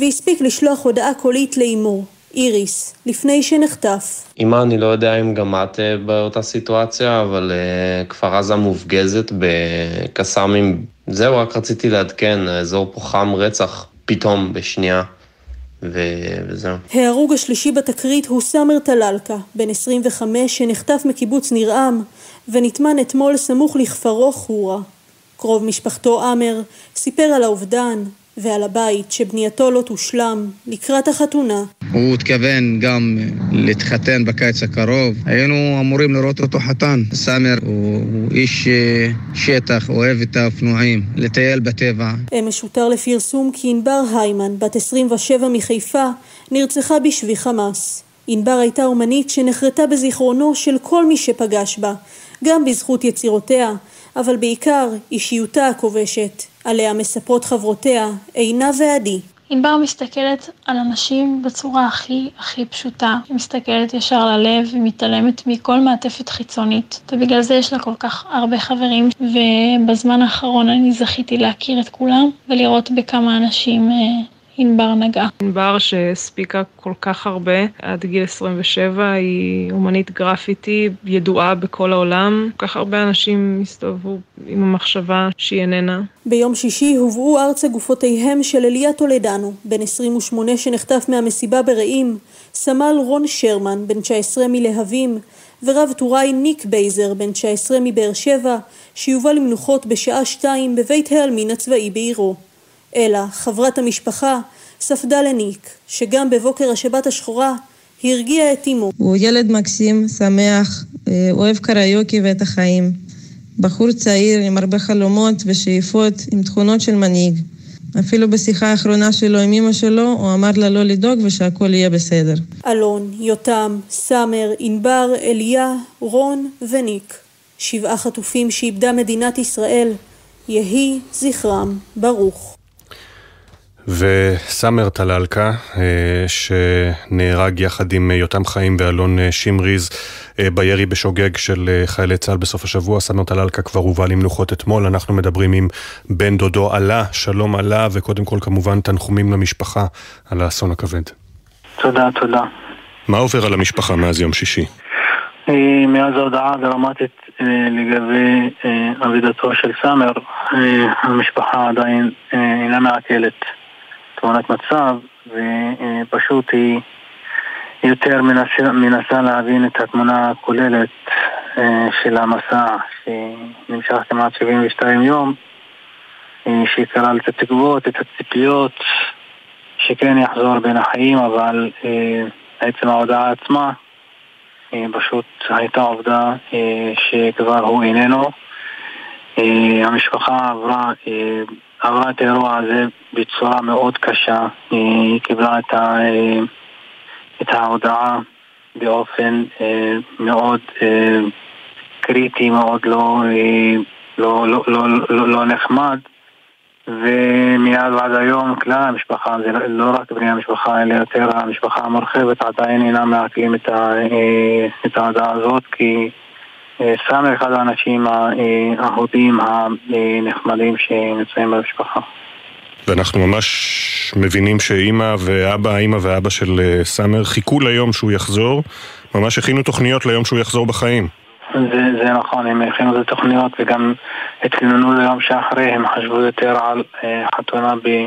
והספיק לשלוח הודעה קולית לאמו, איריס, לפני שנחטף. אמא, אני לא יודע אם גם את אה, באותה סיטואציה, אבל uh, כפר עזה מופגזת בקסאמים. זהו, רק רציתי לעדכן, האזור פה חם רצח פתאום בשנייה. וזהו. ההרוג השלישי בתקרית הוא סאמר טלאלקה, בן 25 שנחטף מקיבוץ נרעם ונטמן אתמול סמוך לכפרו חורה. קרוב משפחתו עמר סיפר על האובדן ועל הבית שבנייתו לא תושלם לקראת החתונה. הוא התכוון גם להתחתן בקיץ הקרוב. היינו אמורים לראות אותו חתן. סאמר הוא, הוא איש אה, שטח, אוהב את האופנועים, לטייל בטבע. אמש הותר לפרסום כי ענבר היימן, בת 27 מחיפה, נרצחה בשבי חמאס. ענבר הייתה אומנית שנחרטה בזיכרונו של כל מי שפגש בה, גם בזכות יצירותיה, אבל בעיקר אישיותה הכובשת, עליה מספרות חברותיה עינה ועדי. ענבר מסתכלת על אנשים בצורה הכי הכי פשוטה. היא מסתכלת ישר ללב, היא מתעלמת מכל מעטפת חיצונית, ובגלל זה יש לה כל כך הרבה חברים, ובזמן האחרון אני זכיתי להכיר את כולם, ולראות בכמה אנשים אה, ענבר נגעה. ענבר שהספיקה כל כך הרבה, עד גיל 27, היא אומנית גרפיטי ידועה בכל העולם. כל כך הרבה אנשים הסתובבו עם המחשבה שהיא איננה. ביום שישי הובאו ארצה גופותיהם של אליה טולדנו, בן 28 שנחטף מהמסיבה ברעים, סמל רון שרמן, בן 19 מלהבים, ורב טוראי ניק בייזר, בן 19 מבאר שבע, שיובא למנוחות בשעה שתיים בבית העלמין הצבאי בעירו. אלא חברת המשפחה ספדה לניק, שגם בבוקר השבת השחורה הרגיע את אמו. הוא ילד מקסים, שמח, אה, אוהב קריוקי ואת החיים. בחור צעיר עם הרבה חלומות ושאיפות, עם תכונות של מנהיג. אפילו בשיחה האחרונה שלו עם אמא שלו, הוא אמר לה לא לדאוג ושהכול יהיה בסדר. אלון, יותם, סאמר, ענבר, אליה, רון וניק. שבעה חטופים שאיבדה מדינת ישראל. יהי זכרם ברוך. וסאמר טלאלקה, אה, שנהרג יחד עם יותם חיים ואלון אה, שמריז אה, בירי בשוגג של חיילי צה"ל בסוף השבוע. סאמר טלאלקה כבר הובא למנוחות אתמול. אנחנו מדברים עם בן דודו עלה, שלום עלה, וקודם כל כמובן תנחומים למשפחה על האסון הכבד. תודה, תודה. מה עובר על המשפחה מאז יום שישי? מאז ההודעה הדרמטית לגבי אבידתו של סאמר, המשפחה עדיין אינה מעכלת. תמונת מצב, ופשוט היא יותר מנסה, מנסה להבין את התמונה הכוללת אה, של המסע שנמשך כמעט 72 יום, אה, שכלל את התקוות, את הציפיות, שכן יחזור בין החיים, אבל אה, עצם ההודעה עצמה פשוט הייתה עובדה שכבר הוא איננו. המשפחה עברה עברה את האירוע הזה בצורה מאוד קשה. היא קיבלה את, ה, את ההודעה באופן אה, מאוד אה, קריטי, מאוד לא, אה, לא, לא, לא, לא, לא נחמד. ומאז ועד היום כלל המשפחה, זה לא רק בני המשפחה, אלא יותר המשפחה המורחבת עדיין אינם מעכלים את ההודעה הזאת כי סמי אחד האנשים האהובים הנחמדים שנמצאים במשפחה. ואנחנו ממש מבינים שאימא ואבא, אימא ואבא של אה, סאמר חיכו ליום שהוא יחזור, ממש הכינו תוכניות ליום שהוא יחזור בחיים. זה, זה נכון, הם הכינו את התוכניות וגם התכוננו ליום שאחרי, הם חשבו יותר על אה, חתונה ב,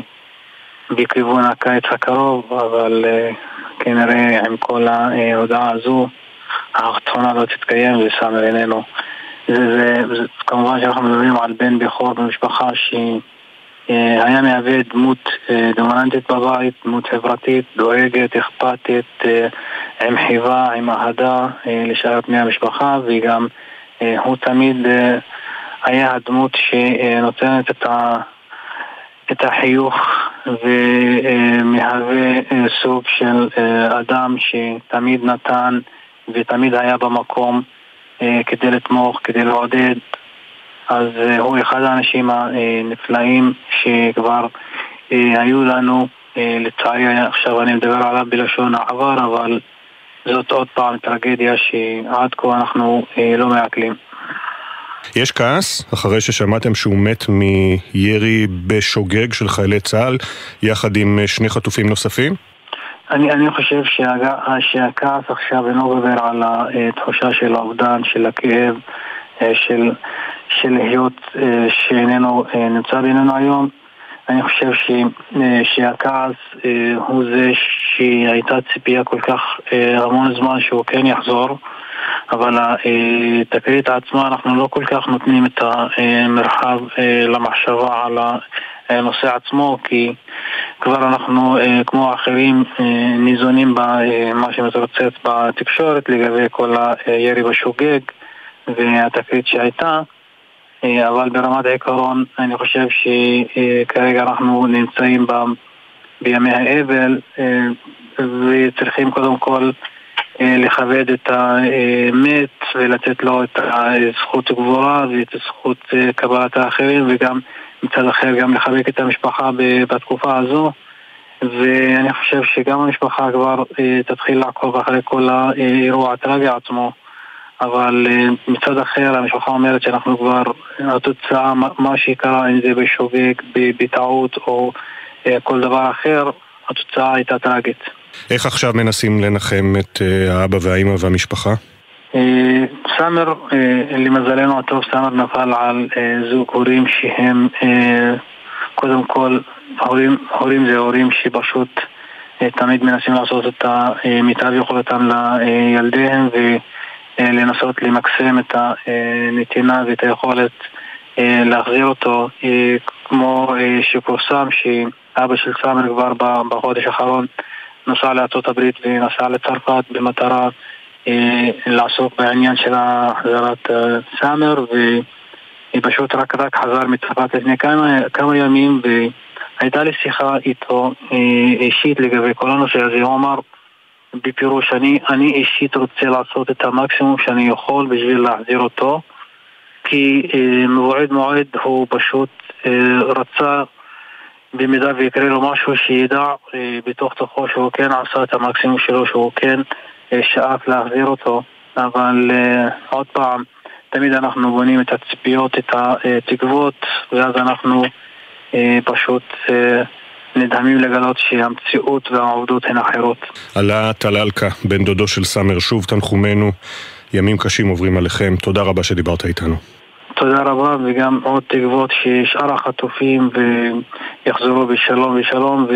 בכיוון הקיץ הקרוב, אבל אה, כנראה עם כל ההודעה הזו החתונה לא תתקיים וסאמר איננו. זה, זה, זה, כמובן שאנחנו מדברים על בן בכור במשפחה שהיה מהווה דמות אה, דומיננטית בבית, דמות חברתית, דואגת, אכפתית, אה, עם חיבה, עם אהדה אה, לשאר בני המשפחה וגם הוא תמיד היה הדמות שנותנת את, ה, את החיוך ומהווה סוג של אדם שתמיד נתן ותמיד היה במקום אה, כדי לתמוך, כדי לעודד. אז אה, הוא אחד האנשים הנפלאים שכבר אה, היו לנו, אה, לצערי עכשיו אני מדבר עליו בלשון העבר, אבל זאת עוד פעם טרגדיה שעד כה אנחנו אה, לא מעכלים. יש כעס אחרי ששמעתם שהוא מת מירי בשוגג של חיילי צה"ל יחד עם אה, שני חטופים נוספים? אני, אני חושב שהג... שהכעס עכשיו אינו מדבר על התחושה של האובדן, של הכאב, אה, של, של להיות אה, שאיננו אה, נמצא בינינו היום. אני חושב ש, שהכעס הוא זה שהייתה ציפייה כל כך המון זמן שהוא כן יחזור, אבל התקרית עצמה אנחנו לא כל כך נותנים את המרחב למחשבה על הנושא עצמו, כי כבר אנחנו, אה, כמו האחרים, אה, ניזונים במה שמתרוצץ בתקשורת לגבי כל הירי בשוגג והתקרית שהייתה. אה, אבל ברמת העיקרון אני חושב שכרגע אנחנו נמצאים בימי האבל וצריכים קודם כל לכבד את המת ולתת לו את הזכות גבוהה ואת זכות קבלת האחרים וגם מצד אחר גם לחבק את המשפחה בתקופה הזו ואני חושב שגם המשפחה כבר אה, תתחיל לעקוב אחרי כל האירוע הטרגי עצמו אבל אה, מצד אחר המשפחה אומרת שאנחנו כבר, התוצאה, מה שקרה, אם זה בשוגג, בטעות או אה, כל דבר אחר, התוצאה הייתה טרגית. איך עכשיו מנסים לנחם את האבא והאימא והמשפחה? אה, סאמר, אה, למזלנו הטוב, סאמר נפל על אה, זוג הורים שהם קודם כל, הורים, הורים זה הורים שפשוט תמיד מנסים לעשות את המיטב יכולתם לילדיהם ולנסות למקסם את הנתינה ואת היכולת להחזיר אותו כמו שפורסם שאבא של סאמר כבר בחודש האחרון נסע לארה"ב ונסע לצרפת במטרה אה, לעסוק בעניין של החזרת אה, סאמר פשוט רק רק חזר מצרפת לפני כמה, כמה ימים והייתה לי שיחה איתו אישית לגבי כל הנושא הזה, הוא אמר בפירוש, אני, אני אישית רוצה לעשות את המקסימום שאני יכול בשביל להחזיר אותו כי אה, מועד מועד הוא פשוט אה, רצה במידה ויקרה לו משהו שידע אה, בתוך תוכו שהוא כן עשה את המקסימום שלו, שהוא כן אה, שאף להחזיר אותו אבל אה, עוד פעם, תמיד אנחנו בונים את הציפיות, את התקוות ואז אנחנו פשוט נדהמים לגלות שהמציאות והעובדות הן אחרות. עלה טלאלקה, בן דודו של סאמר, שוב תנחומינו. ימים קשים עוברים עליכם. תודה רבה שדיברת איתנו. תודה רבה, וגם עוד תקוות ששאר החטופים יחזרו בשלום ושלום,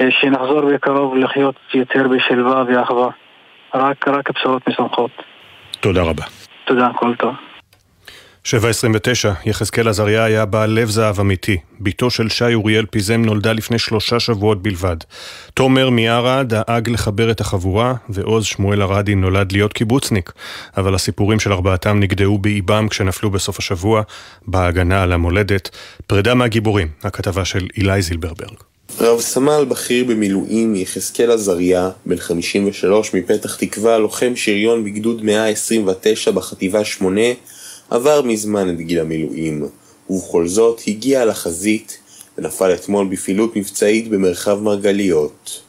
ושנחזור בקרוב לחיות יותר בשלווה ואחווה. רק, רק בשורות משמחות. תודה רבה. תודה, כל טוב. 729, יחזקאל עזריה היה בעל לב זהב אמיתי. בתו של שי אוריאל פיזם נולדה לפני שלושה שבועות בלבד. תומר מיארה דאג לחבר את החבורה, ועוז שמואל ארדי נולד להיות קיבוצניק. אבל הסיפורים של ארבעתם נגדעו באיבם כשנפלו בסוף השבוע, בהגנה על המולדת. פרידה מהגיבורים, הכתבה של אילי זילברברג. רב סמל בכיר במילואים יחזקאל עזריה, בן 53 מפתח תקווה, לוחם שריון בגדוד 129 בחטיבה 8, עבר מזמן את גיל המילואים, ובכל זאת הגיע לחזית ונפל אתמול בפעילות מבצעית במרחב מרגליות.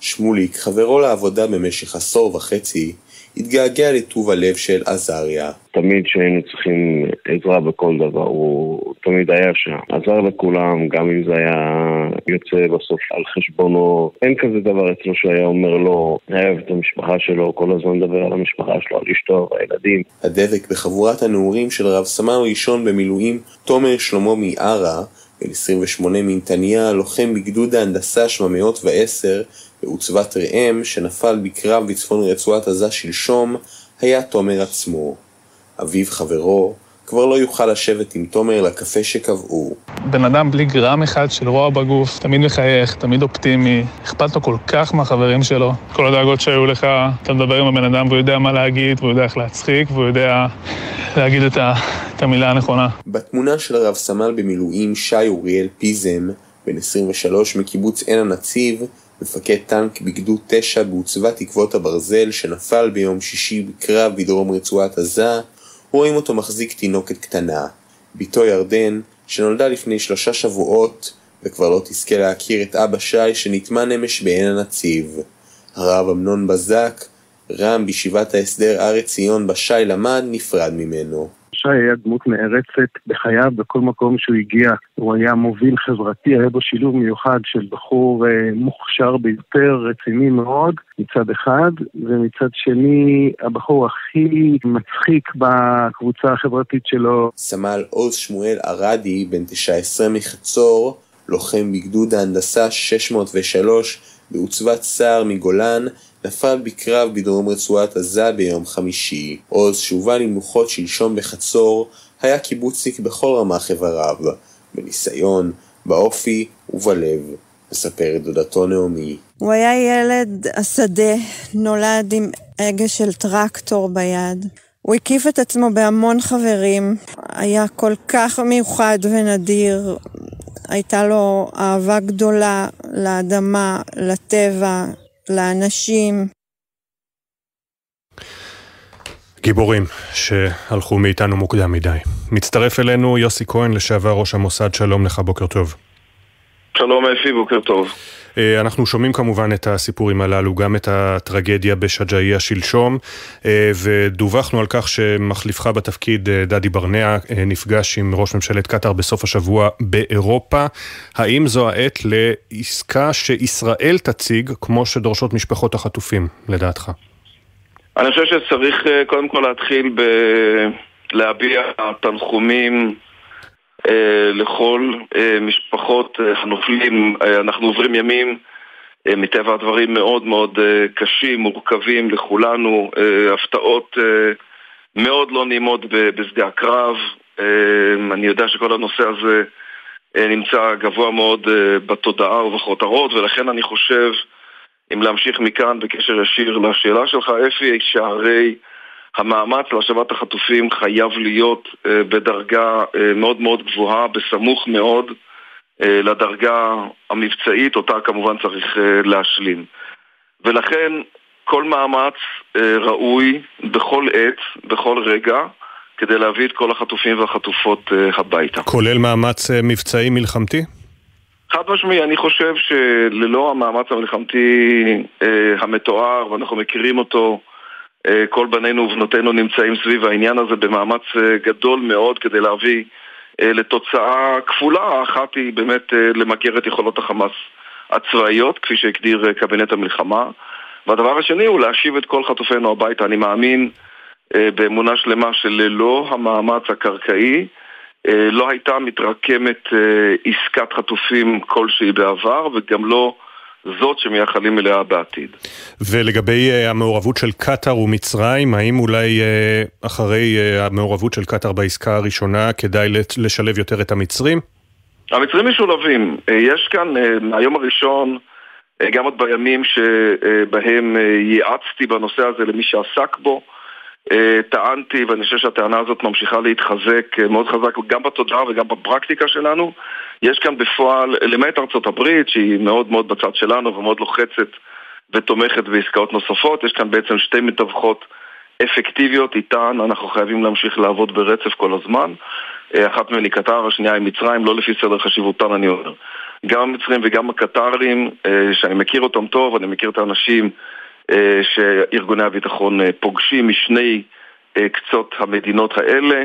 שמוליק, חברו לעבודה במשך עשור וחצי, התגעגע לטוב הלב של עזריה. תמיד כשהיינו צריכים עזרה בכל דבר, הוא תמיד היה שם. עזר לכולם, גם אם זה היה יוצא בסוף על חשבונו. אין כזה דבר אצלו שהיה אומר לו, אוהב את המשפחה שלו, כל הזמן מדבר על המשפחה שלו, על אשתו והילדים. הדבק בחבורת הנעורים של רב סמל ראשון במילואים, תומר שלמה מיארה, בן 28 מנתניה, לוחם בגדוד ההנדסה 710 בעוצבת ראם, שנפל בקרב בצפון רצועת עזה שלשום, היה תומר עצמו. אביו חברו כבר לא יוכל לשבת עם תומר לקפה שקבעו. בן אדם בלי גרם אחד של רוע בגוף, תמיד מחייך, תמיד אופטימי, אכפת לו כל כך מהחברים שלו. כל הדאגות שהיו לך, אתה מדבר עם הבן אדם והוא יודע מה להגיד, והוא יודע איך להצחיק, והוא יודע להגיד את, ה, את המילה הנכונה. בתמונה של הרב סמל במילואים שי אוריאל פיזם, בן 23 מקיבוץ עין הנציב, מפקד טנק בגדוד 9 בעוצבת תקוות הברזל שנפל ביום שישי בקרב בדרום רצועת עזה, רואים אותו מחזיק תינוקת קטנה. בתו ירדן, שנולדה לפני שלושה שבועות, וכבר לא תזכה להכיר את אבא שי שנטמן אמש בעין הנציב. הרב אמנון בזק, רם בישיבת ההסדר הר עציון בה שי למד, נפרד ממנו. שי היה דמות נערצת בחייו בכל מקום שהוא הגיע. הוא היה מוביל חברתי, היה בו שילוב מיוחד של בחור אה, מוכשר ביותר, רציני מאוד, מצד אחד, ומצד שני, הבחור הכי מצחיק בקבוצה החברתית שלו. סמל עוז שמואל ארדי, בן 19 מחצור, לוחם בגדוד ההנדסה 603 בעוצבת סער מגולן, נפל בקרב בדרום רצועת עזה ביום חמישי. עוז שהובא למנוחות שלשום בחצור, היה קיבוצניק בכל רמ"ח איבריו, בניסיון, באופי ובלב, מספרת דודתו נעמי. הוא היה ילד השדה, נולד עם הגה של טרקטור ביד. הוא הקיף את עצמו בהמון חברים, היה כל כך מיוחד ונדיר, הייתה לו אהבה גדולה לאדמה, לטבע, לאנשים. גיבורים שהלכו מאיתנו מוקדם מדי. מצטרף אלינו יוסי כהן, לשעבר ראש המוסד, שלום לך, בוקר טוב. שלום אפי, בוקר טוב. אה, אנחנו שומעים כמובן את הסיפורים הללו, גם את הטרגדיה בשג'אעיה שלשום, אה, ודווחנו על כך שמחליפך בתפקיד אה, דדי ברנע נפגש עם ראש ממשלת קטאר בסוף השבוע באירופה. האם זו העת לעסקה שישראל תציג כמו שדורשות משפחות החטופים, לדעתך? אני חושב שצריך קודם כל להתחיל בלהביע תנחומים אה, לכל אה, משפחות אה, הנופלים. אנחנו עוברים ימים מטבע הדברים מאוד מאוד קשים, מורכבים לכולנו, הפתעות מאוד לא נעימות בשדה הקרב. אני יודע שכל הנושא הזה נמצא גבוה מאוד בתודעה ובכותרות, ולכן אני חושב, אם להמשיך מכאן בקשר ישיר לשאלה שלך, אפי, שהרי המאמץ להשבת החטופים חייב להיות אה, בדרגה אה, מאוד מאוד גבוהה, בסמוך מאוד אה, לדרגה המבצעית, אותה כמובן צריך להשלים. ולכן כל מאמץ ראוי בכל עת, בכל רגע, כדי להביא את כל החטופים והחטופות הביתה. כולל מאמץ מבצעי מלחמתי? חד משמעי, אני חושב שללא המאמץ המלחמתי המתואר, ואנחנו מכירים אותו, כל בנינו ובנותינו נמצאים סביב העניין הזה במאמץ אה, גדול מאוד כדי להביא אה, לתוצאה כפולה. האחת היא באמת למגר את יכולות החמאס הצבאיות, כפי שהגדיר קבינט המלחמה. והדבר השני הוא להשיב את כל חטופינו הביתה. אני מאמין באמונה שלמה שללא המאמץ הקרקעי לא הייתה מתרקמת עסקת חטופים כלשהי בעבר וגם לא זאת שמייחלים אליה בעתיד. ולגבי uh, המעורבות של קטאר ומצרים, האם אולי uh, אחרי uh, המעורבות של קטאר בעסקה הראשונה כדאי לשלב יותר את המצרים? המצרים משולבים. Uh, יש כאן uh, מהיום הראשון, uh, גם עוד בימים שבהם uh, ייעצתי בנושא הזה למי שעסק בו, אה, טענתי, ואני חושב שהטענה הזאת ממשיכה להתחזק אה, מאוד חזק גם בתודעה וגם בפרקטיקה שלנו. יש כאן בפועל, למעט ארצות הברית, שהיא מאוד מאוד בצד שלנו ומאוד לוחצת ותומכת בעסקאות נוספות, יש כאן בעצם שתי מתווכות אפקטיביות, איתן אנחנו חייבים להמשיך לעבוד ברצף כל הזמן. אה, אחת מהן היא קטר, השנייה היא מצרים, לא לפי סדר חשיבותן אני אומר. גם המצרים וגם הקטרים, שאני מכיר אותם טוב, אני מכיר את האנשים אה, שארגוני הביטחון אה, פוגשים משני אה, קצות המדינות האלה.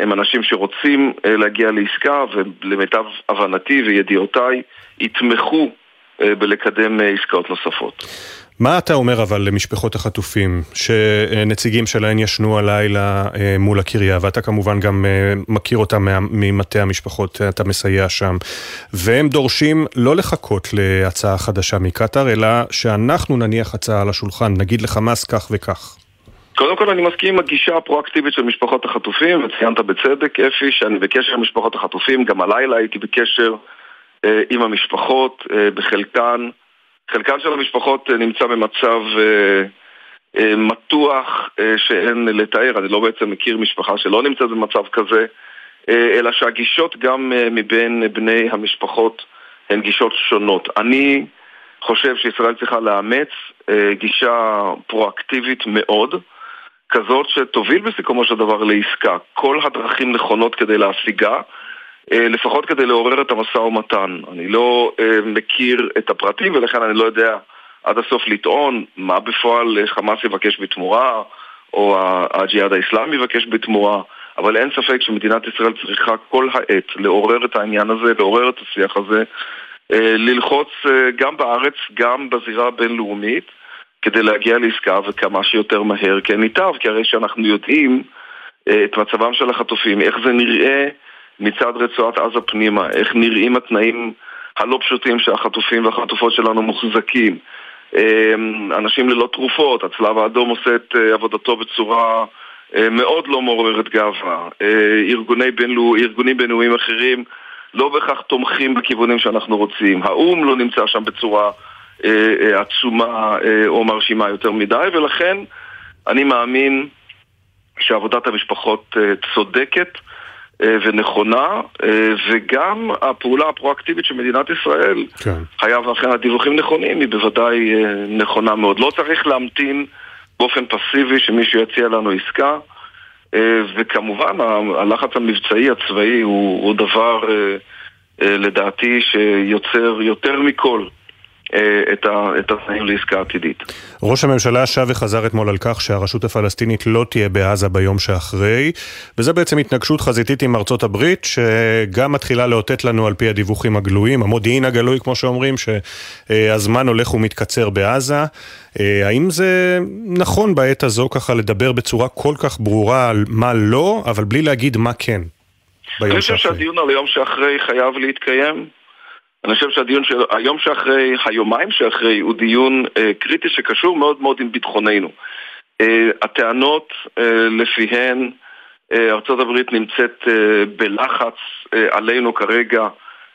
הם אנשים שרוצים להגיע לעסקה ולמיטב הבנתי וידיעותיי יתמכו בלקדם עסקאות נוספות. מה אתה אומר אבל למשפחות החטופים, שנציגים שלהן ישנו הלילה אה, מול הקריה, ואתה כמובן גם אה, מכיר אותם ממטה המשפחות, אתה מסייע שם, והם דורשים לא לחכות להצעה חדשה מקטאר, אלא שאנחנו נניח הצעה על השולחן, נגיד לחמאס כך וכך. קודם כל אני מסכים עם הגישה הפרואקטיבית של משפחות החטופים, וציינת בצדק, אפי, שאני בקשר עם משפחות החטופים, גם הלילה הייתי בקשר אה, עם המשפחות, אה, בחלקן. חלקן של המשפחות אה, נמצא במצב אה, אה, מתוח אה, שאין לתאר, אני לא בעצם מכיר משפחה שלא נמצאת במצב כזה, אה, אלא שהגישות גם אה, מבין בני המשפחות הן גישות שונות. אני חושב שישראל צריכה לאמץ אה, גישה פרואקטיבית מאוד, כזאת שתוביל בסיכומו של דבר לעסקה. כל הדרכים נכונות כדי להשיגה. אה, לפחות כדי לעורר את המשא ומתן. אני לא אה, מכיר את הפרטים ולכן אני לא יודע עד הסוף לטעון מה בפועל חמאס יבקש בתמורה או הג'יהאד האיסלאמי יבקש בתמורה, אבל אין ספק שמדינת ישראל צריכה כל העת לעורר את העניין הזה, לעורר את השיח הזה, אה, ללחוץ גם בארץ, גם בזירה הבינלאומית, כדי להגיע לעסקה וכמה שיותר מהר כן ייטב, כי הרי שאנחנו יודעים את מצבם של החטופים, איך זה נראה מצד רצועת עזה פנימה, איך נראים התנאים הלא פשוטים שהחטופים והחטופות שלנו מוחזקים. אמ, אנשים ללא תרופות, הצלב האדום עושה את אה, עבודתו בצורה אה, מאוד לא מעוררת גאווה. אה, ארגוני בינלאו, ארגונים בינלאומיים אחרים לא בהכרח תומכים בכיוונים שאנחנו רוצים. האו"ם לא נמצא שם בצורה עצומה או מרשימה יותר מדי, ולכן אני מאמין שעבודת המשפחות צודקת. אה, ונכונה, אה, וגם הפעולה הפרואקטיבית של מדינת ישראל, כן. היה ואכן הדיווחים נכונים, היא בוודאי אה, נכונה מאוד. לא צריך להמתין באופן פסיבי שמישהו יציע לנו עסקה, וכמובן הלחץ המבצעי הצבאי הוא, הוא דבר לדעתי שיוצר יותר מכל אה, את התנאים לעסקה עתידית. ראש הממשלה שב וחזר אתמול על כך שהרשות הפלסטינית לא תהיה בעזה ביום שאחרי, וזה בעצם התנגשות חזיתית עם ארצות הברית, שגם מתחילה לאותת לנו על פי הדיווחים הגלויים, המודיעין הגלוי כמו שאומרים, שהזמן הולך ומתקצר בעזה. אה, האם זה נכון בעת הזו ככה לדבר בצורה כל כך ברורה על מה לא, אבל בלי להגיד מה כן? אני חושב שהדיון על היום שאחרי חייב להתקיים. אני חושב שהדיון של היום שאחרי, היומיים שאחרי, הוא דיון אה, קריטי שקשור מאוד מאוד עם ביטחוננו. אה, הטענות אה, לפיהן אה, הברית נמצאת אה, בלחץ אה, עלינו כרגע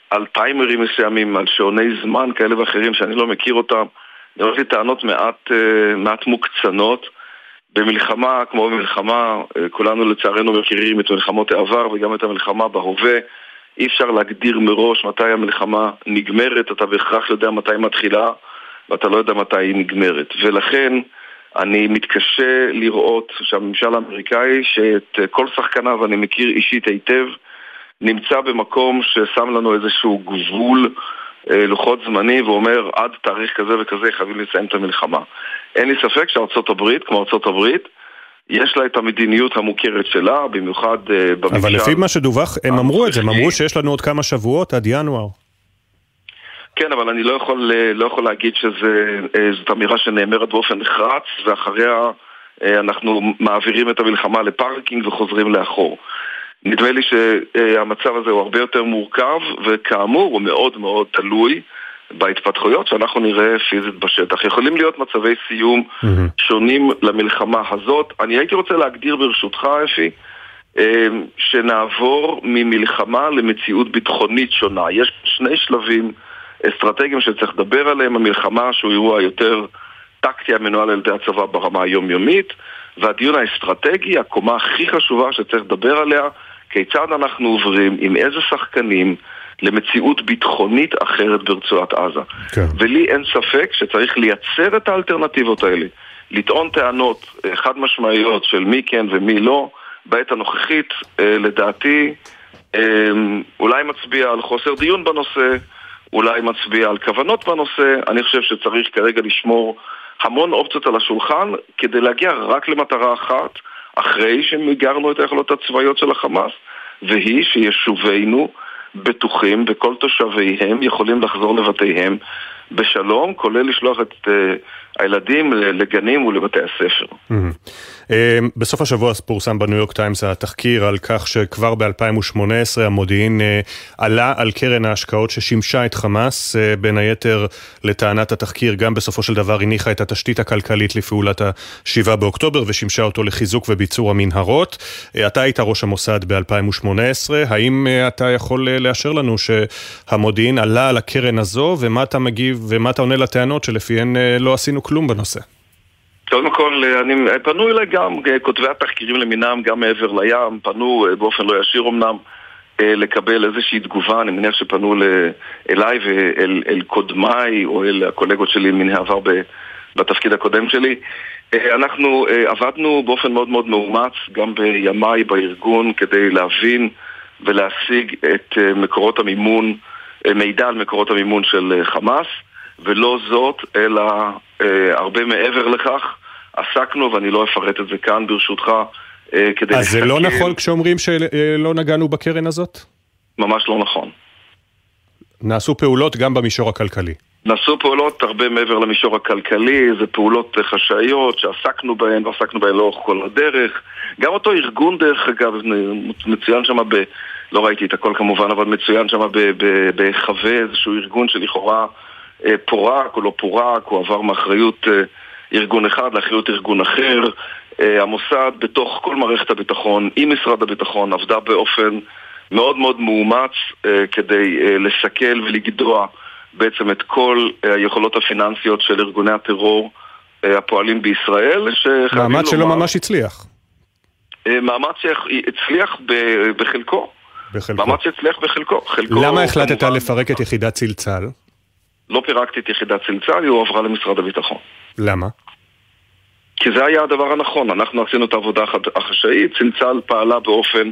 על טיימרים מסוימים, על שעוני זמן כאלה ואחרים שאני לא מכיר אותם, רואה לי טענות מעט, אה, מעט מוקצנות. במלחמה כמו במלחמה, אה, כולנו לצערנו מכירים את מלחמות העבר וגם את המלחמה בהווה. אי אפשר להגדיר מראש מתי המלחמה נגמרת, אתה בהכרח יודע מתי היא מתחילה ואתה לא יודע מתי היא נגמרת. ולכן אני מתקשה לראות שהממשל האמריקאי, שאת כל שחקניו אני מכיר אישית היטב, נמצא במקום ששם לנו איזשהו גבול, אה, לוחות זמני, ואומר עד תאריך כזה וכזה חייבים לסיים את המלחמה. אין לי ספק שארצות הברית, כמו ארצות הברית, יש לה את המדיניות המוכרת שלה, במיוחד uh, בממשל. אבל לפי מה שדווח, הם אמרו את זה, הם אמרו שיש לנו עוד כמה שבועות עד ינואר. כן, אבל אני לא יכול, אה, לא יכול להגיד שזאת אמירה שנאמרת באופן נחרץ, ואחריה אנחנו מעבירים את המלחמה לפארקינג וחוזרים לאחור. נדמה לי שהמצב הזה הוא הרבה יותר מורכב, וכאמור הוא מאוד מאוד תלוי בהתפתחויות שאנחנו נראה פיזית בשטח. יכולים להיות מצבי סיום mm-hmm. שונים למלחמה הזאת. אני הייתי רוצה להגדיר ברשותך, אפי, אמ, שנעבור ממלחמה למציאות ביטחונית שונה. יש שני שלבים אסטרטגיים שצריך לדבר עליהם, המלחמה שהוא אירוע יותר טקטי המנוהל על ידי הצבא ברמה היומיומית, והדיון האסטרטגי, הקומה הכי חשובה שצריך לדבר עליה, כיצד אנחנו עוברים, עם איזה שחקנים, למציאות ביטחונית אחרת ברצועת עזה. כן. ולי אין ספק שצריך לייצר את האלטרנטיבות האלה, לטעון טענות אה, חד משמעיות של מי כן ומי לא, בעת הנוכחית, אה, לדעתי, אה, אולי מצביע על חוסר דיון בנושא, אולי מצביע על כוונות בנושא, אני חושב שצריך כרגע לשמור המון אופציות על השולחן כדי להגיע רק למטרה אחת, אחרי שמיגרנו את היכולות הצבאיות של החמאס, והיא שיישובינו בטוחים וכל תושביהם יכולים לחזור לבתיהם בשלום, כולל לשלוח את uh, הילדים לגנים ולבתי הספר. Uh, בסוף השבוע פורסם בניו יורק טיימס התחקיר על כך שכבר ב-2018 המודיעין uh, עלה על קרן ההשקעות ששימשה את חמאס, בין היתר לטענת התחקיר גם בסופו של דבר הניחה את התשתית הכלכלית לפעולת ה-7 באוקטובר ושימשה אותו לחיזוק וביצור המנהרות. אתה היית ראש המוסד ב-2018, האם אתה יכול לאשר לנו שהמודיעין עלה על הקרן הזו ומה אתה מגיב ומה אתה עונה לטענות שלפיהן אה, לא עשינו כלום בנושא? קודם כל, אה, אני, אה, פנו אליי גם כותבי התחקירים למינם, גם מעבר לים, פנו באופן לא ישיר אמנם לקבל איזושהי תגובה, אני מניח שפנו אליי ואל אל קודמיי או אל הקולגות שלי מן העבר בתפקיד הקודם שלי. אנחנו עבדנו באופן מאוד מאוד מאומץ, גם בימיי בארגון, כדי להבין ולהשיג את מקורות המימון מידע על מקורות המימון של חמאס, ולא זאת, אלא אה, הרבה מעבר לכך. עסקנו, ואני לא אפרט את זה כאן ברשותך, אה, כדי... אז זה לא נכון כשאומרים שלא נגענו בקרן הזאת? ממש לא נכון. נעשו פעולות גם במישור הכלכלי. נעשו פעולות הרבה מעבר למישור הכלכלי, זה פעולות חשאיות שעסקנו בהן ועסקנו בהן לאורך כל הדרך. גם אותו ארגון, דרך אגב, מצוין שם ב... לא ראיתי את הכל כמובן, אבל מצוין שם בחווה איזשהו ארגון שלכאורה אה, פורק או לא פורק, הוא עבר מאחריות אה, ארגון אחד לאחריות ארגון אחר. אה, המוסד בתוך כל מערכת הביטחון, עם משרד הביטחון, עבדה באופן מאוד מאוד מאומץ כדי לסכל ולגדוע בעצם את כל היכולות הפיננסיות של ארגוני הטרור הפועלים בישראל, מאמץ שלא ממש הצליח. מאמץ שהצליח בחלקו. בחלקו. מאמץ שהצליח בחלקו. חלקו למה החלטת כמובן... לפרק את יחידת צלצל? לא פירקתי את יחידת צלצל, היא הועברה למשרד הביטחון. למה? כי זה היה הדבר הנכון, אנחנו עשינו את העבודה החשאית, צלצל פעלה באופן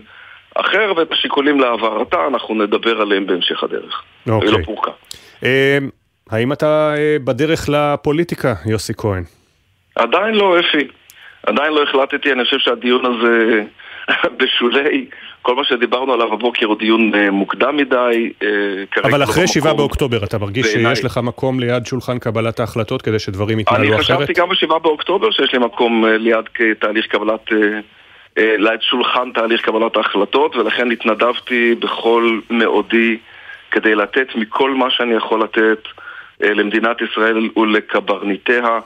אחר, ואת השיקולים להעברתה אנחנו נדבר עליהם בהמשך הדרך. אוקיי. היא לא פורקה. אה, האם אתה אה, בדרך לפוליטיקה, יוסי כהן? עדיין לא, אפי. עדיין לא החלטתי, אני חושב שהדיון הזה בשולי כל מה שדיברנו עליו הבוקר הוא דיון אה, מוקדם מדי. אה, אבל אחרי שבעה באוקטובר אתה מרגיש בעיני. שיש לך מקום ליד שולחן קבלת ההחלטות כדי שדברים יתנהלו אחרת? אני חשבתי גם בשבעה באוקטובר שיש לי מקום אה, ליד תהליך קבלת... ליד שולחן תהליך קבלת ההחלטות ולכן התנדבתי בכל מאודי כדי לתת מכל מה שאני יכול לתת למדינת ישראל ולקברניטיה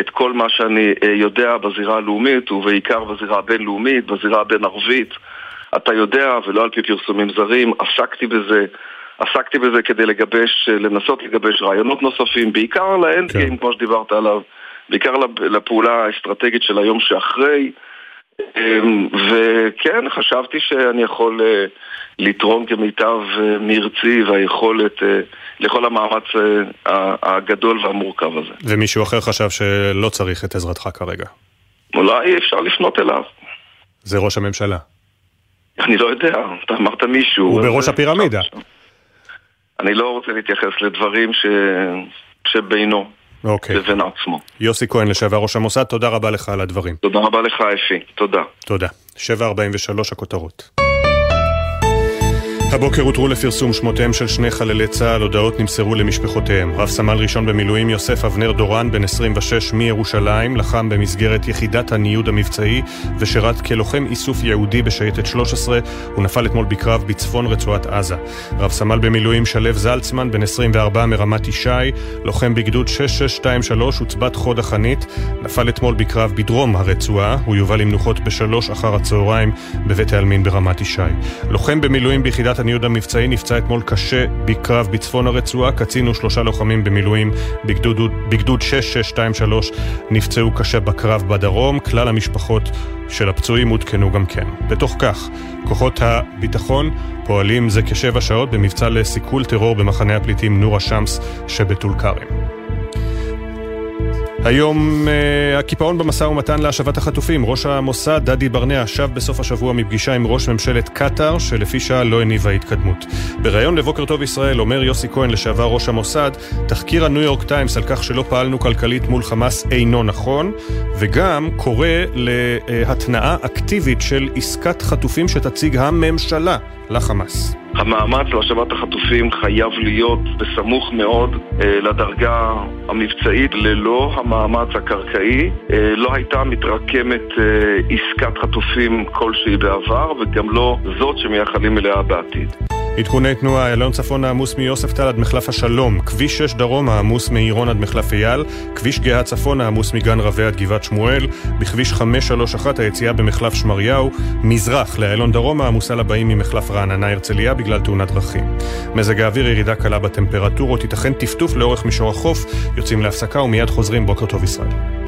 את כל מה שאני יודע בזירה הלאומית ובעיקר בזירה הבינלאומית, בזירה הבין-ערבית אתה יודע, ולא על פי פרסומים זרים, עסקתי בזה. עסקתי בזה כדי לגבש, לנסות לגבש רעיונות נוספים, בעיקר על האנד כן. כמו שדיברת עליו, בעיקר לפעולה האסטרטגית של היום שאחרי. אמ, וכן, חשבתי שאני יכול אה, לתרום כמיטב אה, מרצי והיכולת אה, לכל המאמץ הגדול והמורכב הזה. ומישהו אחר חשב שלא צריך את עזרתך כרגע. אולי אפשר לפנות אליו. זה ראש הממשלה. אני לא יודע, אתה אמרת מישהו. הוא בראש הפירמידה. אני לא רוצה להתייחס לדברים ש... שבינו. אוקיי. לבין עצמו. יוסי כהן, לשעבר ראש המוסד, תודה רבה לך על הדברים. תודה רבה לך, אפי. תודה. תודה. 7.43 הכותרות. הבוקר הותרו לפרסום שמותיהם של שני חללי צה"ל, הודעות נמסרו למשפחותיהם. רב סמל ראשון במילואים יוסף אבנר דורן, בן 26 מירושלים, לחם במסגרת יחידת הניוד המבצעי ושירת כלוחם איסוף ייעודי בשייטת 13, הוא נפל אתמול בקרב בצפון רצועת עזה. רב סמל במילואים שלו זלצמן, בן 24 מרמת ישי, לוחם בגדוד 6623 עוצבת חוד החנית, נפל אתמול בקרב בדרום הרצועה, הוא יובא למנוחות בשלוש אחר הצהריים בבית העלמין ברמת ישי. לוחם במילואים ביחידת יחידת הניוד המבצעי נפצע אתמול קשה בקרב בצפון הרצועה. קצין ושלושה לוחמים במילואים בגדוד, בגדוד 6623 נפצעו קשה בקרב בדרום. כלל המשפחות של הפצועים עודכנו גם כן. בתוך כך, כוחות הביטחון פועלים זה כשבע שעות במבצע לסיכול טרור במחנה הפליטים נור א-שמס שבטול כרם. היום uh, הקיפאון במשא ומתן להשבת החטופים. ראש המוסד, דדי ברנע, שב בסוף השבוע מפגישה עם ראש ממשלת קטאר, שלפי שעה לא הניבה התקדמות. בריאיון לבוקר טוב ישראל אומר יוסי כהן, לשעבר ראש המוסד, תחקיר הניו יורק טיימס על כך שלא פעלנו כלכלית מול חמאס אינו נכון, וגם קורא להתנאה אקטיבית של עסקת חטופים שתציג הממשלה לחמאס. המאמץ להשבת החטופים חייב להיות בסמוך מאוד אה, לדרגה המבצעית. ללא המאמץ הקרקעי אה, לא הייתה מתרקמת אה, עסקת חטופים כלשהי בעבר, וגם לא זאת שמייחלים אליה בעתיד. עדכוני תנועה, איילון צפון העמוס מיוספטל עד מחלף השלום, כביש 6 דרום העמוס מעירון עד מחלף אייל, כביש גאה צפון העמוס מגן רבי עד גבעת שמואל, בכביש 531 היציאה במחלף שמריהו, מזרח לאיילון דרום העמוסה לבאים ממחלף רעננה הרצליה בגלל תאונת דרכים. מזג האוויר ירידה קלה בטמפרטורות, ייתכן טפטוף לאורך מישור החוף, יוצאים להפסקה ומיד חוזרים, בוקר טוב ישראל.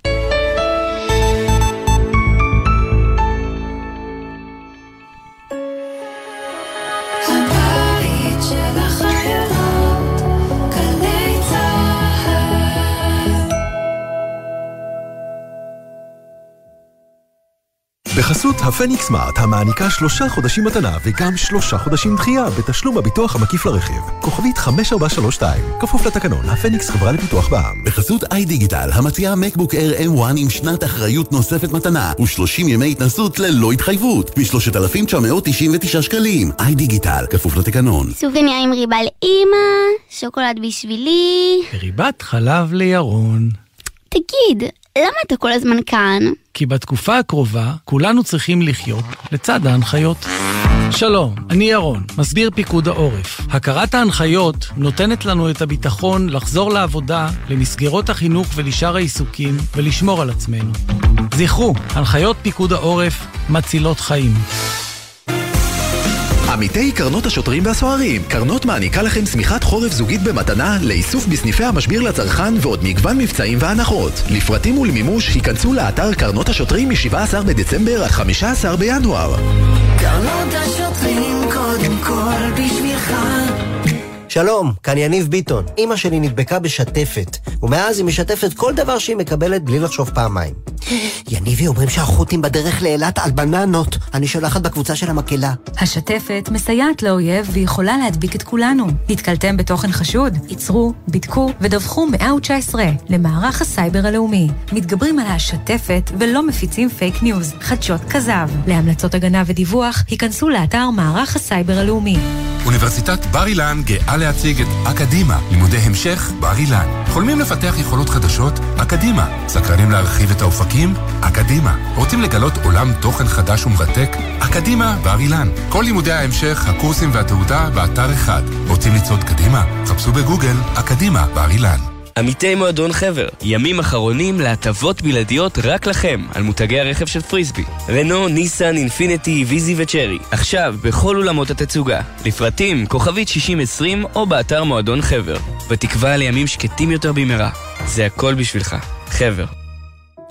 בחסות הפניקס סמארט, המעניקה שלושה חודשים מתנה וגם שלושה חודשים דחייה בתשלום הביטוח המקיף לרכיב. כוכבית 5432, כפוף לתקנון, הפניקס חברה לפיתוח בע"מ. בחסות איי דיגיטל, המציעה מקבוק אייר M1 עם שנת אחריות נוספת מתנה, ו-30 ימי התנסות ללא התחייבות, מ-3,999 שקלים. איי דיגיטל, כפוף לתקנון. סופגניה עם ריבה לאימא, שוקולד בשבילי. ריבת חלב לירון. תגיד, למה אתה כל הזמן כאן? כי בתקופה הקרובה כולנו צריכים לחיות לצד ההנחיות. שלום, אני ירון, מסביר פיקוד העורף. הכרת ההנחיות נותנת לנו את הביטחון לחזור לעבודה, למסגרות החינוך ולשאר העיסוקים ולשמור על עצמנו. זכרו, הנחיות פיקוד העורף מצילות חיים. עמיתי קרנות השוטרים והסוהרים, קרנות מעניקה לכם שמיכת חורף זוגית במתנה לאיסוף בסניפי המשביר לצרכן ועוד מגוון מבצעים והנחות. לפרטים ולמימוש היכנסו לאתר קרנות השוטרים מ-17 בדצמבר עד 15 בינואר. קרנות השוטרים קודם כל בשבילך שלום, כאן יניב ביטון. אימא שלי נדבקה בשתפת, ומאז היא משתפת כל דבר שהיא מקבלת בלי לחשוב פעמיים. יניבי, אומרים שהחות'ים בדרך לאילת על בננות. אני שולחת בקבוצה של המקהלה. השתפת מסייעת לאויב ויכולה להדביק את כולנו. נתקלתם בתוכן חשוד? עצרו, בדקו ודווחו 119 למערך הסייבר הלאומי. מתגברים על השתפת ולא מפיצים פייק ניוז, חדשות כזב. להמלצות הגנה ודיווח, היכנסו לאתר מערך הסייבר הלאומי. אוניברסיטת בר אילן גאה להציג את אקדימה, לימודי המשך בר אילן. חולמים לפתח יכולות חדשות? אקדימה. סקרנים להרחיב את האופקים? אקדימה. רוצים לגלות עולם תוכן חדש ומרתק? אקדימה בר אילן. כל לימודי ההמשך, הקורסים והתעודה באתר אחד. רוצים לצעוד קדימה? חפשו בגוגל אקדימה בר אילן. עמיתי מועדון חבר, ימים אחרונים להטבות בלעדיות רק לכם על מותגי הרכב של פריסבי. רנו, ניסן, אינפיניטי, ויזי וצ'רי. עכשיו בכל אולמות התצוגה. לפרטים כוכבית 6020 או באתר מועדון חבר. בתקווה לימים שקטים יותר במהרה. זה הכל בשבילך. חבר.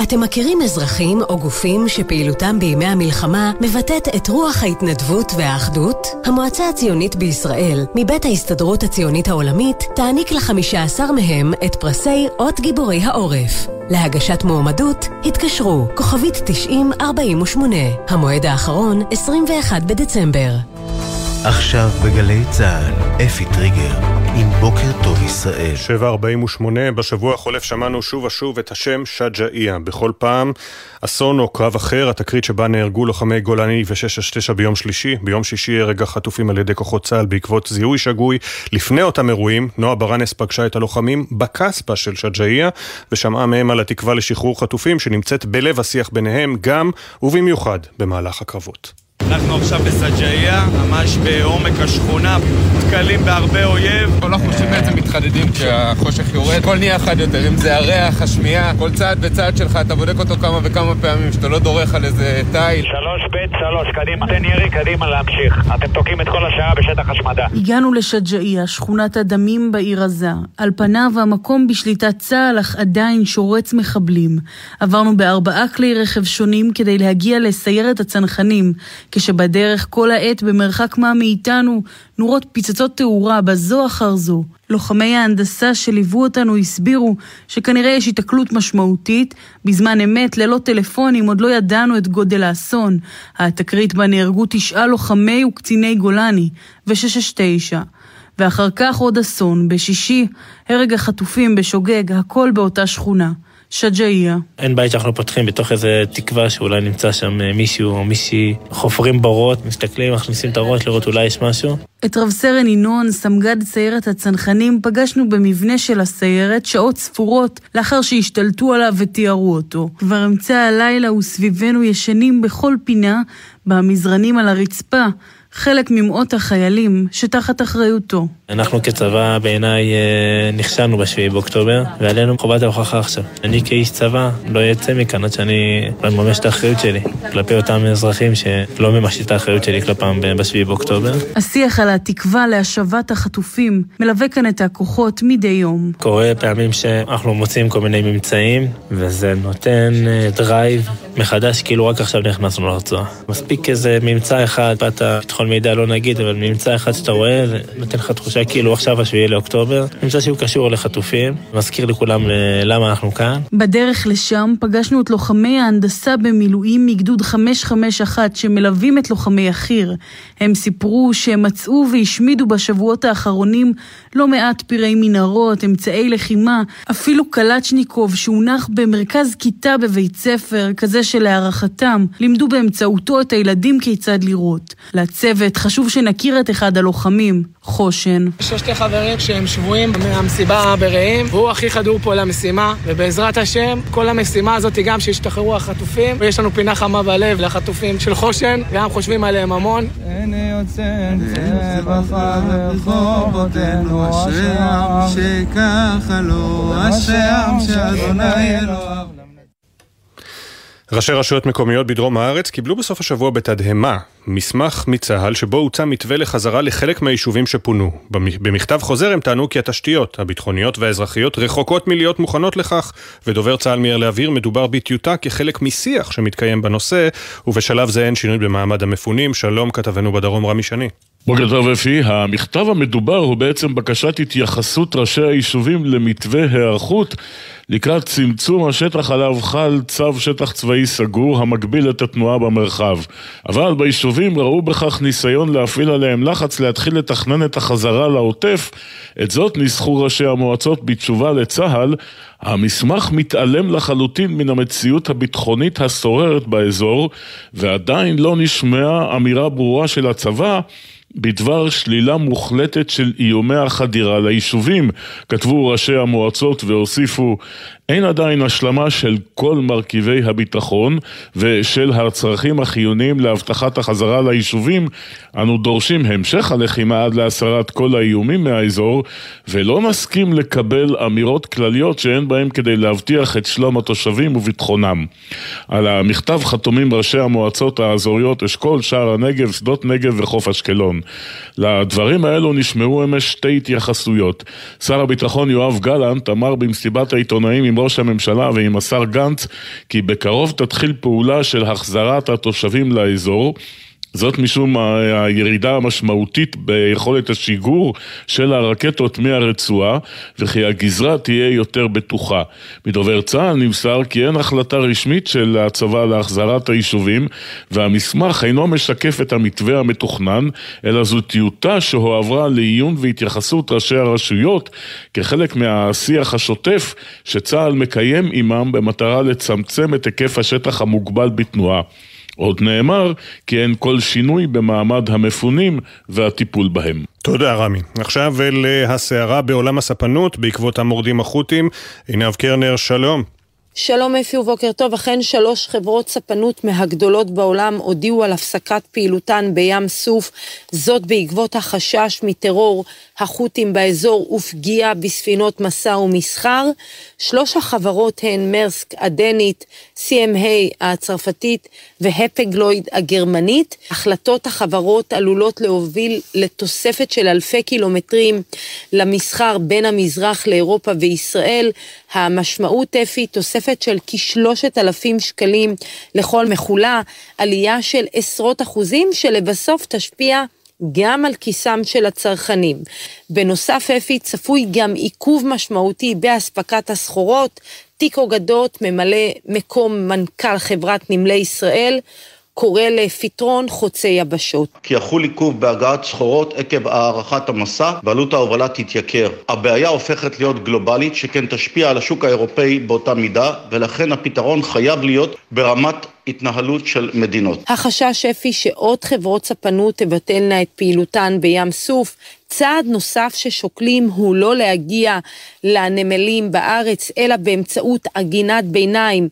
אתם מכירים אזרחים או גופים שפעילותם בימי המלחמה מבטאת את רוח ההתנדבות והאחדות? המועצה הציונית בישראל, מבית ההסתדרות הציונית העולמית, תעניק לחמישה עשר מהם את פרסי אות גיבורי העורף. להגשת מועמדות, התקשרו, כוכבית 9048. המועד האחרון, 21 בדצמבר. עכשיו בגלי צה"ל, אפי טריגר, בוקר טוב ישראל. 748, בשבוע החולף שמענו שוב ושוב את השם שג'אעיה. בכל פעם אסון או קרב אחר, התקרית שבה נהרגו לוחמי גולני ו-669 ביום שלישי. ביום שישי הרג החטופים על ידי כוחות צה"ל בעקבות זיהוי שגוי. לפני אותם אירועים, נועה ברנס פגשה את הלוחמים בקסבה של שג'אעיה, ושמעה מהם על התקווה לשחרור חטופים שנמצאת בלב השיח ביניהם, גם ובמיוחד במהלך הקרבות. אנחנו עכשיו בסג'איה, ממש בעומק השכונה, נתקלים בהרבה אויב. כל החושים בעצם מתחדדים כשהחושך יורד, הכל נהיה חד יותר, אם זה הריח, השמיעה, כל צעד וצעד שלך, אתה בודק אותו כמה וכמה פעמים, שאתה לא דורך על איזה תיל. שלוש בית שלוש, קדימה, תן ירי, קדימה להמשיך. אתם תוקעים את כל השעה בשטח השמדה. הגענו לשג'איה, שכונת הדמים בעיר עזה. על פניו המקום בשליטת צה"ל, אך עדיין שורץ מחבלים. עברנו בארבעה כלי רכב שונים כדי להגיע לסיירת הצנחנים. כשבדרך כל העת במרחק מה מאיתנו נורות פצצות תאורה בזו אחר זו. לוחמי ההנדסה שליוו אותנו הסבירו שכנראה יש התקלות משמעותית, בזמן אמת ללא טלפונים עוד לא ידענו את גודל האסון. התקרית בה נהרגו תשעה לוחמי וקציני גולני ו-669. ואחר כך עוד אסון, בשישי, הרג החטופים בשוגג, הכל באותה שכונה. שג'איה. אין בית שאנחנו פותחים בתוך איזה תקווה שאולי נמצא שם אה, מישהו או מישהי, חופרים בורות, מסתכלים, מכניסים את הראש לראות אולי יש משהו. את רב סרן ינון, סמג"ד סיירת הצנחנים, פגשנו במבנה של הסיירת שעות ספורות לאחר שהשתלטו עליו ותיארו אותו. כבר אמצע הלילה וסביבנו ישנים בכל פינה, במזרנים על הרצפה, חלק ממאות החיילים שתחת אחריותו. אנחנו כצבא בעיניי אה, נכשלנו בשביעי באוקטובר, ועלינו חובת ההוכחה עכשיו. אני כאיש צבא לא אצא מכאן עד שאני לא מממש את האחריות שלי כלפי אותם אזרחים שלא ממשתי את האחריות שלי כלפם בשביעי באוקטובר. השיח על התקווה להשבת החטופים מלווה כאן את הכוחות מדי יום. קורה פעמים שאנחנו מוצאים כל מיני ממצאים, וזה נותן דרייב מחדש, כאילו רק עכשיו נכנסנו לרצועה. מספיק איזה ממצא אחד, פת הביטחון מידע לא נגיד, אבל ממצא אחד שאתה רואה, זה נותן לך תחושה כאילו עכשיו השביעי לאוקטובר. ממצא שהוא קשור לחטופים, מזכיר לכולם למה אנחנו כאן. בדרך לשם פגשנו את לוחמי ההנדסה במילואים מגדוד 551 שמלווים את לוחמי החי"ר. הם סיפרו שהם מצאו והשמידו בשבועות האחרונים לא מעט פירי מנהרות, אמצעי לחימה, אפילו קלצ'ניקוב שהונח במרכז כיתה בבית ספר, כזה שלהערכתם לימדו באמצעותו את הילדים כיצד לירות. לצוות חשוב שנכיר את אחד הלוחמים, חושן. יש לו שתי חברים שהם שבויים מהמסיבה ברעים, והוא הכי חדור פה למשימה, ובעזרת השם, כל המשימה הזאת גם שישתחררו החטופים, ויש לנו פינה חמה בלב לחטופים של חושן, גם חושבים עליהם המון. הנה יוצא צבחה ברחובותינו, אשרי עם שככה שאדוני אלוהיו. ראשי רשויות מקומיות בדרום הארץ קיבלו בסוף השבוע בתדהמה מסמך מצה"ל שבו הוצע מתווה לחזרה לחלק מהיישובים שפונו. במכתב חוזר הם טענו כי התשתיות הביטחוניות והאזרחיות רחוקות מלהיות מוכנות לכך, ודובר צה"ל מיהר להבהיר מדובר בטיוטה כחלק משיח שמתקיים בנושא, ובשלב זה אין שינוי במעמד המפונים. שלום כתבנו בדרום רמי שני. בוקר טוב אפי, המכתב המדובר הוא בעצם בקשת התייחסות ראשי היישובים למתווה היערכות לקראת צמצום השטח עליו חל צו שטח צבאי סגור המגביל את התנועה במרחב. אבל ביישובים ראו בכך ניסיון להפעיל עליהם לחץ להתחיל לתכנן את החזרה לעוטף. את זאת ניסחו ראשי המועצות בתשובה לצה"ל. המסמך מתעלם לחלוטין מן המציאות הביטחונית השוררת באזור, ועדיין לא נשמעה אמירה ברורה של הצבא בדבר שלילה מוחלטת של איומי החדירה ליישובים, כתבו ראשי המועצות והוסיפו אין עדיין השלמה של כל מרכיבי הביטחון ושל הצרכים החיוניים להבטחת החזרה ליישובים. אנו דורשים המשך הלחימה עד להסרת כל האיומים מהאזור ולא נסכים לקבל אמירות כלליות שאין בהן כדי להבטיח את שלום התושבים וביטחונם. על המכתב חתומים ראשי המועצות האזוריות אשכול, שער הנגב, שדות נגב וחוף אשקלון. לדברים האלו נשמעו אמש שתי התייחסויות. שר הביטחון יואב גלנט אמר במסיבת העיתונאים עם ראש הממשלה ועם השר גנץ, כי בקרוב תתחיל פעולה של החזרת התושבים לאזור. זאת משום הירידה המשמעותית ביכולת השיגור של הרקטות מהרצועה וכי הגזרה תהיה יותר בטוחה. מדובר צה"ל נמסר כי אין החלטה רשמית של הצבא להחזרת היישובים והמסמך אינו משקף את המתווה המתוכנן אלא זו טיוטה שהועברה לעיון והתייחסות ראשי הרשויות כחלק מהשיח השוטף שצה"ל מקיים עמם במטרה לצמצם את היקף השטח המוגבל בתנועה. עוד נאמר כי אין כל שינוי במעמד המפונים והטיפול בהם. תודה רמי. עכשיו אל אה, הסערה בעולם הספנות בעקבות המורדים החות'ים. עינב קרנר, שלום. שלום אפי ובוקר טוב, אכן שלוש חברות ספנות מהגדולות בעולם הודיעו על הפסקת פעילותן בים סוף, זאת בעקבות החשש מטרור החות'ים באזור ופגיעה בספינות מסע ומסחר. שלוש החברות הן מרסק הדנית, CMA הצרפתית והפגלויד הגרמנית. החלטות החברות עלולות להוביל לתוספת של אלפי קילומטרים למסחר בין המזרח לאירופה וישראל. המשמעות אפי תוספת של כשלושת אלפים שקלים לכל מכולה, עלייה של עשרות אחוזים שלבסוף תשפיע גם על כיסם של הצרכנים. בנוסף, אפי צפוי גם עיכוב משמעותי באספקת הסחורות. טיקו גדות ממלא מקום מנכ"ל חברת נמלי ישראל. קורא לפתרון חוצי יבשות. כי יחול עיכוב בהגעת סחורות עקב הארכת המסע ועלות ההובלה תתייקר. הבעיה הופכת להיות גלובלית שכן תשפיע על השוק האירופאי באותה מידה ולכן הפתרון חייב להיות ברמת התנהלות של מדינות. החשש אפי שעוד חברות ספנות תבטלנה את פעילותן בים סוף. צעד נוסף ששוקלים הוא לא להגיע לנמלים בארץ, אלא באמצעות עגינת ביניים.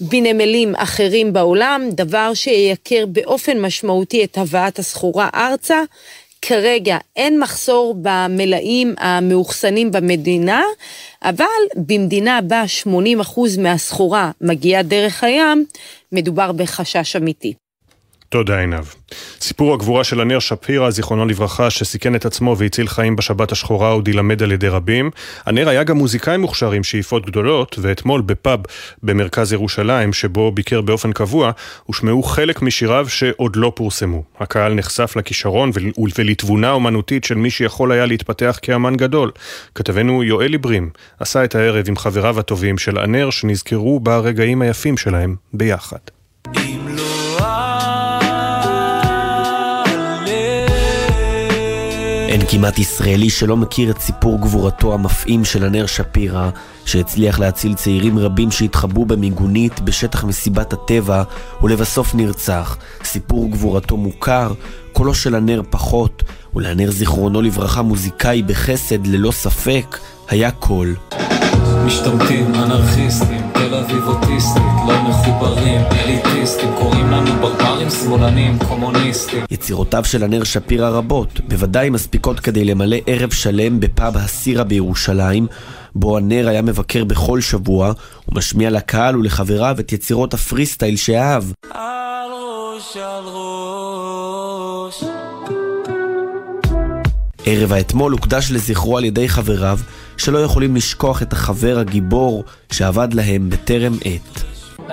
בנמלים אחרים בעולם, דבר שייקר באופן משמעותי את הבאת הסחורה ארצה. כרגע אין מחסור במלאים המאוחסנים במדינה, אבל במדינה בה 80% מהסחורה מגיעה דרך הים, מדובר בחשש אמיתי. תודה עינב. סיפור הגבורה של הנר שפירא, זיכרונו לברכה, שסיכן את עצמו והציל חיים בשבת השחורה, עוד יילמד על ידי רבים. הנר היה גם מוזיקאי מוכשר עם שאיפות גדולות, ואתמול בפאב במרכז ירושלים, שבו ביקר באופן קבוע, הושמעו חלק משיריו שעוד לא פורסמו. הקהל נחשף לכישרון ולתבונה אומנותית של מי שיכול היה להתפתח כאמן גדול. כתבנו יואל עיברים עשה את הערב עם חבריו הטובים של הנר, שנזכרו ברגעים היפים שלהם ביחד. אם אין כמעט ישראלי שלא מכיר את סיפור גבורתו המפעים של הנר שפירא, שהצליח להציל צעירים רבים שהתחבאו במיגונית בשטח מסיבת הטבע, ולבסוף נרצח. סיפור גבורתו מוכר, קולו של הנר פחות, ולהנר זיכרונו לברכה מוזיקאי בחסד ללא ספק, היה קול. משתמטים, אנרכיסטים, תל אביב אוטיסטית, לא מחוברים, אליטיסטים, קוראים ברברים, שמאלנים, קומוניסטים. יצירותיו של הנר שפירא רבות, בוודאי מספיקות כדי למלא ערב שלם בפאב הסירה בירושלים, בו הנר היה מבקר בכל שבוע, ומשמיע לקהל ולחבריו את יצירות הפרי סטייל שאהב. על ראש על ראש ערב האתמול הוקדש לזכרו על ידי חבריו, שלא יכולים לשכוח את החבר הגיבור שעבד להם בטרם עת.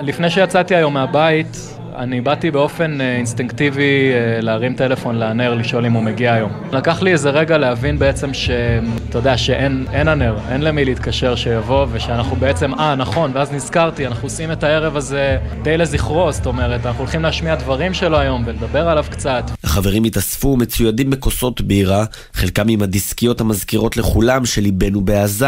לפני שיצאתי היום מהבית, אני באתי באופן אה, אינסטינקטיבי אה, להרים טלפון לענר, לשאול אם הוא מגיע היום. לקח לי איזה רגע להבין בעצם שאתה יודע, שאין הנר, אין למי להתקשר שיבוא, ושאנחנו בעצם, אה, נכון, ואז נזכרתי, אנחנו עושים את הערב הזה די לזכרו, זאת אומרת, אנחנו הולכים להשמיע דברים שלו היום ולדבר עליו קצת. החברים התאספו מצוידים בכוסות בירה, חלקם עם הדיסקיות המזכירות לכולם שליבנו בעזה.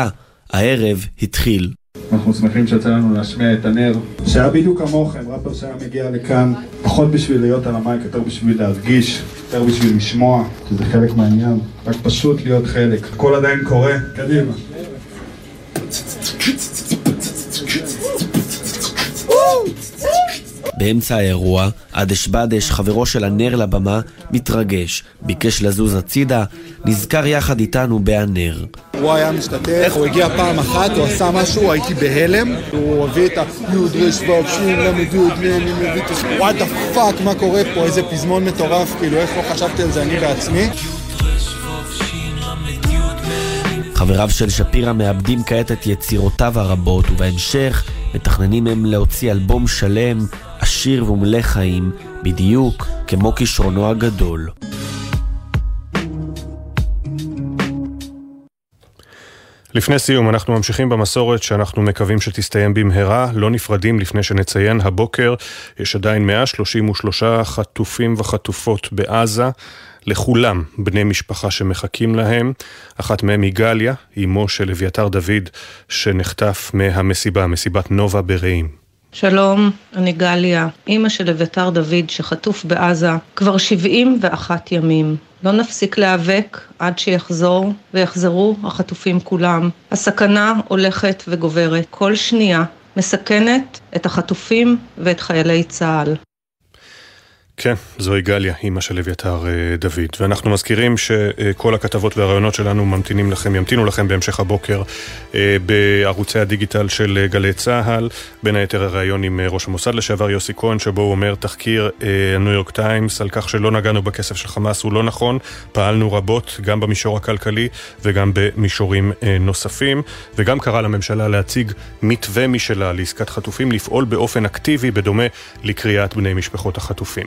הערב התחיל. אנחנו שמחים שיצא לנו להשמיע את הנר, שהיה בדיוק כמוכם, ראפר שהיה מגיע לכאן פחות בשביל להיות על המייק, יותר בשביל להרגיש, יותר בשביל לשמוע, שזה חלק מהעניין, רק פשוט להיות חלק. הכל עדיין קורה, קדימה. באמצע האירוע, עדש בדש, חברו של הנר לבמה, מתרגש, ביקש לזוז הצידה, נזכר יחד איתנו בהנר. הוא היה משתתף, הוא הגיע פעם אחת, הוא עשה משהו, הייתי בהלם, הוא הביא את היוד ריש ואופשים, למד יוד, מי אני מביא את ה... וואט דה פאק, מה קורה פה, איזה פזמון מטורף, כאילו איך לא חשבתי על זה אני בעצמי. חבריו של שפירא מאבדים כעת את יצירותיו הרבות, ובהמשך מתכננים הם להוציא אלבום שלם, עשיר ומלא חיים, בדיוק כמו כישרונו הגדול. לפני סיום, אנחנו ממשיכים במסורת שאנחנו מקווים שתסתיים במהרה. לא נפרדים לפני שנציין, הבוקר יש עדיין 133 חטופים וחטופות בעזה. לכולם בני משפחה שמחכים להם. אחת מהם היא גליה, אמו של אביתר דוד, שנחטף מהמסיבה, מסיבת נובה ברעים. שלום, אני גליה, אימא של אביתר דוד שחטוף בעזה כבר 71 ימים. לא נפסיק להיאבק עד שיחזור ויחזרו החטופים כולם. הסכנה הולכת וגוברת. כל שנייה מסכנת את החטופים ואת חיילי צה"ל. כן, זוהי גליה, אימא של אביתר אה, דוד. ואנחנו מזכירים שכל הכתבות והרעיונות שלנו ממתינים לכם, ימתינו לכם בהמשך הבוקר אה, בערוצי הדיגיטל של אה, גלי צה"ל. בין היתר הראיון עם ראש המוסד לשעבר יוסי כהן, שבו הוא אומר תחקיר הניו יורק טיימס על כך שלא נגענו בכסף של חמאס הוא לא נכון. פעלנו רבות, גם במישור הכלכלי וגם במישורים נוספים. וגם קרא לממשלה להציג מתווה משלה לעסקת חטופים, לפעול באופן אקטיבי בדומה לקריאת בני משפחות החטופים.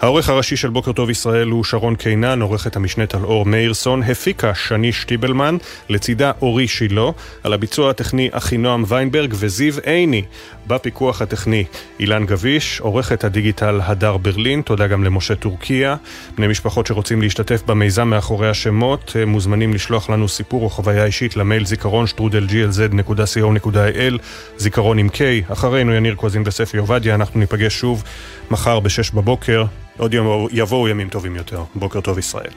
העורך הראשי של בוקר טוב ישראל הוא שרון קינן, עורכת המשנה טל אור מאירסון, הפיקה שני שטיבלמן, לצידה אורי שילה, על הביצוע הטכני אחינועם ויינברג וזיו עיני, בפיקוח הטכני אילן גביש, עורכת הדיגיטל הדר ברלין, תודה גם למשה טורקיה. בני משפחות שרוצים להשתתף במיזם מאחורי השמות, אה, מוזמנים לשלוח לנו סיפור או חוויה אישית למייל זיכרון שטרודל glz.co.il, זיכרון עם K, אחרינו יניר קוזין וספי עובדיה, אנחנו ניפגש שוב מחר ב-6 בבוקר. עוד יבואו ימים טובים יותר. בוקר טוב ישראל.